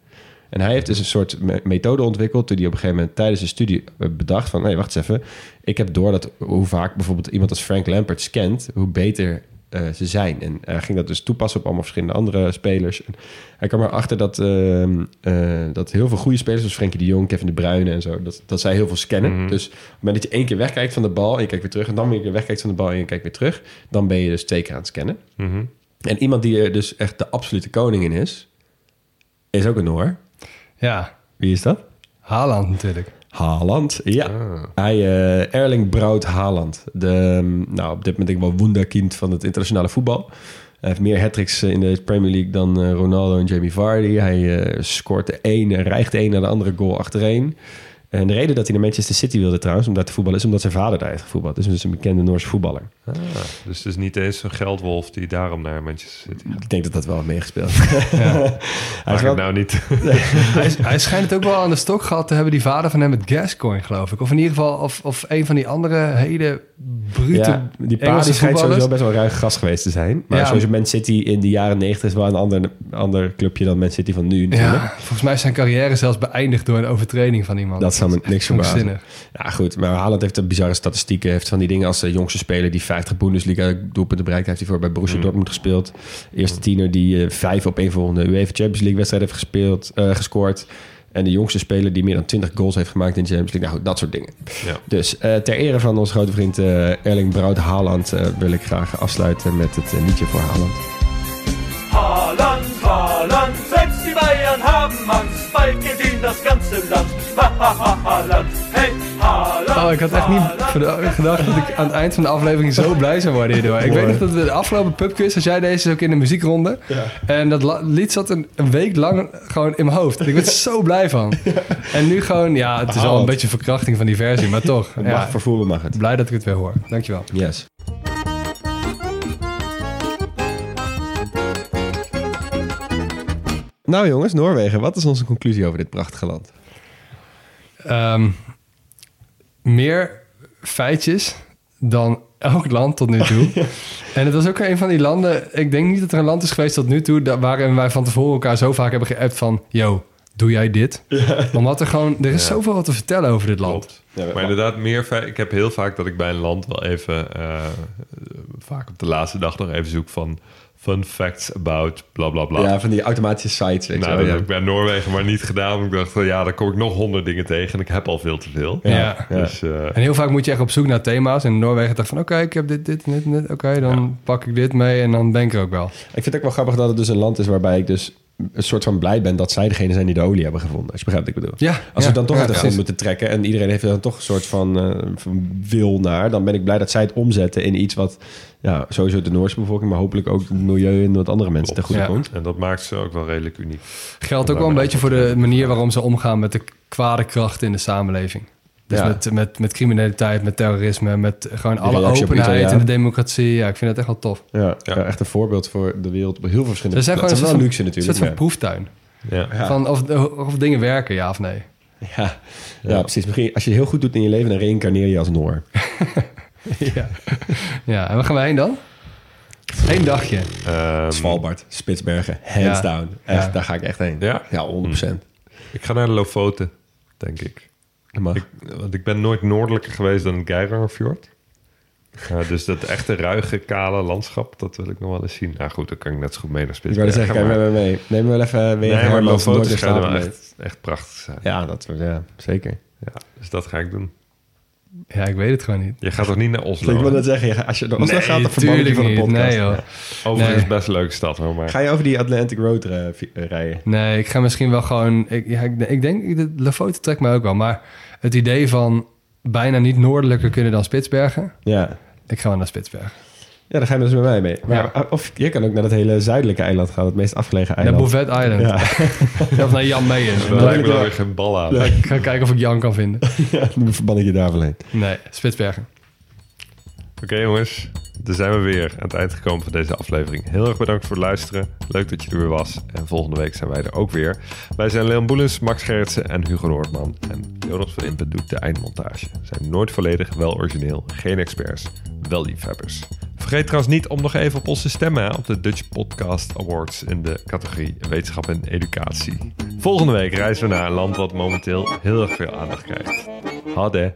C: En hij heeft dus een soort me- methode ontwikkeld... toen hij op een gegeven moment tijdens de studie bedacht van... nee, wacht eens even. Ik heb door dat hoe vaak bijvoorbeeld iemand als Frank Lampard scant... hoe beter eh, ze zijn. En hij ging dat dus toepassen op allemaal verschillende andere spelers. En hij kwam erachter dat, ehm, eh, dat heel veel goede spelers... zoals Frenkie de Jong, Kevin de Bruyne en zo... dat, dat zij heel veel scannen.
E: Mhm.
C: Dus op het moment dat je één keer wegkijkt van de bal... en je kijkt weer terug... en dan weer wegkijkt van de bal en je kijkt weer terug... dan ben je dus twee keer aan het scannen.
E: Mhm.
C: En iemand die er dus echt de absolute koning in is... is ook een Noor.
D: Ja.
C: Wie is dat?
D: Haaland natuurlijk.
C: Haaland, ja.
E: Ah.
C: Hij, eh, Erling Braut Haaland. De, ehm, nou, op dit moment denk ik wel wunderkind van het internationale voetbal. Hij heeft meer hat in de Premier League dan eh, Ronaldo en Jamie Vardy. Hij eh, scoort de ene, rijgt de een naar de andere goal achtereen. En de reden dat hij naar Manchester City wilde trouwens, om daar te voetballen, is omdat zijn vader daar heeft gevoetbald. Dus hij is een bekende Noorse voetballer.
E: Ah, dus het is niet eens een geldwolf die daarom naar Manchester City gaat.
C: Ik denk dat dat wel heeft meegespeeld. [laughs] hij is wel,
E: het nou niet.
D: hij, hij schijnt het ook wel aan de stok gehad te hebben, die vader van hem met Gascoigne, geloof ik. Of in ieder geval, of, of een van die andere hele brute
C: ja, die pa die schijnt sowieso best wel ruig gast geweest te zijn. Maar
D: Ja.
C: sowieso Man City in de jaren 90 is wel een ander, ander clubje dan Man City van nu natuurlijk.
D: Ja, volgens mij is zijn carrière zelfs beëindigd door een overtreding van iemand.
C: Dat zou me niks verbazen. Ja, goed. Maar Haaland heeft een bizarre statistieken. Heeft van die dingen als de jongste speler die 50 Bundesliga doelpunten bereikt. Heeft hij voor bij Borussia Dortmund gespeeld. Eerste tiener die eh, vijf op één volgende UEFA Champions League wedstrijd heeft gespeeld, eh, gescoord. En de jongste speler die meer dan 20 goals heeft gemaakt in de Champions League. Nou, dat soort dingen.
E: Ja.
C: Dus eh, ter ere van onze grote vriend eh, Erling Braut Haaland... eh, wil ik graag afsluiten met het eh, liedje voor Haaland.
H: Haaland, Haaland,
D: Oh, ik had echt niet gedacht dat ik aan het eind van de aflevering zo blij zou worden hierdoor. Ik weet nog dat we de afgelopen pubquiz, als jij deze ook in de muziekronde. En dat lied zat een, een week lang gewoon in mijn hoofd. Ik werd er zo blij van. En nu gewoon, ja, het is al een beetje verkrachting van die versie, maar toch.
C: Mag,
D: Ja,
C: vervoeren mag het.
D: blij dat ik het weer hoor. Dankjewel.
C: Yes. Nou jongens, Noorwegen. Wat is onze conclusie over dit prachtige land?
D: Ehm, meer feitjes dan elk land tot nu toe. [laughs] En het was ook een van die landen... Ik denk niet dat er een land is geweest tot nu toe... waarin wij van tevoren elkaar zo vaak hebben geappt van... Yo, doe jij dit? [laughs] Omdat er gewoon... Er is zoveel wat te vertellen over dit land.
E: Klopt.
C: Ja,
E: maar inderdaad, meer ik heb heel vaak dat ik bij een land wel even, eh, vaak op de laatste dag nog even zoek van fun facts about bla bla bla.
C: Ja, van die automatische sites. Weet
E: nou, dat
C: wel,
E: heb ik bij Noorwegen maar niet gedaan. want Ik dacht, van, ja, daar kom ik nog honderd dingen tegen en ik heb al veel te veel.
C: ja.
D: Ja.
C: Ja.
E: Dus eh,
D: En heel vaak moet je echt op zoek naar thema's. En in Noorwegen dacht van... Oké, ik heb dit, dit, dit, dit. Oké, dan pak ik dit mee en dan ben ik er ook wel.
C: Ik vind het ook wel grappig dat het dus een land is waarbij ik dus een soort van blij ben dat zij degene zijn die de olie hebben gevonden. Als je begrijpt wat ik bedoel.
D: Ja,
C: Als
D: ja,
C: we het dan toch
D: ja,
C: uit de grond moeten trekken en iedereen heeft er dan toch een soort van, eh, van wil naar, dan ben ik blij dat zij het omzetten in iets wat ja, sowieso de Noorse bevolking, maar hopelijk ook het milieu en wat andere mensen ten goede
D: Ja.
C: komt.
E: en dat maakt ze ook wel redelijk uniek.
D: Geldt ook wel een beetje voor de manier waarom ze omgaan met de kwade krachten in de samenleving. Dus
C: Ja.
D: met, met, met criminaliteit, met terrorisme, met gewoon alle openheid
C: Italiaan.
D: en de democratie. Ja, ik vind dat echt wel tof.
C: Ja,
E: Ja.
C: ja, echt een voorbeeld voor de wereld op heel verschillende plaatsen.
D: een
C: Het is wel luxe
D: een soort
C: natuurlijk.
D: van
C: maar-
E: Ja.
D: proeftuin.
C: Ja.
D: Van of, of dingen werken, ja of nee.
C: Ja. Ja, precies. Misschien als je het heel goed doet in je leven, dan reïncarneer je als Noor. [laughs]
D: ja. ja, en waar gaan we heen dan? Eén dagje.
E: Ehm,
C: Svalbard, Spitsbergen, hands
D: Ja.
C: down. Echt,
D: Ja.
C: daar ga ik echt heen.
E: Ja?
C: Ja, 100%.
E: ik ga naar de Lofoten, denk ik.
C: Dat mag.
E: ik. Want ik ben nooit noordelijker geweest dan het Geirangerfjord. Ja, dus dat echte ruige, kale landschap, dat wil ik nog wel eens zien. Nou goed, dan kan ik net zo goed mee naar
C: Ik
E: Spitsbergen.
C: net zeggen, kijk
E: maar-
C: maar mee. Neem me wel even weer
E: Nee, maar wel
C: mee.
E: echt, echt prachtig zijn.
C: Ja, dat, ja, zeker.
E: Ja, dus dat ga ik doen.
D: Ja, ik weet het gewoon niet.
E: Je gaat toch niet naar Oslo?
C: ik wil net zeggen, als je naar Oslo
D: nee,
C: gaat, dan verbannen je van de podcast.
D: Nee, joh.
E: Overigens
D: Nee.
E: best een leuke stad hoor, maar...
C: Ga je over die Atlantic Road eh, eh, rijden?
D: Nee, ik ga misschien wel gewoon... Ik, ja, ik, ik denk, de Lofoten trekt mij ook wel. Maar het idee van bijna niet noordelijker kunnen dan Spitsbergen...
C: Ja.
D: Ik ga wel naar Spitsbergen.
C: Ja, dan ga je dus met mij mee. Maar,
D: Ja.
C: Of je kan ook naar het hele zuidelijke eiland gaan, het meest afgelegen
D: Naar
C: eiland.
D: Bouvet Island.
C: Ja, [laughs]
D: Of naar Jan Meijers.
E: Dat
C: Dan
E: lijkt
C: wil
E: me weer geen bal aan.
D: Ik ga kijken of ik Jan kan vinden. [laughs]
C: ja, dan verban ik je daar wel heen.
D: Nee, Spitsbergen.
E: Oké jongens, daar zijn we weer aan het eind gekomen van deze aflevering. Heel erg bedankt voor het luisteren. Leuk dat je er weer was. En volgende week zijn wij er ook weer. Wij zijn Leon Boelens, Max Gerritsen en Hugo Noordman. En Jonas van Impen doet de eindmontage. Zijn nooit volledig, wel origineel, geen experts, wel liefhebbers. Vergeet trouwens niet om nog even op ons te stemmen op de Dutch Podcast Awards in de categorie Wetenschap en Educatie. Volgende week reizen we naar een land wat momenteel heel erg veel aandacht krijgt. Hadde.